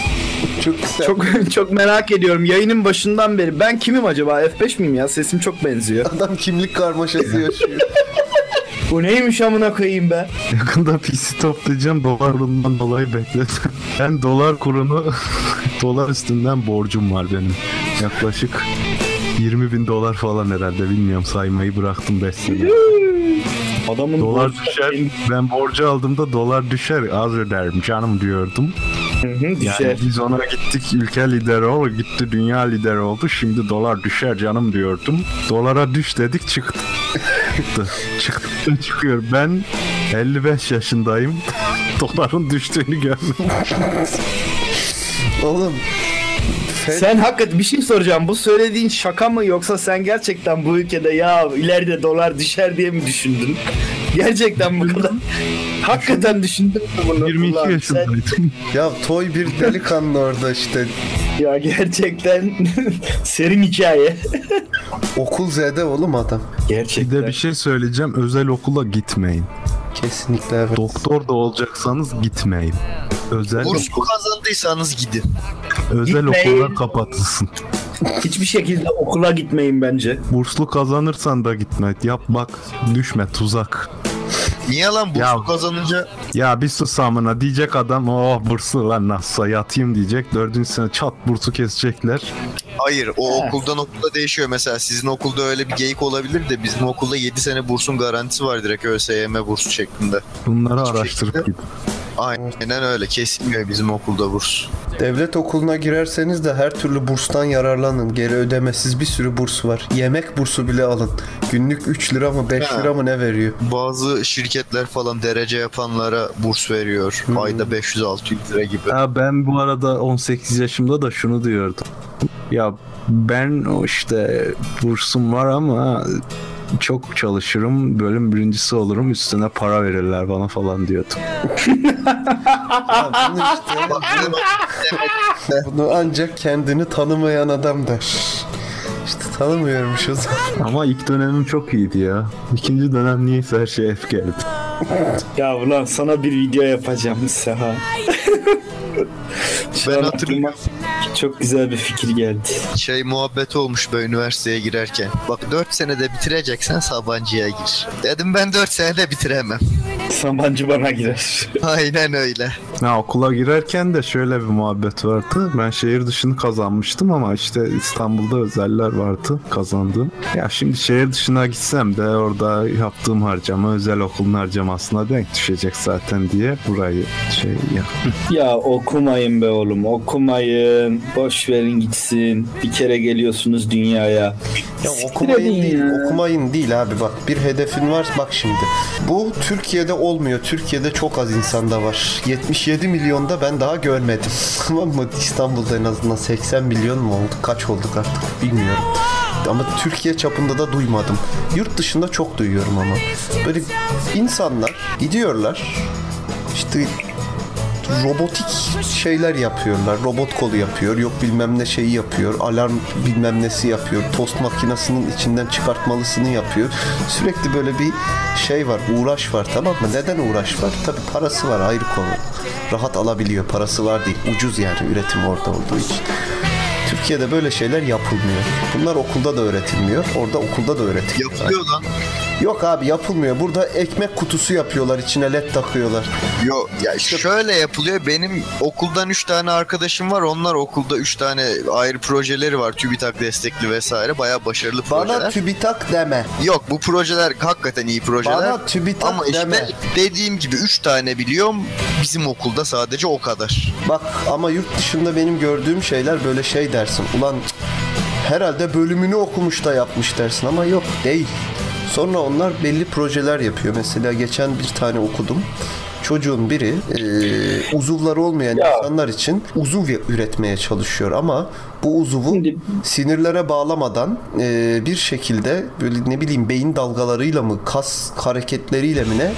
Çok güzel. Çok çok merak ediyorum. Yayının başından beri ben kimim acaba? F5 miyim ya? Sesim çok benziyor. Adam kimlik karmaşası yaşıyor. Bu neymiş amına koyayım be? Yakında PC toplayacağım dolar kurundan dolayı bekledim. Ben dolar kurunu dolar üstünden borcum var benim. Yaklaşık 20 bin dolar falan herhalde bilmiyorum saymayı bıraktım 5 sene. Adamın Dolar borcu- düşer. Ben borcu aldığımda dolar düşer. Az öderim canım diyordum. Hı hı, Yani düşer. biz ona gittik ülke lideri oldu. Gitti dünya lideri oldu. Şimdi dolar düşer canım diyordum. Dolara düş dedik çıktı. Çıktı. Çıktı çıkıyor. Ben 55 yaşındayım. Doların düştüğünü görmedim. Oğlum. Fed, Sen hakikaten bir şey soracağım. Bu söylediğin şaka mı yoksa sen gerçekten bu ülkede ya ileride dolar düşer diye mi düşündün? Gerçekten bu kadar. Hakikaten düşündüm mü bunu? 22 Ulan sen- yaşındaydım. Ya toy bir delikanlı orada işte. Ya gerçekten serin hikaye. Okul Z'de oğlum adam. Bir Gerçekten. de bir şey söyleyeceğim. Özel okula gitmeyin. Kesinlikle evet. Doktor da olacaksanız gitmeyin. Özel Burs kazandıysanız gidin. özel Gitmeyin. okullar kapatılsın. Hiçbir şekilde okula gitmeyin bence. Burslu kazanırsan da gitme. Yap bak düşme tuzak. Niye lan burs Ya- kazanınca Ya bir sus amına diyecek adam oh burslu lan nasılsa yatayım diyecek. Dördüncü sene çat bursu kesecekler. Hayır o okuldan okula değişiyor mesela sizin okulda öyle bir geyik olabilir de bizim okulda 7 sene bursun garantisi var direkt ÖSYM bursu şeklinde. Bunları Hiçbir araştırıp şekilde- gidin. Aynen öyle kesilmiyor bizim okulda burs. Devlet okuluna girerseniz de her türlü burstan yararlanın. Geri ödemesiz bir sürü burs var. Yemek bursu bile alın. Günlük 3 lira mı 5 Ha. lira mı ne veriyor? Bazı şirketler falan derece yapanlara burs veriyor. Ayda 500-600 lira gibi. Ya ben bu arada 18 yaşımda da şunu diyordum. Ya ben o işte bursum var ama çok çalışırım, bölüm birincisi olurum, üstüne para verirler bana falan diyordum. Bunu işte Bak bunu bunu ancak kendini tanımayan adam der. İşte tanımıyormuş o zaman. Ama ilk dönemim çok iyiydi ya. İkinci dönem niyeyse her şey F geldi. Ya ulan sana bir video yapacağım Seha. Ben hatırlıyorum. Çok güzel bir fikir geldi. şey muhabbet olmuş böyle üniversiteye girerken. Bak 4 senede bitireceksen Sabancı'ya gir. Dedim ben 4 senede bitiremem. Sabancı bana girer. Aynen öyle. Ya okula girerken de şöyle bir muhabbet vardı. Ben şehir dışını kazanmıştım ama işte İstanbul'da özeller vardı kazandığım. Ya şimdi şehir dışına gitsem de orada yaptığım harcama özel okulun harcamasına denk düşecek zaten diye burayı şey ya. ya okumayın be oğlum okumayın. Boş verin gitsin. Bir kere geliyorsunuz dünyaya. Ya okumayın değil, ya. okumayın değil abi bak. Bir hedefin var bak şimdi. Bu Türkiye'de olmuyor. Türkiye'de çok az insanda var. 77 milyonda ben daha görmedim. Tamam mı? İstanbul'da en azından 80 milyon mu oldu? Kaç olduk artık bilmiyorum. Ama Türkiye çapında da duymadım. Yurt dışında çok duyuyorum ama. Böyle insanlar gidiyorlar. İşte robotik şeyler yapıyorlar. Robot kolu yapıyor. Yok bilmem ne şeyi yapıyor. Alarm bilmem nesi yapıyor. Tost makinesinin içinden çıkartmalısını yapıyor. Sürekli böyle bir şey var. Uğraş var tamam mı? Neden uğraş var? Tabi parası var ayrı konu. Rahat alabiliyor. Parası var değil. Ucuz yani üretim orada olduğu için. Türkiye'de böyle şeyler yapılmıyor. Bunlar okulda da öğretilmiyor. Orada okulda da öğretiliyor. Yapılıyor lan. Yok abi yapılmıyor. Burada ekmek kutusu yapıyorlar. içine led takıyorlar. Yo ya işte şöyle yapılıyor. Benim okuldan 3 tane arkadaşım var. Onlar okulda 3 tane ayrı projeleri var. TÜBİTAK destekli vesaire. Bayağı başarılı projeler. Bana TÜBİTAK deme. Yok bu projeler hakikaten iyi projeler. Bana TÜBİTAK Ama işte deme. dediğim gibi 3 tane biliyorum. Bizim okulda sadece o kadar. Bak ama yurt dışında benim gördüğüm şeyler böyle şey dersin. Ulan herhalde bölümünü okumuş da yapmış dersin ama yok değil. Sonra onlar belli projeler yapıyor. Mesela geçen bir tane okudum. Çocuğun biri e, uzuvları olmayan Ya. insanlar için uzuv üretmeye çalışıyor ama bu uzuvu Şimdi- sinirlere bağlamadan e, bir şekilde böyle ne bileyim beyin dalgalarıyla mı kas hareketleriyle mi ne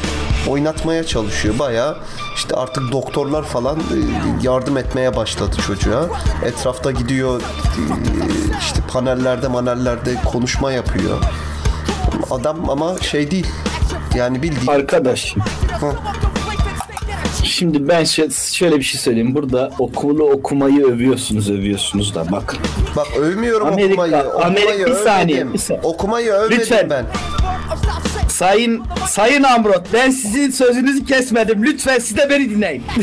oynatmaya çalışıyor. Bayağı işte artık doktorlar falan e, yardım etmeye başladı çocuğa. Etrafta gidiyor e, işte panellerde manellerde konuşma yapıyor. Adam ama şey değil. Yani bildiğin Arkadaş. Şimdi ben şö- şöyle bir şey söyleyeyim. Burada okulu okumayı övüyorsunuz övüyorsunuz da bak. bak övmüyorum Amerika- okumayı. Okumayı Amerika- bir saniye, bir saniye. Okumayı övmedim Lütfen. ben. Sayın Sayın Amrot ben sizin sözünüzü kesmedim. Lütfen siz de beni dinleyin.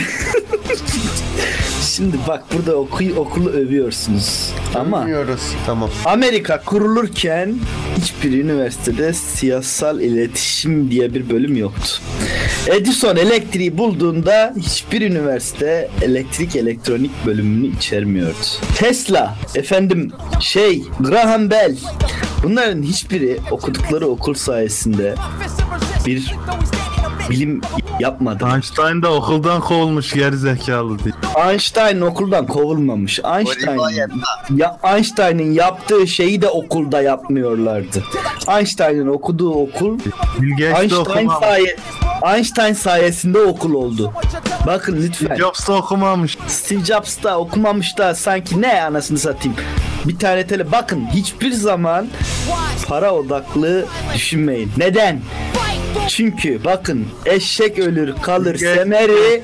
Şimdi bak burada oku, okulu övüyorsunuz. Ama Bilmiyoruz. Tamam. Amerika kurulurken hiçbir üniversitede siyasal iletişim diye bir bölüm yoktu. Edison elektriği bulduğunda hiçbir üniversite elektrik elektronik bölümünü içermiyordu. Tesla, efendim şey, Graham Bell bunların hiçbiri okudukları okul sayesinde bir bilim yapmadı. Einstein da okuldan kovulmuş geri zekalı diye. Einstein okuldan kovulmamış. O Einstein rivayet ya Einstein'ın yaptığı şeyi de okulda yapmıyorlardı. Einstein'ın okuduğu okul Einstein okumamış. saye Einstein sayesinde okul oldu. Bakın lütfen. Jobs da okumamış. Steve Jobs da okumamış da sanki ne anasını satayım. Bir tane tele bakın hiçbir zaman para odaklı düşünmeyin. Neden? Çünkü bakın eşek ölür kalır semeri,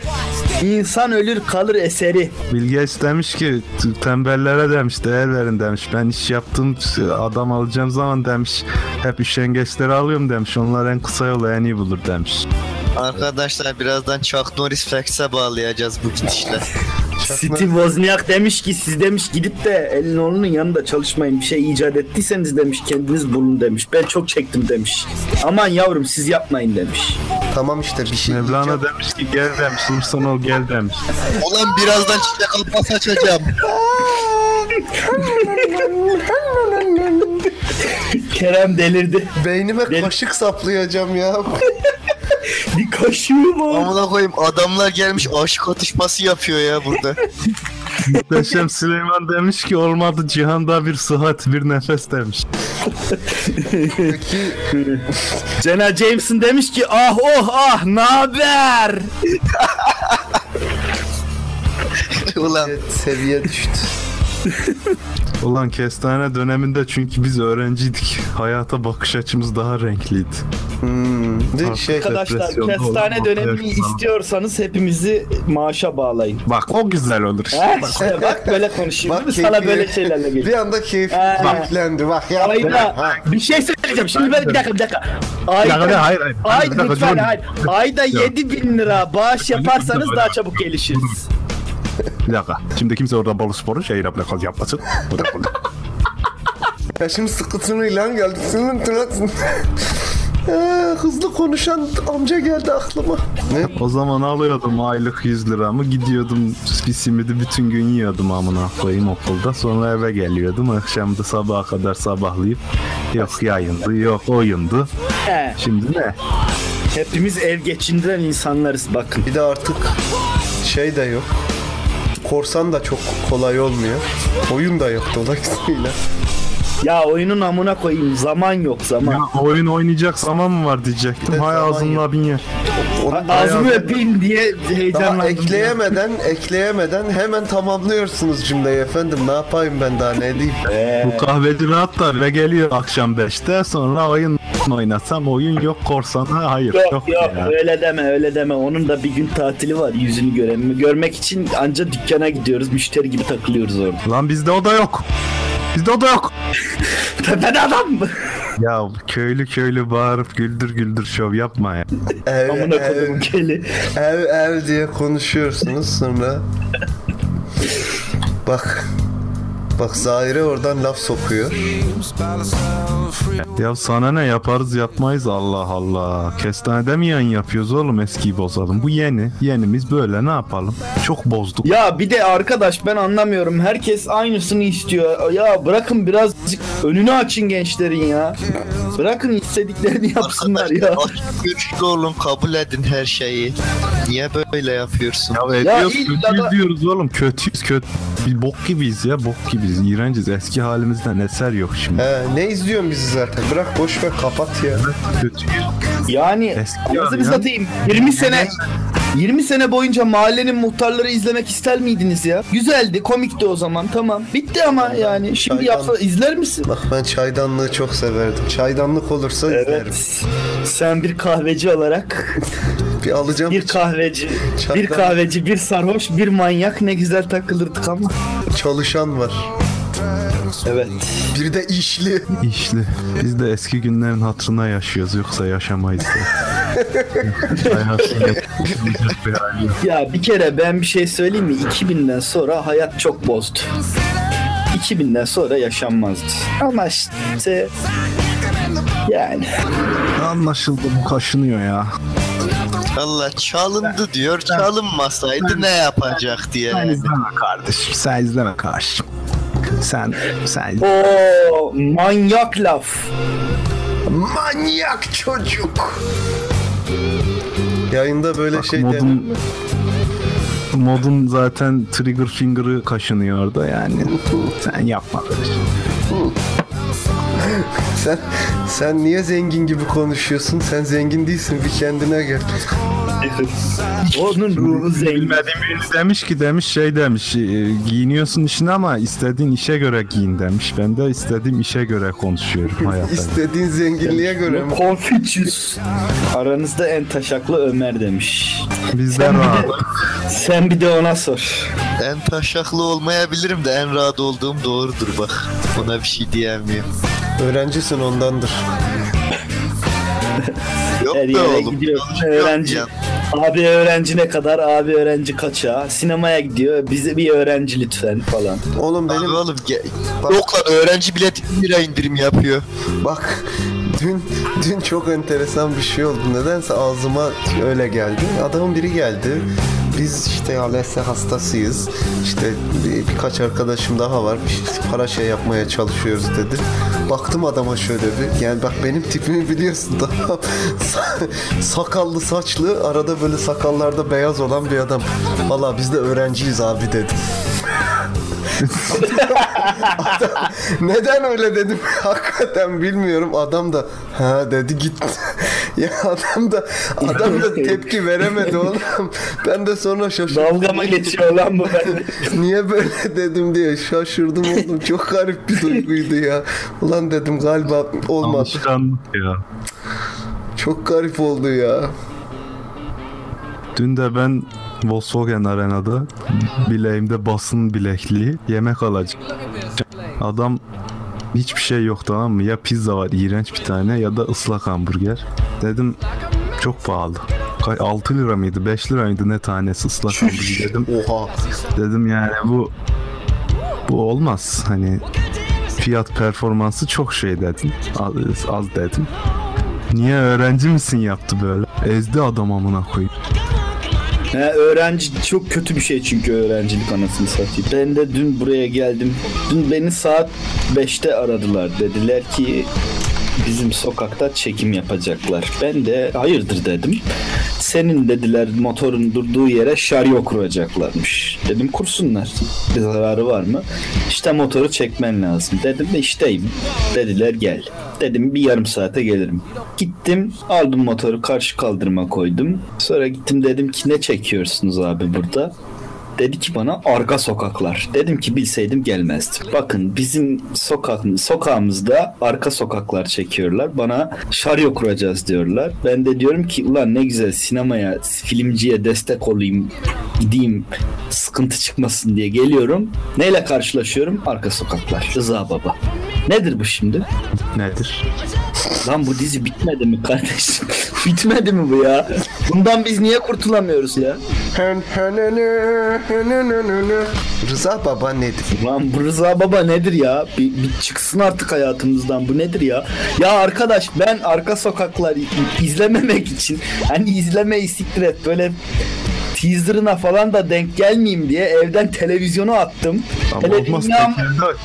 insan ölür kalır eseri. Bill Gates demiş ki tembellere demiş değer verin demiş. Ben iş yaptım adam alacağım zaman demiş. Hep üşengeçleri alıyorum demiş. Onlar en kısa yolu en iyi bulur demiş. Arkadaşlar birazdan Chuck Norris Facts'e bağlayacağız bu gidişle. Steve Wozniak demiş ki siz demiş gidip de elin oğlunun yanında çalışmayın bir şey icat ettiyseniz demiş kendiniz bulun demiş. Ben çok çektim demiş. Aman yavrum siz yapmayın demiş. Tamam işte bir şey Mevlana diyeceğim. demiş ki gel demiş. Dursan ol gel demiş. Ulan birazdan çiçek abbas açacağım. Kerem delirdi. Beynime Benim- kaşık saplayacağım ya. Bir kaşığı mı? Amına koyayım adamlar gelmiş aşık atışması yapıyor ya burada. Muhteşem Süleyman demiş ki olmadı cihanda bir sıhhat bir nefes demiş. Peki Jenna Jameson demiş ki ah oh ah naber? Ulan seviye düştü. Ulan kestane döneminde çünkü biz öğrenciydik. Hayata bakış açımız daha renkliydi. Hmm. De şey Arkadaşlar kestane dönemini istiyorsanız hepimizi maaşa bağlayın. Bak o güzel olur. Ha, işte bak böyle konuşayım. Bak mi? Sana keyfi- böyle şeylerle bir geliyor. anda keyif Ee, yüklendi. Bak ya. Ayda Ha. bir şey söyleyeceğim. Şimdi ben bir dakika bir dakika. hayır, Ayda, hayır, hayır. Ayda Bir dakika, lütfen hayır. Ayda 7000 bin lira bağış yaparsanız daha çabuk gelişiriz. Bir dakika. Şimdi kimse orada balı sporu şehir aplakası yapmasın. Bu da bu da. Ya şimdi sıkıntını ilan geldi. Senin tırasın. Ee, hızlı konuşan amca geldi aklıma. Ne? O zaman alıyordum aylık 100 liramı gidiyordum bir simidi bütün gün yiyordum amına koyayım okulda. Sonra eve geliyordum. Akşam da sabaha kadar sabahlayıp yok yayındı yok oyundu. He, Şimdi ne? hepimiz ev geçindiren insanlarız bakın. Bir de artık şey de yok. Korsan da çok kolay olmuyor. Oyun da yok dolayısıyla. Ya oyunun amına koyayım zaman yok zaman. Ya oyun oynayacak zaman mı var diyecektim. Hay yok. bin yer. Onu Ağzımı öpeyim diye Daha heyecanlandım. ekleyemeden, ekleyemeden hemen tamamlıyorsunuz cümleyi efendim. Ne yapayım ben daha ne diyeyim? Bu kahveci rahatlar ve geliyor akşam 5'te sonra oyun oynasam oyun yok korsana hayır Yok yok, yok ya. öyle deme öyle deme. Onun da bir gün tatili var yüzünü göremi. Görmek için anca dükkana gidiyoruz. Müşteri gibi takılıyoruz orada. Lan bizde o da yok. Bizde o da yok. Tepede adam mı? Ya köylü köylü bağırıp güldür güldür şov yapma ya. Ev, Amına ev, keli. ev, ev diye konuşuyorsunuz sonra. Bak. Bak Zahire oradan laf sokuyor. Ya sana ne yaparız yapmayız Allah Allah. Kestanede mi yan yapıyoruz oğlum eskiyi bozalım. Bu yeni. Yenimiz böyle ne yapalım. Çok bozduk. Ya bir de arkadaş ben anlamıyorum. Herkes aynısını istiyor. Ya bırakın birazcık önünü açın gençlerin ya. Bırakın istediklerini yapsınlar ya. Görüşlü olun kabul edin her şeyi. Niye böyle yapıyorsun? Ya ediyoruz illa kötüyüz da- diyoruz oğlum. Kötüyüz kötü. Bir bok gibiyiz ya bok gibiyiz. İğrenciz. Eski halimizden eser yok şimdi. He, ne izliyorsun bizi zaten? Bırak boş ver kapat ya. Kötüyüz. Yani Eski yazını ya. satayım. 20 sene 20 sene boyunca mahallenin muhtarları izlemek ister miydiniz ya? Güzeldi, komikti o zaman. Tamam. Bitti ama yani. Şimdi Çaydan- yapsa izler misin? Bak ben çaydanlığı çok severdim. Çaydanlık olursa izlerim. Evet. Sen bir kahveci olarak Bir alacağım. bir kahveci, Çaydan- bir kahveci, bir sarhoş, bir manyak ne güzel takılırdık ama. çalışan var. Evet. Bir de işli. İşli. Biz de eski günlerin hatırına yaşıyoruz yoksa yaşamayız. Ya bir kere ben bir şey söyleyeyim mi? 2000'den sonra hayat çok bozdu. 2000'den sonra yaşanmazdı. Ama işte yani Anlaşıldı bu kaşınıyor ya. Allah çalındı diyor. Çalınmasaydı ne yapacaktı Sen yani? izleme kardeşim. Sen izleme kardeşim. Sen, sen o manyak laf. Manyak çocuk. Yayında böyle Bak, şey modun-? Modun zaten trigger finger'ı kaşınıyor orada yani. Sen yapma böyle şey. Sen sen niye zengin gibi konuşuyorsun? Sen zengin değilsin. Bir kendine gel. Onun ruhu zengin. Bilmediğim demiş ki demiş şey demiş e, giyiniyorsun işine ama istediğin işe göre giyin demiş. Ben de istediğim işe göre konuşuyorum hayatta. İstediğin zenginliğe göre mi? Confucius. Aranızda en taşaklı Ömer demiş. Bizden rahat. sen bir de ona sor. En taşaklı olmayabilirim de en rahat olduğum doğrudur bak. Buna bir şey diyemiyorum. Öğrencisin ondandır. Yok Her be yere oğlum. gidiyor. Yok Öğrenci. ya. Abi öğrenci ne kadar? Abi öğrenci kaça? Sinemaya gidiyor. Bize bir öğrenci lütfen falan. Oğlum Abi benim oğlum ge- Yok lan öğrenci bilet 1 lira indirim yapıyor. bak dün dün çok enteresan bir şey oldu. Nedense ağzıma öyle geldi. Adamın biri geldi. Biz işte ALS hastasıyız. İşte bir, birkaç arkadaşım daha var. İşte para şey yapmaya çalışıyoruz dedi. Baktım adama şöyle bir. Yani bak benim tipimi biliyorsun. Sa- Sakallı saçlı arada böyle sakallarda beyaz olan bir adam. Valla biz de öğrenciyiz abi dedim. Adam- neden öyle dedim hakikaten bilmiyorum. Adam da ha dedi gitti. ya adam da adam da tepki veremedi oğlum. Ben de sonra şaşırdım. Dalga mı geçiyor lan bu ben? Niye böyle dedim diye şaşırdım oğlum. Çok garip bir duyguydu ya. Ulan dedim galiba olmadı. Alışkanlık ya. Çok garip oldu ya. Dün de ben Volkswagen Arena'da bileğimde basın bilekliği yemek alacağım. Adam hiçbir şey yok tamam mı? Ya pizza var iğrenç bir tane ya da ıslak hamburger. Dedim çok pahalı. Kay- 6 lira mıydı 5 lira mıydı ne tanesi ıslak hamburger dedim. Oha. Dedim yani bu bu olmaz. Hani fiyat performansı çok şey dedim. Az, az dedim. Niye öğrenci misin yaptı böyle? Ezdi adam amına koyayım. He, öğrenci çok kötü bir şey çünkü öğrencilik anasını satayım. Ben de dün buraya geldim. Dün beni saat 5'te aradılar. Dediler ki bizim sokakta çekim yapacaklar. Ben de hayırdır dedim. Senin dediler motorun durduğu yere şaryo kuracaklarmış. Dedim kursunlar. Bir zararı var mı? İşte motoru çekmen lazım. Dedim de işteyim. Dediler gel. Dedim bir yarım saate gelirim. Gittim aldım motoru karşı kaldırıma koydum. Sonra gittim dedim ki ne çekiyorsunuz abi burada? Dedi ki bana arka sokaklar. Dedim ki bilseydim gelmezdim. Bakın bizim sokak sokağımızda arka sokaklar çekiyorlar. Bana şaryo kuracağız diyorlar. Ben de diyorum ki ulan ne güzel sinemaya, filmciye destek olayım, gideyim sıkıntı çıkmasın diye geliyorum. Neyle karşılaşıyorum? Arka sokaklar. Rıza Baba. Nedir bu şimdi? Nedir? Lan bu dizi bitmedi mi kardeşim? bitmedi mi bu ya? Bundan biz niye kurtulamıyoruz ya? Rıza baba nedir? Lan bu Rıza Baba nedir ya? Bir, bir çıksın artık hayatımızdan. Bu nedir ya? Ya arkadaş ben arka sokaklar izlememek için hani izlemeyi siktir et böyle teaserına falan da denk gelmeyeyim diye evden televizyonu attım. Ama Tele olmaz dünya.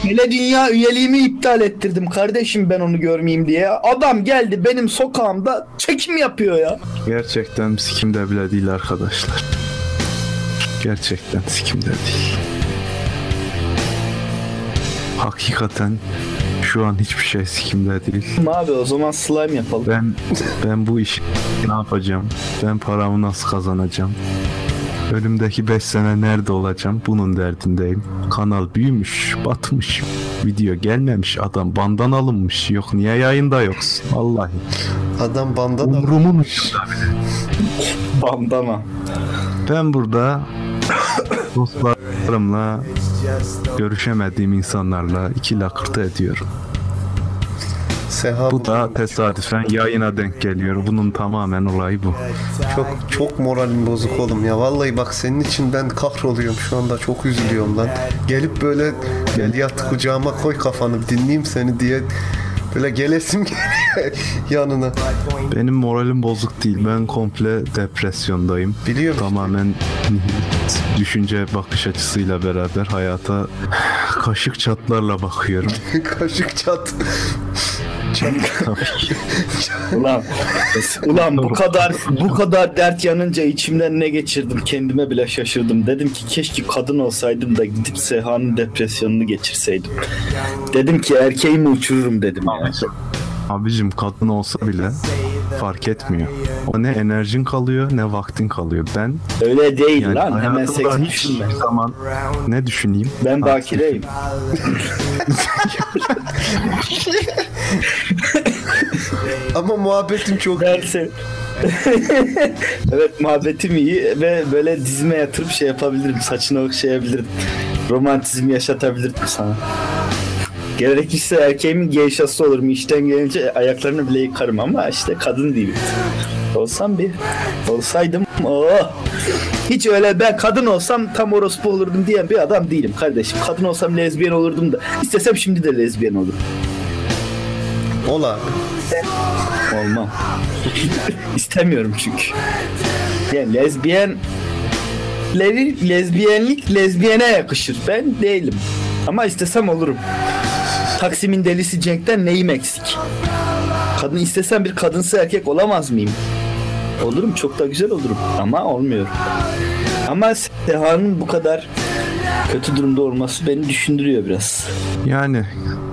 Tele dünya üyeliğimi iptal ettirdim kardeşim ben onu görmeyeyim diye. Adam geldi benim sokağımda çekim yapıyor ya. Gerçekten sikimde bile değil arkadaşlar. Gerçekten sikimde değil. Hakikaten şu an hiçbir şey sikimde değil. Abi o zaman slime yapalım. Ben ben bu işi ne yapacağım? Ben paramı nasıl kazanacağım? Önümdeki 5 sene nerede olacağım? Bunun derdindeyim. Kanal büyümüş, batmış. Video gelmemiş, adam bandan alınmış. Yok niye yayında yoksun? Vallahi. Adam bandana Umrumun ucunda bile. Bandana. Ben burada dostlarımla görüşemediğim insanlarla iki lakırtı ediyorum. Seha Bu da tesadüfen yayına denk geliyor. Bunun tamamen olayı bu. çok çok moralim bozuk oğlum ya. Vallahi bak senin için ben kahroluyorum şu anda. Çok üzülüyorum lan. Gelip böyle gel yat kucağıma koy kafanı dinleyeyim seni diye böyle gelesim yanına. Benim moralim bozuk değil. Ben komple depresyondayım. Biliyorum. Tamamen düşünce bakış açısıyla beraber hayata kaşık çatlarla bakıyorum. Kaşık çat. Ulan, ulan bu kadar bu kadar dert yanınca içimden ne geçirdim kendime bile şaşırdım. Dedim ki keşke kadın olsaydım da gidip Seha'nın depresyonunu geçirseydim. Dedim ki erkeğimi uçururum dedim ya. Abicim kadın olsa bile fark etmiyor. O ne enerjin kalıyor ne vaktin kalıyor. Ben Öyle değil yani lan hemen seks hiç düşünme. zaman ne düşüneyim? Ben bakireyim. Ama muhabbetin çok Derse. evet muhabbetim iyi ve böyle dizime yatırıp şey yapabilirim. Saçını okşayabilirim. Romantizm yaşatabilirim sana. Gerekirse erkeğimin geyşası olurum. İşten gelince ayaklarını bile yıkarım ama işte kadın değilim. Olsam bir. Olsaydım. Oh. Hiç öyle ben kadın olsam tam orospu olurdum diyen bir adam değilim kardeşim. Kadın olsam lezbiyen olurdum da. istesem şimdi de lezbiyen olurum. ol abi. Olmam. İstemiyorum çünkü. Yani lezbiyen lezbiyenlik lezbiyene yakışır. Ben değilim. Ama istesem olurum. Taksim'in delisi Cenk'ten neyim eksik? Kadın istesem bir kadınsı erkek olamaz mıyım? Olurum çok da güzel olurum ama olmuyorum. Ama Seha'nın bu kadar kötü durumda olması beni düşündürüyor biraz. Yani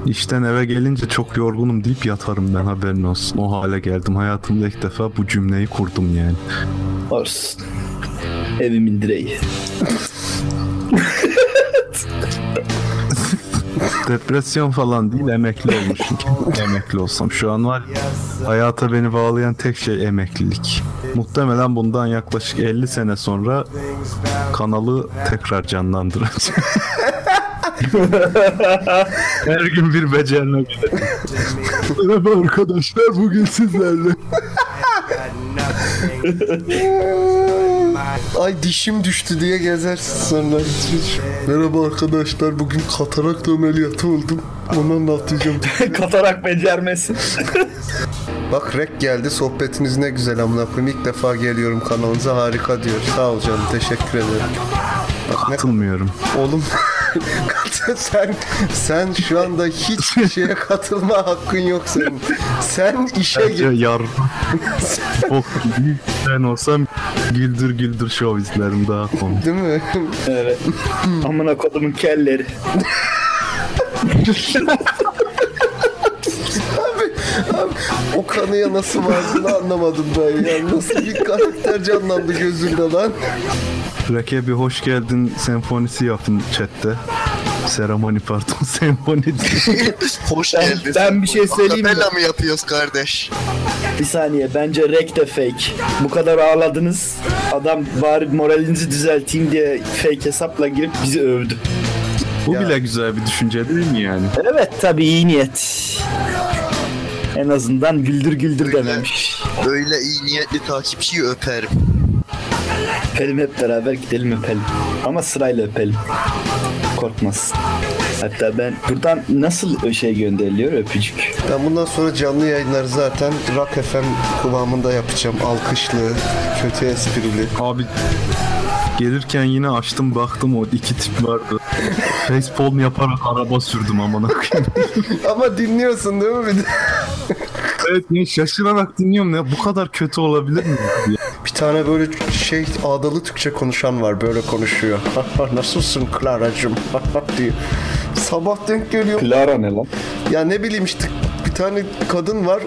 işten eve gelince çok yorgunum deyip yatarım ben haberin olsun. O hale geldim. Hayatımda ilk defa bu cümleyi kurdum yani. Olsun. Evimin direği. Depresyon falan değil emekli olmuşum. emekli olsam şu an var ya, hayata beni bağlayan tek şey emeklilik. Muhtemelen bundan yaklaşık 50 sene sonra kanalı tekrar canlandıracağım. Her gün bir becerme Merhaba arkadaşlar bugün sizlerle. Ay dişim düştü diye gezersin sonra. Merhaba arkadaşlar bugün katarakt ameliyatı oldum. Onu anlatacağım. Katarak becermesi. Bak rek geldi sohbetiniz ne güzel amına koyayım. İlk defa geliyorum kanalınıza harika diyor. Sağ ol canım teşekkür ederim. Bak ne Katılmıyorum. oğlum sen sen şu anda hiçbir şeye katılma hakkın yok senin. Sen işe Bence git. yar. Bok gibi. Ben olsam güldür güldür şov izlerim daha komik. Değil mi? evet. Amına kodumun kelleri. abi, abi o kanıya nasıl vardığını anlamadım ben ya. Nasıl bir karakter canlandı gözünde lan. Reke bir hoş geldin senfonisi yapın chatte. Seremoni pardon senfoni değil. Hoş Ben, geldin. ben bir şey söyleyeyim mi? Acapella mı yapıyoruz kardeş? Bir saniye bence rek de fake. Bu kadar ağladınız. Adam bari moralinizi düzelteyim diye fake hesapla girip bizi övdü. Bu Ya. bile güzel bir düşünce değil mi yani? Evet tabii iyi niyet. En azından güldür güldür dememiş. Böyle iyi niyetli takipçiyi öperim. Öpelim hep beraber gidelim öpelim. Ama sırayla öpelim. Korkmasın. Hatta ben buradan nasıl şey gönderiliyor öpücük? Ben bundan sonra canlı yayınları zaten Rock FM kıvamında yapacağım. Alkışlı, kötü esprili. Abi gelirken yine açtım baktım o iki tip vardı. Facepalm yaparak araba sürdüm amına koyayım. Ama dinliyorsun değil mi bir de? evet ya şaşırarak dinliyorum ya bu kadar kötü olabilir mi? Bir tane böyle şey ağdalı Türkçe konuşan var böyle konuşuyor. Nasılsın Clara'cığım diyor. Sabah denk geliyor. Clara ne lan? Ya ne bileyim işte bir tane kadın var.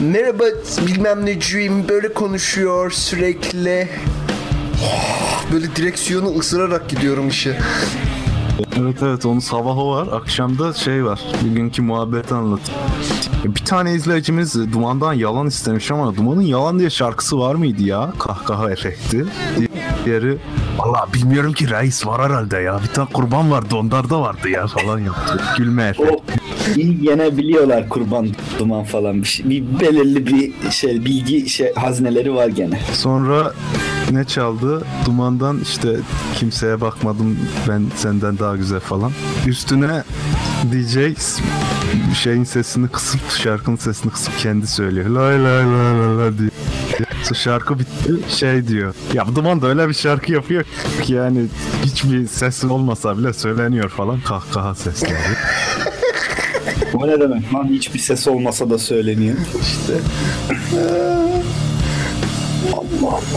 Merhaba bilmem neciyim böyle konuşuyor sürekli. Böyle direksiyonu ısırarak gidiyorum işe. Evet evet onun sabahı var akşamda şey var bugünkü muhabbeti anlat. Bir tane izleyicimiz Duman'dan yalan istemiş ama Duman'ın yalan diye şarkısı var mıydı ya? Kahkaha efekti. Diğeri Valla bilmiyorum ki reis var herhalde ya. Bir tane kurban vardı onlarda vardı ya falan yaptı. Gülme efekti. O iyi gene biliyorlar kurban duman falan bir şey. Bir belirli bir şey bilgi şey hazneleri var gene. Sonra ne çaldı? Dumandan işte kimseye bakmadım ben senden daha güzel falan. Üstüne DJ şeyin sesini kısıp şarkının sesini kısıp kendi söylüyor. Lay lay lay lay lay diye. Sonra şarkı bitti şey diyor. Ya bu Duman da öyle bir şarkı yapıyor ki yani hiçbir ses olmasa bile söyleniyor falan kahkaha sesleri. O ne demek lan hiçbir ses olmasa da söyleniyor. İşte.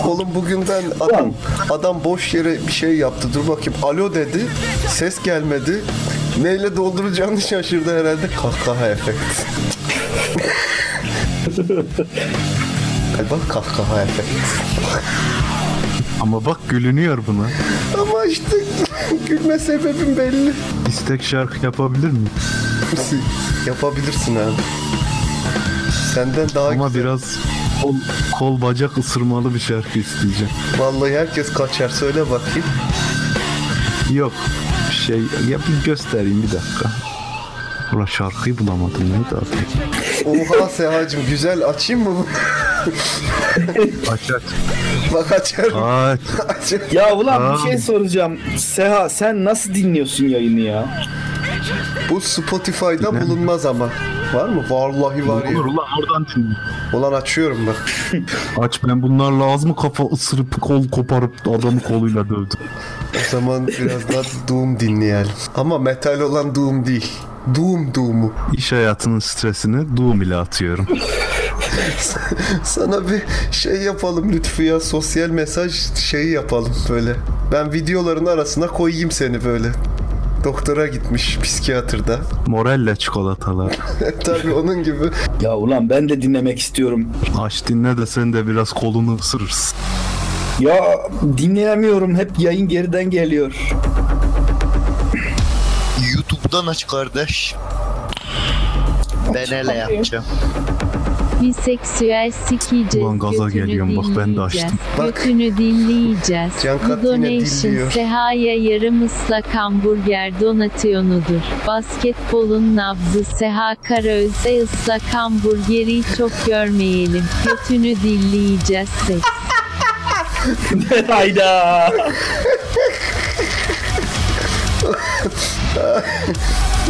Oğlum bugünden adam adam boş yere bir şey yaptı. Dur bakayım. Alo dedi. Ses gelmedi. Neyle dolduracağını şaşırdı herhalde. Kahkaha efekt. Galiba kahkaha efekt. Ama bak gülünüyor buna. Ama işte gülme sebebim belli. İstek şarkı yapabilir miyim? Yapabilirsin abi. Senden daha Ama güzel. biraz kol, kol bacak ısırmalı bir şarkı isteyeceğim. Vallahi herkes kaçar. Söyle bakayım. Yok şey ya bir göstereyim bir dakika. Ulan şarkıyı bulamadım neydi adı? Oha Sehacım güzel açayım mı bunu? Aç aç. Bak açarım. Aç. Açarım. Ya ulan Aa. bir şey soracağım. Seha sen nasıl dinliyorsun yayını ya? Bu Spotify'da bulunmaz ama. Var mı? Vallahi var ya. Olur ulan oradan dinle. Ulan açıyorum bak. Aç ben bunlarla az mı kafa ısırıp kol koparıp adamı koluyla dövdüm. O zaman biraz daha Doom dinleyelim. Ama metal olan Doom değil. Doom Doom'u. İş hayatının stresini Doom ile atıyorum. Sana bir şey yapalım Lütfü ya. Sosyal mesaj şeyi yapalım böyle. Ben videoların arasına koyayım seni böyle. Doktora gitmiş psikiyatrda. Morelle çikolatalar. Tabii onun gibi. Ya ulan ben de dinlemek istiyorum. Aç dinle de sen de biraz kolunu ısırırsın. Ya dinleyemiyorum. Hep yayın geriden geliyor. YouTube'dan aç kardeş. Ben hele yapacağım. Biseksüel sikeceğiz. Ulan gaza götünü geliyorum, bak ben de açtım. Bak. Götünü dinleyeceğiz. Cankat Bu donation. Seha'ya yarım ıslak hamburger donatıyornudur. Basketbolun nabzı Seha Karaöz'e ıslak hamburgeri çok görmeyelim. Götünü dinleyeceğiz seks. Hayda.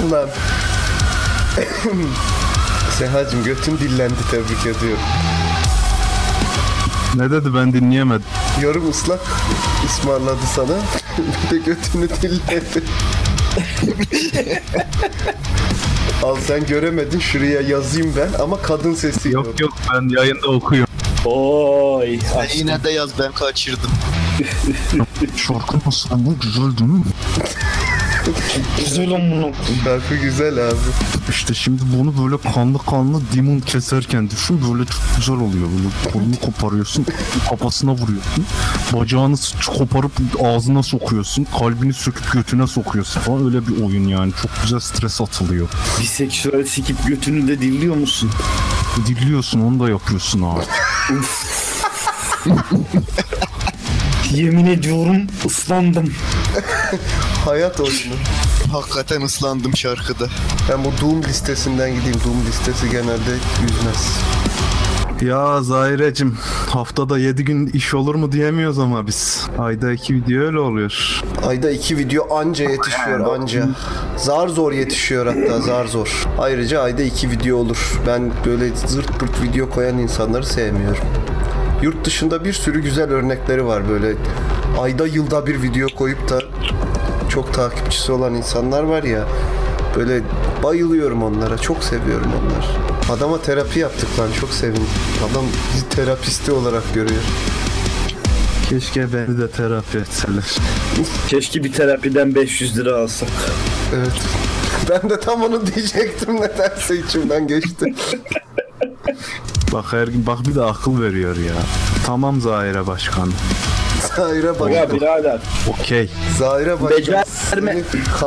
Ulan. Sehacım götün dillendi tebrik ediyorum. Ne dedi ben dinleyemedim. Yorum ıslak ısmarladı sana. bir de götünü dilledi. Al sen göremedin şuraya yazayım ben ama kadın sesi yok. Yok yok ben yayında okuyorum. Oy. Sen yine de yaz ben kaçırdım. Şarkı ama güzel değil mi? Güzel bunu. Şarkı güzel abi. İşte şimdi bunu böyle kanlı kanlı demon keserken düşün böyle çok güzel oluyor. Böyle kolunu koparıyorsun, kafasına vuruyorsun. Bacağını koparıp ağzına sokuyorsun. Kalbini söküp götüne sokuyorsun falan. Öyle bir oyun yani. Çok güzel stres atılıyor. Biseksüel sikip götünü de dinliyor musun? Diliyorsun onu da yapıyorsun abi. Yemin ediyorum ıslandım. Hayat oyunu. Hakikaten ıslandım şarkıda. Ben bu Doom listesinden gideyim. Doom listesi genelde yüzmez. Ya Zahire'cim haftada 7 gün iş olur mu diyemiyoruz ama biz. Ayda 2 video öyle oluyor. Ayda iki video anca yetişiyor anca. Zar zor yetişiyor hatta zar zor. Ayrıca ayda iki video olur. Ben böyle zırt pırt video koyan insanları sevmiyorum. Yurt dışında bir sürü güzel örnekleri var böyle. Ayda yılda bir video koyup da çok takipçisi olan insanlar var ya. Böyle bayılıyorum onlara. Çok seviyorum onları. Adama terapi yaptık lan. Çok sevindim. Adam bizi terapisti olarak görüyor. Keşke beni de terapi etseler. Keşke bir terapiden 500 lira alsak. Evet. Ben de tam onu diyecektim nedense içimden geçti. Bak her bak bir de akıl veriyor ya. Tamam Zahire Başkan. Zahire Ya Başkan. birader. Okey. Zahire Başkan. Becerme,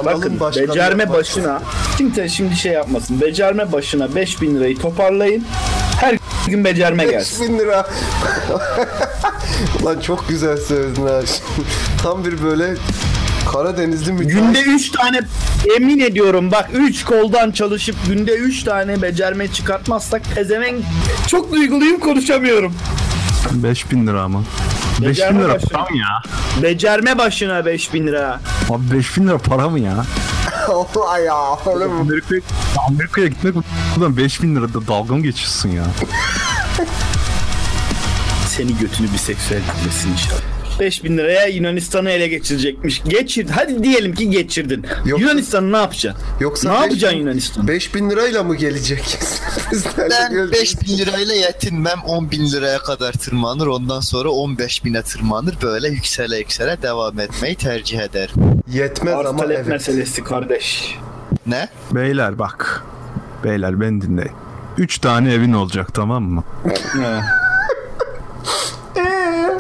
bakın becerme başına kimse şimdi şey yapmasın. Becerme başına 5000 lirayı toparlayın. Her gün becerme gelsin. 5000 lira. Lan çok güzel söyledin ha. Tam bir böyle Karadenizli müteahhit. Günde 3 tane emin ediyorum bak 3 koldan çalışıp günde 3 tane becerme çıkartmazsak ezemen çok duyguluyum konuşamıyorum. 5000 lira mı? 5000 Becerme lira başına. para mı ya? Becerme başına 5000 lira. Abi 5000 lira para mı ya? Allah ya. Amerika'ya Amerika'ya gitmek buradan 5000 lira da dalga mı geçiyorsun ya? Seni götünü bir seksüel dinlesin inşallah. 5000 liraya Yunanistan'ı ele geçirecekmiş. Geçir. Hadi diyelim ki geçirdin. Yok. Yunanistan'ı ne yapacaksın? Yoksa ne beş- yapacaksın Yunanistan? 5000 lirayla mı gelecek? Ben gelecek. 5000 lirayla yetinmem 10 bin liraya kadar tırmanır ondan sonra 15 bine tırmanır böyle yüksele yüksele devam etmeyi tercih ederim. Yetmez Arz ama talep evet. meselesi kardeş. Ne? Beyler bak. Beyler ben dinleyin. Üç tane evin olacak tamam mı?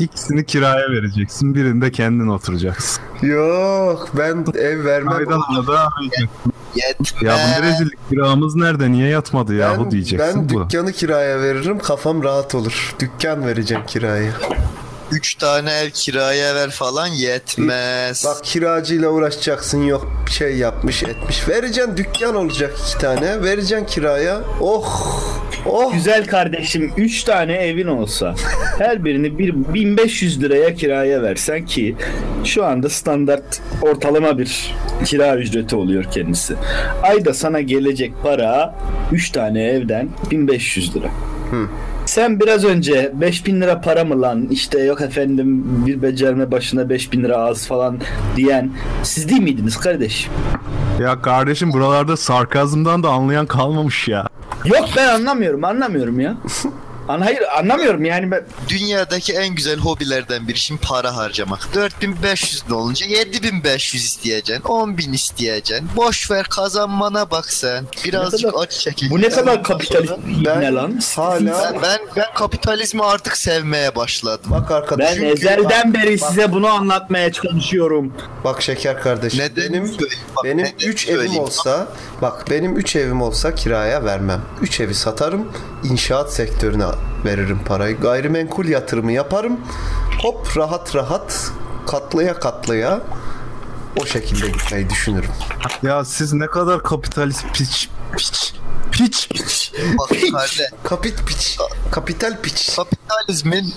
İkisini kiraya vereceksin. Birinde kendin oturacaksın. Yok ben ev vermem. Faydalı da Yetmez. Ya bu ne rezillik kiramız nerede? Niye yatmadı ya Ben, bu diyeceksin ben bu. dükkanı kiraya veririm kafam rahat olur. Dükkan vereceğim kiraya. 3 tane ev kiraya ver falan yetmez. Bak kiracıyla uğraşacaksın yok bir şey yapmış etmiş. Vereceksin dükkan olacak iki tane. Vereceksin kiraya. Oh. Oh. Güzel kardeşim 3 tane evin olsa her birini bir 1500 liraya kiraya versen ki şu anda standart ortalama bir kira ücreti oluyor kendisi. Ayda sana gelecek para 3 tane evden 1500 lira. Sen biraz önce 5000 lira para mı lan işte yok efendim bir becerme başına 5000 lira az falan diyen siz değil miydiniz kardeş? Ya kardeşim buralarda sarkazmdan da anlayan kalmamış ya. Yok ben anlamıyorum anlamıyorum ya. An hayır anlamıyorum yani ben Dünyadaki en güzel hobilerden biri şimdi para harcamak. 4500 ne olunca 7500 isteyeceksin. 10.000 isteyeceksin. Boş ver kazanmana bak sen. Birazcık kadar- aç çekil. bu ne kadar sonra- bir ne lan? hala Ben, ben, ben kapitalizmi artık sevmeye başladım. bak arkadaş. Ben çünkü ezelden bak, beri bak, size bunu anlatmaya çalışıyorum. Bak şeker kardeşim. Neden benim? Bak, benim neden 3 evim olsa bak benim 3 evim olsa kiraya vermem. 3 evi satarım. inşaat sektörüne veririm parayı. Gayrimenkul yatırımı yaparım. Hop rahat rahat katlaya katlaya o şekilde gitmeyi düşünürüm. Ya siz ne kadar kapitalist piç piç piç piç. Bak kardeş, Kapit piç. Kapital piç. kapitalizmin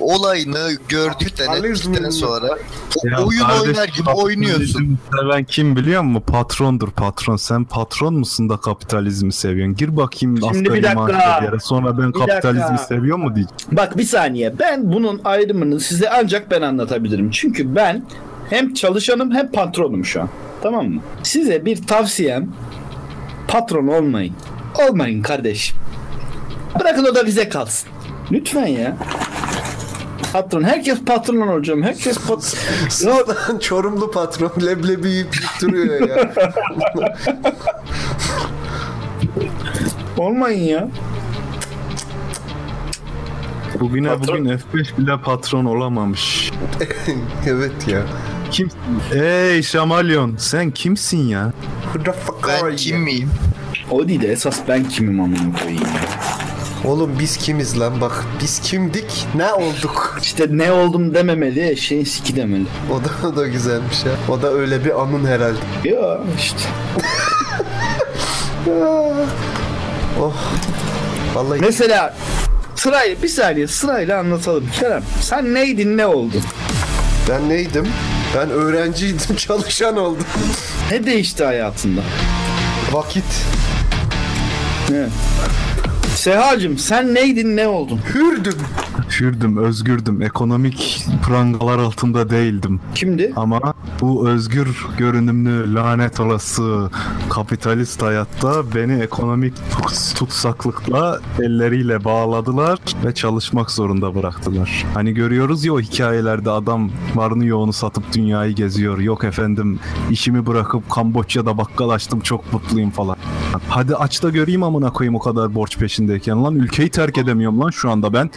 olayını gördükten Kapitalizmin- ettikten sonra o Ya oyun kardeş, oynar gibi oynuyorsun. Seven kim biliyor musun? Patrondur patron. Sen patron musun da kapitalizmi seviyorsun? Gir bakayım Şimdi asgari bir dakika. yere. Sonra ben Bir kapitalizmi dakika. seviyor mu diyeceğim. Bak bir saniye. Ben bunun ayrımını size ancak ben anlatabilirim. Çünkü ben hem çalışanım hem patronum şu an. Tamam mı? Size bir tavsiyem patron olmayın. Olmayın kardeşim. Bırakın o da bize kalsın. Lütfen ya. Patron. Herkes patron olacağım. Herkes patron. Lan Çorumlu patron leblebi yiyip duruyor ya. olmayın ya. Bugüne Patron- bugün F5 bile patron olamamış. evet ya. Kim? Ey Şamalyon sen kimsin ya? Ben kim miyim? O değil de esas ben kimim amına koyayım. ya. Oğlum biz kimiz lan bak. Biz kimdik? Ne olduk? İşte ne oldum dememeli, eşeğin siki demeli. O da, o da güzelmiş ya. O da öyle bir anın herhalde. Ya işte. Oh. Vallahi Mesela sırayla bir saniye sırayla anlatalım. Kerem sen neydin ne oldun? ben neydim? Ben öğrenciydim, çalışan oldum. Ne değişti hayatında? Vakit. Ne? Sehacım sen neydin ne oldun? Hürdüm. Hürdüm, özgürdüm. Ekonomik prangalar altında değildim. Kimdi? Ama bu özgür görünümlü lanet olası kapitalist hayatta beni ekonomik tut- tutsaklıkla elleriyle bağladılar ve çalışmak zorunda bıraktılar. Hani görüyoruz ya o hikayelerde adam varını yoğunu satıp dünyayı geziyor. Yok efendim işimi bırakıp Kamboçya'da bakkal açtım çok mutluyum falan. Hadi aç da göreyim amına koyayım o kadar borç peşindeyken lan ülkeyi terk edemiyorum lan şu anda ben.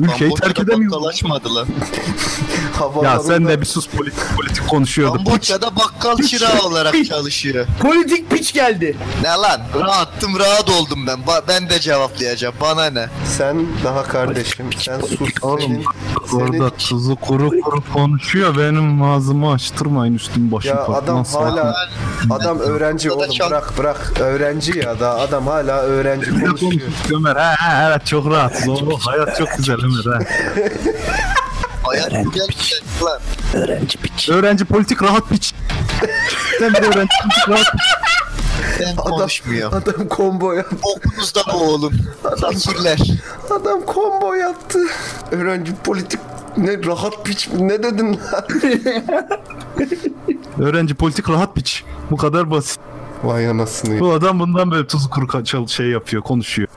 Ülkeyi terk Kamboçya'da. Havalarında... Ya sen de bir sus politik politik konuşuyordun. Kamboçya'da bakkal çırağı olarak çalışıyor. Politik piç geldi. Ne lan? Rahattım rahat oldum ben. Ba- ben de cevaplayacağım. Bana ne? Sen daha kardeşim. Sen sus. Oğlum orada senin... tuzu kuru kuru konuşuyor. Benim ağzımı açtırmayın üstüm başım Ya adam hala adam öğrenci oğlum çok- bırak bırak öğrenci ya da adam hala öğrenci konuşuyor. Ömer? Ha, ha, evet çok rahatsız. O hayat çok güzel Ömer. Ha. Hayat güzel lan. Öğrenci piç. Öğrenci politik rahat piç. Sen bir öğrenci politik rahat piç. Ben konuşmuyorum. Adam combo yaptı. Okulunuzda bu oğlum. Fakirler. Adam combo yaptı. Öğrenci politik Ne rahat piç? Ne dedin lan? Öğrenci politik rahat biç. Bu kadar basit. Vay anasını. Bu adam bundan böyle tuzu kuru şey yapıyor, konuşuyor.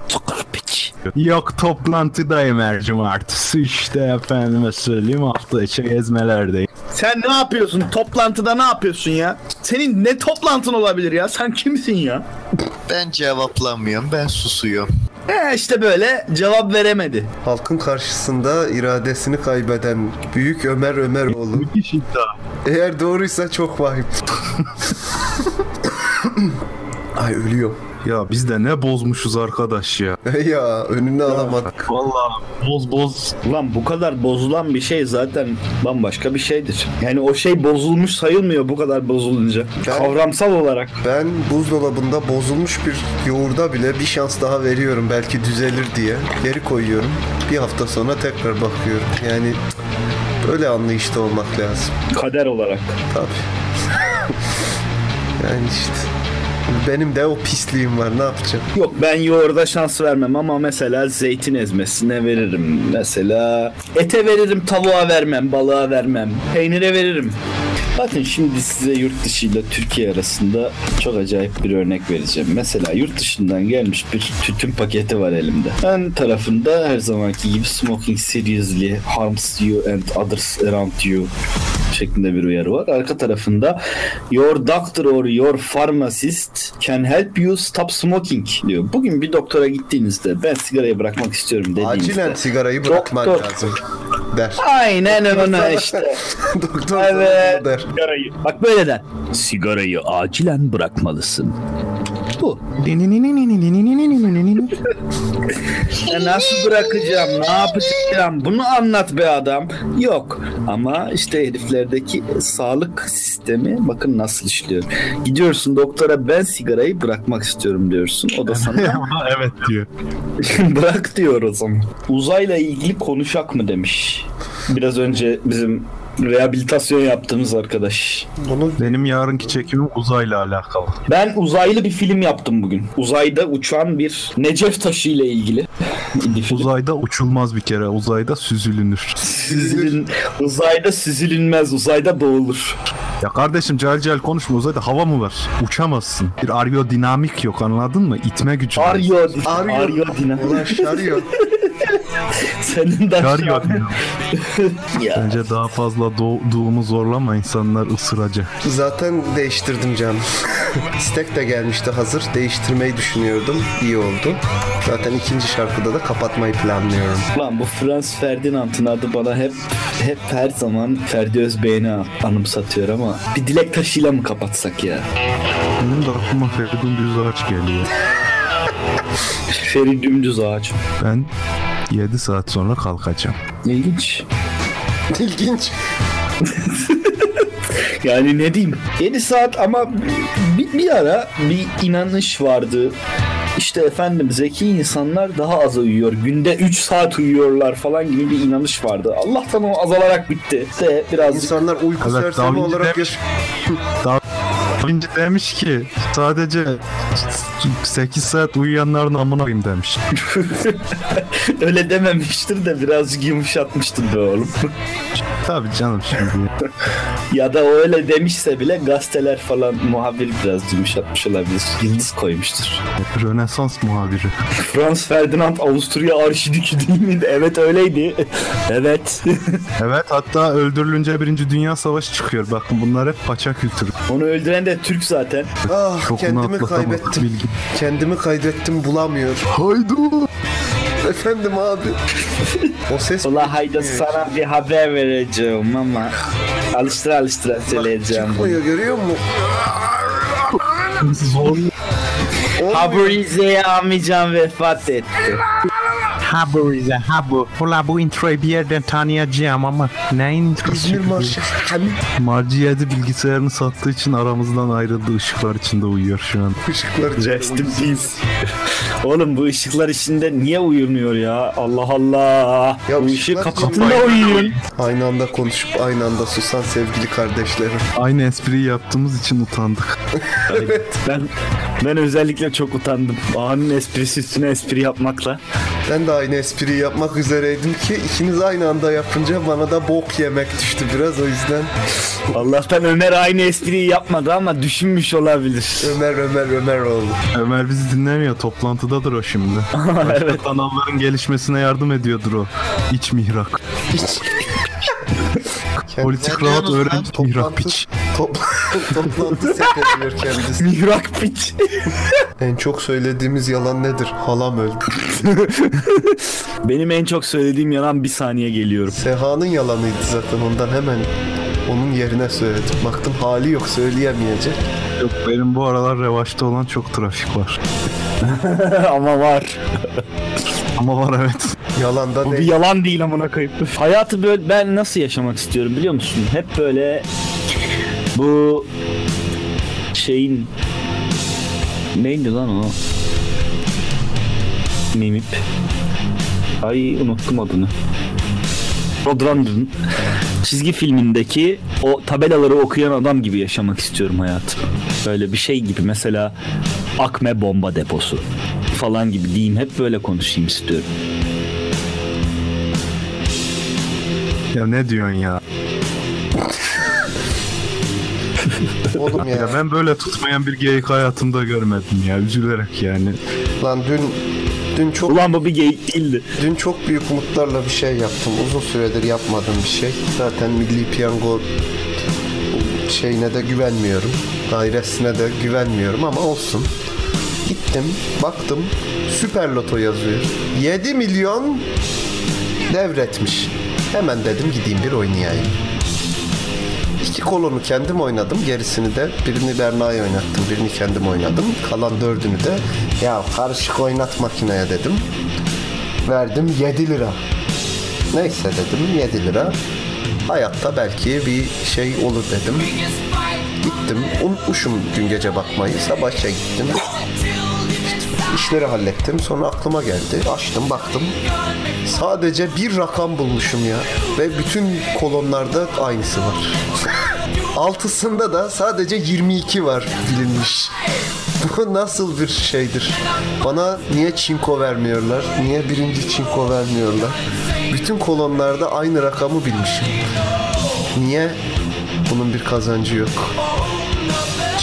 Yok toplantıdayım her cumartesi işte efendime söyleyeyim hafta içi gezmelerdeyim. Sen ne yapıyorsun? Toplantıda ne yapıyorsun ya? Senin ne toplantın olabilir ya? Sen kimsin ya? Ben cevaplamıyorum. Ben susuyorum. He işte böyle cevap veremedi. Halkın karşısında iradesini kaybeden Büyük Ömer Ömeroğlu. Müthiş iddia. Eğer doğruysa çok vahim. Ay ölüyorum. Ya biz de ne bozmuşuz arkadaş ya. ya önünü alamadık. Vallahi boz boz. Ulan bu kadar bozulan bir şey zaten bambaşka bir şeydir. Yani o şey bozulmuş sayılmıyor bu kadar bozulunca. Ben- Kavramsal olarak. Ben buzdolabında bozulmuş bir yoğurda bile bir şans daha veriyorum belki düzelir diye. Geri koyuyorum. Bir hafta sonra tekrar bakıyorum. Yani böyle anlayışta olmak lazım. Kader olarak. Tabii. yani işte benim de o pisliğim var ne yapacağım? Yok ben yoğurda şans vermem ama mesela zeytin ezmesine veririm. Mesela ete veririm, tavuğa vermem, balığa vermem, peynire veririm. Bakın şimdi size yurt dışı ile Türkiye arasında çok acayip bir örnek vereceğim. Mesela yurt dışından gelmiş bir tütün paketi var elimde. Ön tarafında her zamanki gibi smoking seriously harms you and others around you şeklinde bir uyarı var. Arka tarafında your doctor or your pharmacist can help you stop smoking diyor. Bugün bir doktora gittiğinizde ben sigarayı bırakmak istiyorum dediğinizde. Acilen sigarayı bırakman Doktor. lazım der. Aynen öyle işte. Doktor Evet. der. Sigarayı. Bak böyle der. Sigarayı acilen bırakmalısın. Bu. Ya nasıl bırakacağım? Ne yapacağım? Bunu anlat be adam. Yok. Ama işte heriflerdeki sağlık sistemi bakın nasıl işliyor. Gidiyorsun doktora ben sigarayı bırakmak istiyorum diyorsun. O da sana evet diyor. bırak diyor o zaman. Uzayla ilgili konuşak mı demiş. Biraz önce bizim rehabilitasyon yaptığımız arkadaş. Bunu Benim yarınki çekimim uzayla alakalı. Ben uzaylı bir film yaptım bugün. Uzayda uçan bir Necef taşı ile ilgili. bir film. Uzayda uçulmaz bir kere. Uzayda süzülünür. Süzülün, uzayda süzülünmez, uzayda boğulur. Ya kardeşim cahil cahil konuşma uzayda hava mı var? Uçamazsın. Bir aerodinamik yok anladın mı? İtme gücü var. Arıyor. arıyor dine. ulan şarıyor. Senin de Çağırıyor. ya. Bence daha fazla doğduğumu zorlama insanlar ısıracak. Zaten değiştirdim canım. İstek de gelmişti hazır. Değiştirmeyi düşünüyordum. İyi oldu. Zaten ikinci şarkıda da kapatmayı planlıyorum. Lan bu Frans Ferdinand'ın adı bana hep hep her zaman Ferdi Özbey'ini anımsatıyor ama bir dilek taşıyla mı kapatsak ya? Benim de aklıma Feridun Düzağaç geliyor. Feri dümdüz ağaç. Ben 7 saat sonra kalkacağım. İlginç. İlginç. Yani ne diyeyim? 7 saat ama bir, bir ara bir inanış vardı. İşte efendim zeki insanlar daha az uyuyor. Günde 3 saat uyuyorlar falan gibi bir inanış vardı. Allah'tan o azalarak bitti. De birazcık İnsanlar uyku Evet, sersemi olarak demiş. yaş- Da Vinci demiş ki sadece 8 saat uyuyanların amına koyayım demiş. öyle dememiştir de birazcık yumuşatmıştır be oğlum. Tabii canım şimdi. ya da o öyle demişse bile gazeteler falan muhabir biraz yumuşatmış olabilir. Yıldız koymuştur. Rönesans muhabiri. Frans Ferdinand Avusturya Arşidükü değil miydi? Evet öyleydi. evet. Evet hatta öldürülünce Birinci Dünya Savaşı çıkıyor. Bakın bunlar hep paça kültürü. Onu öldüren de Türk zaten. Ah Şokunu kendimi kaybettim. Bilgi. Kendimi kaybettim bulamıyor. Haydi. Efendim abi. o ses Ulan hayda sana bir haber vereceğim ama alıştıra alıştıra söyleyeceğim. çıkmıyor görüyor musun? Zor. Olmuyor. Ha bu Rize'ye amcam vefat etti. Ha bu Rize, ha bu. Ula bu introyu bir yerden tanıyacağım ama neyin İzmir Marşı. Hamit Marciyedi bilgisayarını sattığı için aramızdan ayrıldı. ışıklar içinde uyuyor şu an. ışıklar Rest in peace. Oğlum bu ışıklar içinde niye uyumuyor ya? Allah Allah. Ya bu ışığı kapatın da uyuyun. Aynı anda konuşup aynı anda susan sevgili kardeşlerim. Aynı espriyi yaptığımız için utandık. Ben ben özellikle çok utandım. Ağanın esprisi üstüne espri yapmakla. Ben de aynı espriyi yapmak üzereydim ki ikiniz aynı anda yapınca bana da bok yemek düştü biraz o yüzden Allah'tan Ömer aynı espriyi yapmadı ama düşünmüş olabilir. Ömer Ömer Ömer oldu. Ömer bizi dinlemiyor. Toplantıdadır o şimdi. Başka kanalların gelişmesine yardım ediyordur o. İç mihrak. Politik rahat öğrenci mihrak piç. Top, toplantı seyrediyor kendisi. Mihrak piç. En çok söylediğimiz yalan nedir? Halam öldü. Benim en çok söylediğim yalan bir saniye geliyorum. Seha'nın yalanıydı zaten ondan hemen onun yerine söyledim. Baktım hali yok söyleyemeyecek. Yok benim bu aralar revaçta olan çok trafik var. ama var. Ama var evet. Yalan da Bu bir değil. yalan değil amına koyup. Hayatı böyle ben nasıl yaşamak istiyorum biliyor musun? Hep böyle bu şeyin neydi lan o? Mimip. Ay unuttum adını. Roadrunner'ın çizgi filmindeki o tabelaları okuyan adam gibi yaşamak istiyorum hayatı. Böyle bir şey gibi mesela Akme bomba deposu falan gibi diyeyim hep böyle konuşayım istiyorum. Ya ne diyorsun ya? Oğlum Ya ya. ben böyle tutmayan bir geyik hayatımda görmedim ya. Üzülerek yani. Lan dün dün çok Ulan bu bir geyik değildi. dün çok büyük umutlarla bir şey yaptım. Uzun süredir yapmadığım bir şey. Zaten Milli Piyango şeyine de güvenmiyorum. Dairesine de güvenmiyorum ama olsun. Gittim, baktım. Süper Loto yazıyor. 7 milyon devretmiş. Hemen dedim gideyim bir oynayayım. İki kolonu kendim oynadım. Gerisini de birini Berna'ya oynattım. Birini kendim oynadım. Kalan dördünü de ya karışık oynat makineye dedim. Verdim 7 lira. Neyse dedim 7 lira. Hayatta belki bir şey olur dedim. Gittim. Unutmuşum dün gece bakmayı. Sabah işe gittim. İşleri hallettim. Sonra aklıma geldi. Açtım baktım. Sadece bir rakam bulmuşum ya. Ve bütün kolonlarda aynısı var. Altısında da sadece 22 var bilinmiş. Bu nasıl bir şeydir? Bana niye çinko vermiyorlar? Niye birinci çinko vermiyorlar? Bütün kolonlarda aynı rakamı bilmişim. Niye bunun bir kazancı yok?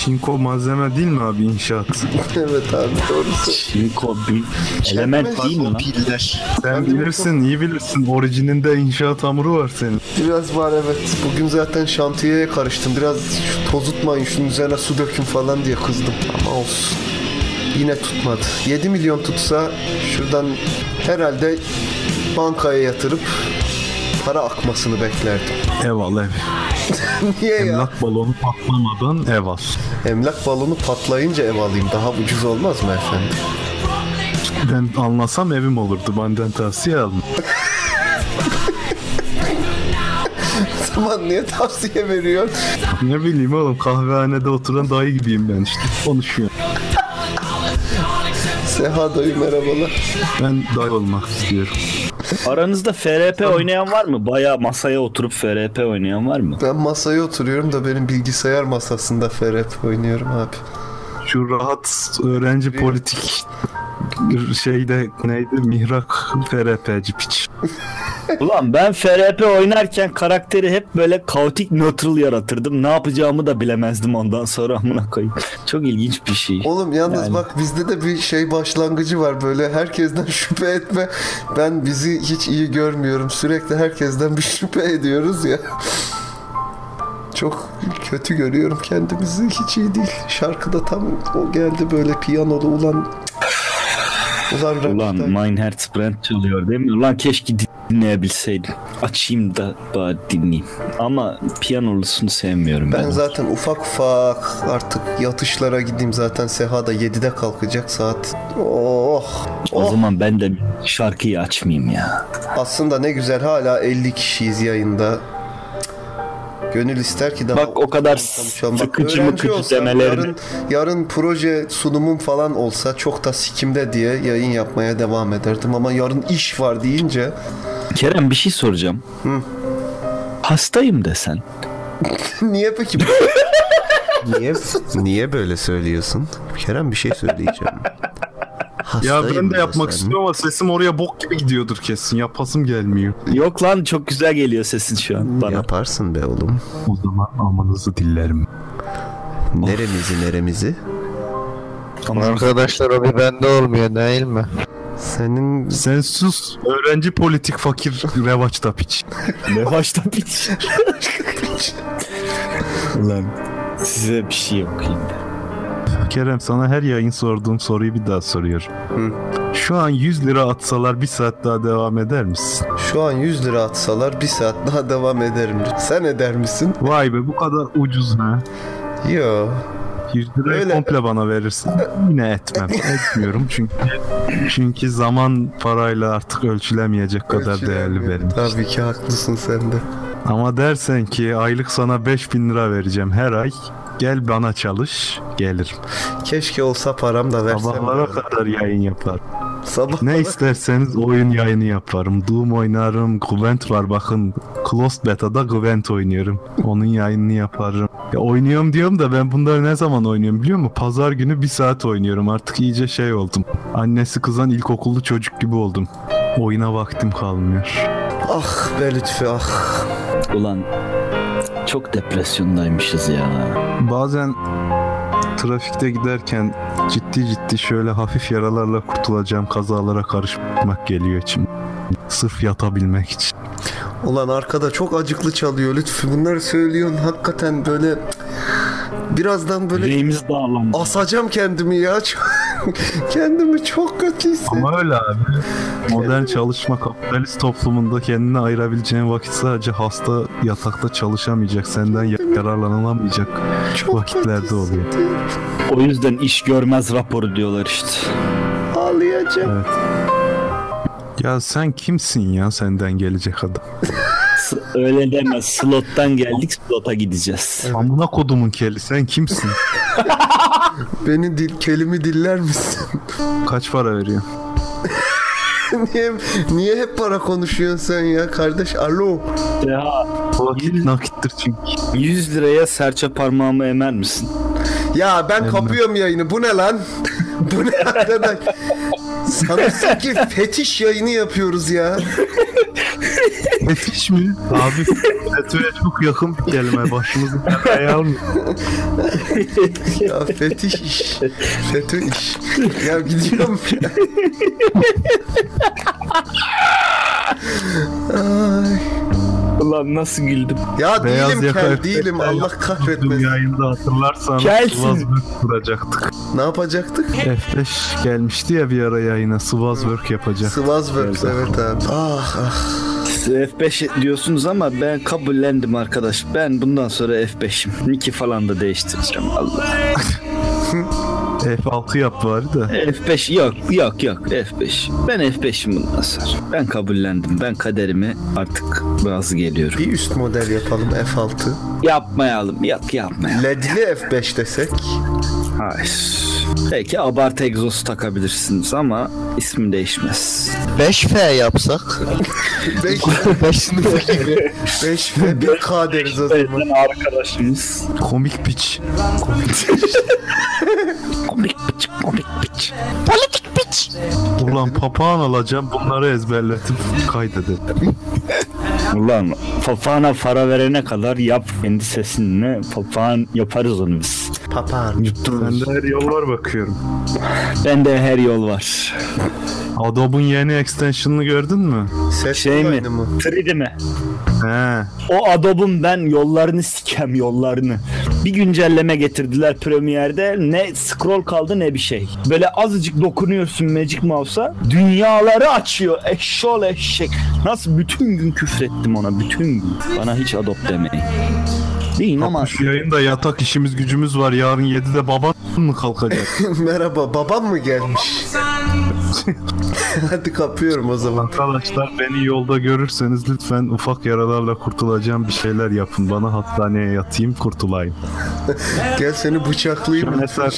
Çinko malzeme değil mi abi inşaat? evet abi doğrusu. Çinko bir element değil mi lan? Piller. Sen bilirsin, iyi bilirsin. Orijininde inşaat hamuru var senin. Biraz var evet. Bugün zaten şantiyeye karıştım. Biraz şu tozutmayın şunun üzerine su dökün falan diye kızdım. Ama olsun. Yine tutmadı. 7 milyon tutsa şuradan herhalde bankaya yatırıp para akmasını beklerdim. Ev Niye ya? Emlak balonu patlamadan ev al. Emlak balonu patlayınca ev alayım. Daha ucuz olmaz mı efendim? Ben anlasam evim olurdu. Benden tavsiye alın. Zaman niye tavsiye veriyorsun? Ne bileyim oğlum kahvehanede oturan dayı gibiyim ben işte. Konuşuyorum. Seha dayı merhabalar. Ben dayı olmak istiyorum. Aranızda FRP oynayan var mı? Baya masaya oturup FRP oynayan var mı? Ben masaya oturuyorum da benim bilgisayar masasında FRP oynuyorum abi. Şu rahat öğrenci politik şeyde neydi mihrak FRP'ci piç. Ulan ben FRP oynarken karakteri hep böyle kaotik neutral yaratırdım. Ne yapacağımı da bilemezdim ondan sonra amına koyayım. Çok ilginç bir şey. Oğlum yalnız Yani. bak bizde de bir şey başlangıcı var böyle herkesten şüphe etme. Ben bizi hiç iyi görmüyorum. Sürekli herkesten bir şüphe ediyoruz ya. Çok kötü görüyorum kendimizi. Hiç iyi değil. Şarkıda tam o geldi böyle piyanolu ulan. Ulan, Ulan. Mein Herzbrennt çalıyor değil mi? Ulan keşke dinleyebilseydim. Açayım da bari dinleyeyim. Ama piyanolusunu sevmiyorum ben. Ben zaten ufak ufak artık yatışlara gideyim zaten Seha da 7'de kalkacak saat. Oh. O oh. zaman ben de şarkıyı açmayayım ya. Aslında ne güzel hala 50 kişiyiz yayında. Gönül ister ki daha Bak o kadar sıkıcı mıkıcı olsam, demelerini. Yarın, yarın proje sunumum falan olsa çok da sikimde diye yayın yapmaya devam ederdim. Ama yarın iş var deyince Kerem bir şey soracağım. Hastayım desen. niye peki? niye niye böyle söylüyorsun? Kerem bir şey söyleyeceğim. Ya ben de ya yapmak sen. istiyorum ama sesim oraya bok gibi gidiyordur kesin. Yapasım gelmiyor. Yok lan çok güzel geliyor sesin şu an bana. Yaparsın be oğlum. O zaman amanızı dillerim. Neremizi neremizi? Arkadaşlar o bir bende olmuyor değil mi? Senin Sen sus. Öğrenci politik fakir revaçta piç. Ne başta piç. Ulan size bir şey okuyayım. Kerem sana her yayın sorduğum soruyu bir daha soruyorum. Şu an 100 lira atsalar bir saat daha devam eder misin? şu an 100 lira atsalar bir saat daha devam ederim. Sen eder misin? Vay be bu kadar ucuz ha. Yo. 100 lirayı Öyle. komple bana verirsin. Yine etmem. Etmiyorum çünkü çünkü zaman parayla artık ölçülemeyecek kadar değerli benim. Tabii ki haklısın sen de. Ama dersen ki aylık sana 5000 lira vereceğim her ay. Gel bana çalış. Gelirim. Keşke olsa param da versem. Sabahlara kadar yayın yaparım. Sabah Ne isterseniz oyun yayını yaparım. Doom oynarım. Gwent var bakın. Closed Beta'da Gwent oynuyorum. Onun yayınını yaparım. Ya oynuyorum diyorum da ben bunları ne zaman oynuyorum biliyor musun? Pazar günü bir saat oynuyorum. Artık iyice şey oldum. Annesi kızan ilkokullu çocuk gibi oldum. Oyuna vaktim kalmıyor. Ah be Lütfü ah. Ulan çok depresyondaymışız ya. Bazen trafikte giderken ciddi ciddi şöyle hafif yaralarla kurtulacağım kazalara karışmak geliyor içim. Sırf yatabilmek için. Ulan arkada çok acıklı çalıyor Lütfü. Bunları söylüyorsun hakikaten böyle birazdan böyle Yüreğimiz dağlandı. asacağım kendimi ya. kendimi çok kötü hissediyorum. Ama öyle abi. Modern çalışma kapitalist toplumunda kendine ayırabileceğin vakit sadece hasta yatakta çalışamayacak, senden yararlanılamayacak Çok vakitlerde oluyor. O yüzden iş görmez raporu diyorlar işte. Ağlayacağım. Ya sen kimsin ya senden gelecek adam? Öyle deme. Slot'tan geldik slota gideceğiz. Amına kodumun keli sen kimsin? Beni dil, kelimi diller misin? Kaç para veriyor? niye, niye hep para konuşuyorsun sen ya kardeş? Alo. Ya Vakit nakittir çünkü. 100 liraya serçe parmağımı emer misin? Ya ben kapıyorum yayını. Bu ne lan? Bu ne arkadaş? Sanırsın ki fetiş yayını yapıyoruz ya. Fetiş mi? Abi FETÖ'ye çok yakın bir kelime. Başımızı belaya almıyor. Ya fetiş iş. FETÖ iş. Ya gidiyorum. Ay. Ulan nasıl güldüm. Ya Beyaz değilim kel F5'ten değilim Allah kahretmesin. yayında hatırlarsan Kelsin. Swazwork kuracaktık. Ne yapacaktık? F5 gelmişti ya bir ara yayına Swazwork yapacak. Swazworks evet abi. Ah ah. Siz F5 diyorsunuz ama ben kabullendim arkadaş. Ben bundan sonra F5'im. Nick'i falan da değiştireceğim. Allah. F6 yap bari de. F5 yok yok yok F5. Ben F5'im bundan sonra. Ben kabullendim. Ben kaderimi artık razı geliyorum. Bir üst model yapalım F6. Yapmayalım. Yok yapmayalım. LED'li F5 desek. Hayır. Belki abartı egzoz takabilirsiniz ama ismi değişmez. 5F yapsak. 5, 5 sınıfı gibi. 5 ve 1K deriz o zaman. Arkadaşımız. Komik piç. Komik piç, komik piç. Ulan papağan alacağım bunları ezberletip kaydedelim. Ulan papağana para verene kadar yap kendi sesinle. Papağan yaparız onu biz. Papağan. Yuttururuz. Bende her yol var bakıyorum. Bende her yol var. Adobe'un yeni extension'ını gördün mü? Ses Şey mi? mı? 3D mi? He. O Adobe'un ben yollarını sikem yollarını. Bir güncelleme getirdiler Premiere'de. Ne scroll kaldı ne bir şey. Böyle azıcık dokunuyorsun Magic Mouse'a. Dünyaları açıyor. Eşşol eşek. Nasıl bütün gün küfrettim ona. Bütün gün. Bana hiç Adobe demeyin. Değil ama Şu yayında yatak işimiz gücümüz var. Yarın 7'de baban mı kalkacak? Merhaba babam mı gelmiş? Hadi kapıyorum o zaman. Arkadaşlar beni yolda görürseniz lütfen ufak yaralarla kurtulacağım bir şeyler yapın. Bana hastaneye yatayım kurtulayım. Gel seni bıçaklayayım. Mesela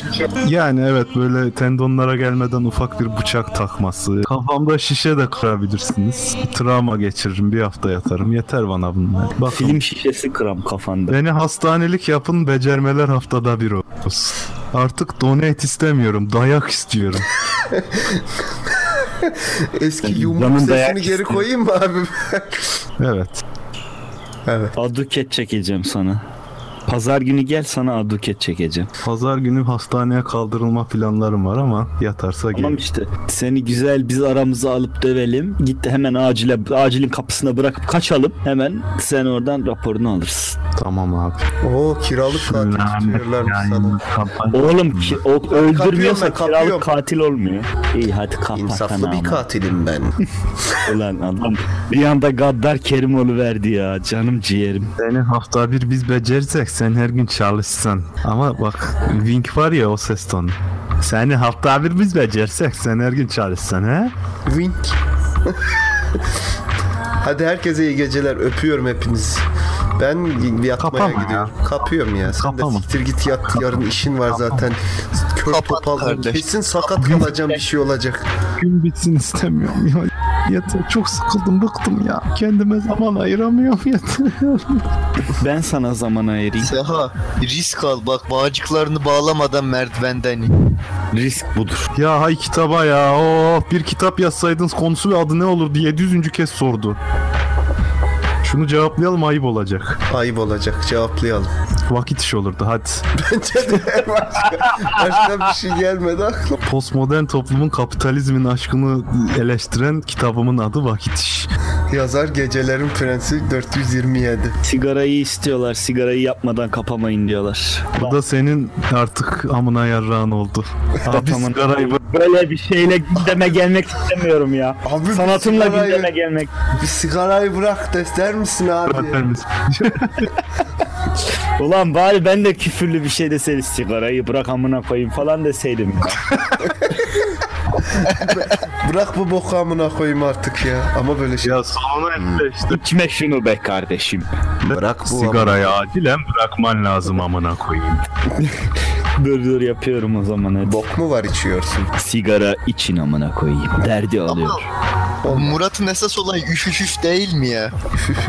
yani evet böyle tendonlara gelmeden ufak bir bıçak takması. Kafamda şişe de kırabilirsiniz. Travma geçiririm bir hafta yatarım. Yeter bana bunlar. Bakın film şişesi kıram kafanda. beni hastanelik yapın becermeler haftada bir olsun. Artık donate istemiyorum dayak istiyorum. Eski yumruk sesini geri koyayım mı abi? Evet. evet. Aduket çekeceğim sana. Pazar günü gel sana aduket çekeceğim. Pazar günü hastaneye kaldırılma planlarım var ama yatarsa Tamam gel. işte. Seni güzel biz aramıza alıp dövelim. Git de hemen acile acilin kapısına bırakıp kaçalım. Hemen sen oradan raporunu alırsın. Tamam abi. Oo kiralık katil tutuyorlarmış sana. Oğlum ki, o öldürmüyorsa kapıyorum. kiralık katil olmuyor. İyi hadi kapat İnsaflı bir ama. katilim ben. Ulan adam bir anda gaddar Kerimoğlu verdi ya canım ciğerim. Seni hafta bir biz becerirsek sen her gün çalışsan. Ama bak Wink var ya o ses tonu. Seni hafta bir biz becerirsek sen her gün çalışsan he? Wink. Hadi herkese iyi geceler. Öpüyorum hepinizi. Ben yatmaya Kapama ya. gidiyorum. Kapıyorum ya. Sen Kapama. de siktir git yat. Yarın işin var zaten. Kör Kapat topal. kardeş. Kesin sakat kalacağım bir şey olacak. Gün bitsin istemiyorum ya. Yeter çok sıkıldım bıktım ya. Kendime zaman ayıramıyorum yeter. Ben sana zaman ayırayım. Seha risk al bak bağcıklarını bağlamadan merdivenden in. Risk budur. ya hay kitaba ya. Oh, bir kitap yazsaydınız konusu ve adı ne olurdu 700. kez sordu. Şunu cevaplayalım ayıp olacak. Ayıp olacak. Cevaplayalım. Vakit iş olurdu hadi. Bence de başka, başka bir şey gelmedi aklıma. Postmodern toplumun kapitalizmin aşkını eleştiren kitabımın adı Vakit İş. Yazar Gecelerin Prensi 427. Sigarayı istiyorlar. Sigarayı yapmadan kapamayın diyorlar. Bu da senin artık amına yarrağın oldu. Abi sigarayı bırak. Böyle bir şeyle gündeme gelmek istemiyorum ya. Abi bir Sanatımla sigarayı- gündeme gelmek. Bir sigarayı bırak der misin abi? Bırakır mısın? Ulan bari ben de küfürlü bir şey deseydim sigarayı bırak amına koyayım falan deseydim ya. Bırak bu boku amına koyayım artık ya. Ama böyle şey. ya sonuna elle işte. İçme şunu be kardeşim. Bırak bu Sigarayı acilen bırakman lazım amına koyayım. Dur dur yapıyorum o zaman hadi. Bok mu var içiyorsun? Sigara için amına koyayım. Derdi alıyor. Murat'ın esas olay üf üf üf değil mi ya?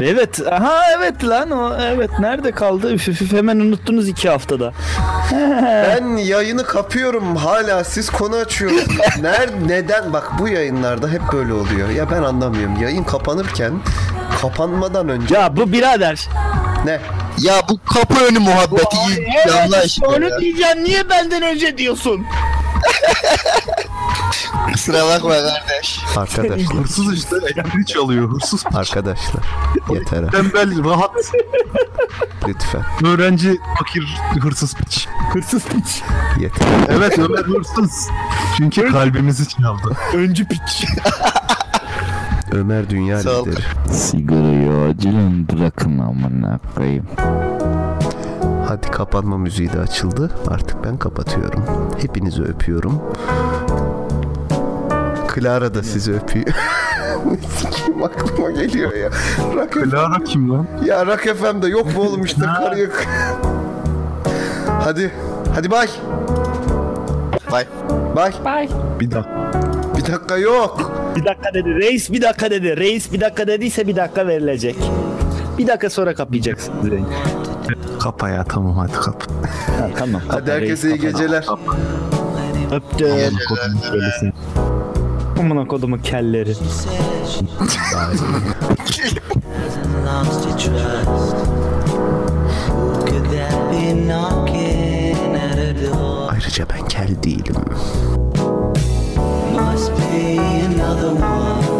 Evet. Aha evet lan o. Evet. Nerede kaldı? Üf üf üf hemen unuttunuz iki haftada. Ben yayını kapıyorum hala siz konu açıyorsunuz. Ner neden bak bu yayınlarda hep böyle oluyor. Ya ben anlamıyorum. Yayın kapanırken kapanmadan önce Ya bu birader. ne? Ya bu kapı önü muhabbeti gibi bir şey Allah aşkına ya. Onu diyeceğim. Niye benden önce diyorsun? Kusura bakma kardeş. Arkadaşlar, Hırsız işte elektrik çalıyor hırsız. arkadaşlar yeter ha, Tembel rahat lütfen öğrenci fakir hırsız piç. Hırsız piç. yeter. Evet Ömer hırsız. Çünkü kalbimizi çaldı. Öncü piç. Ömer dünya Sağ lideri. Sigarayı acilen bırakın amına koyayım. Hadi kapanma müziği de açıldı. Artık ben kapatıyorum. Hepinizi öpüyorum. Clara da sizi öpüyor. Sikiyim aklıma geliyor ya. Rock Clara kim lan? Ya Rock FM'de yok mu oğlum işte karıyı. hadi. Hadi bay. Bay. Bay. Bir dakika. Bir dakika yok. Bir dakika dedi. Reis bir dakika dedi. Reis bir dakika dediyse bir dakika verilecek. Bir dakika sonra kapayacaksın. Kapa ya tamam hadi kap. Ha, tamam. Hadi herkese iyi geceler. Öptüm. Amına kodumu kelleri. Ayrıca ben kel değilim. Another one.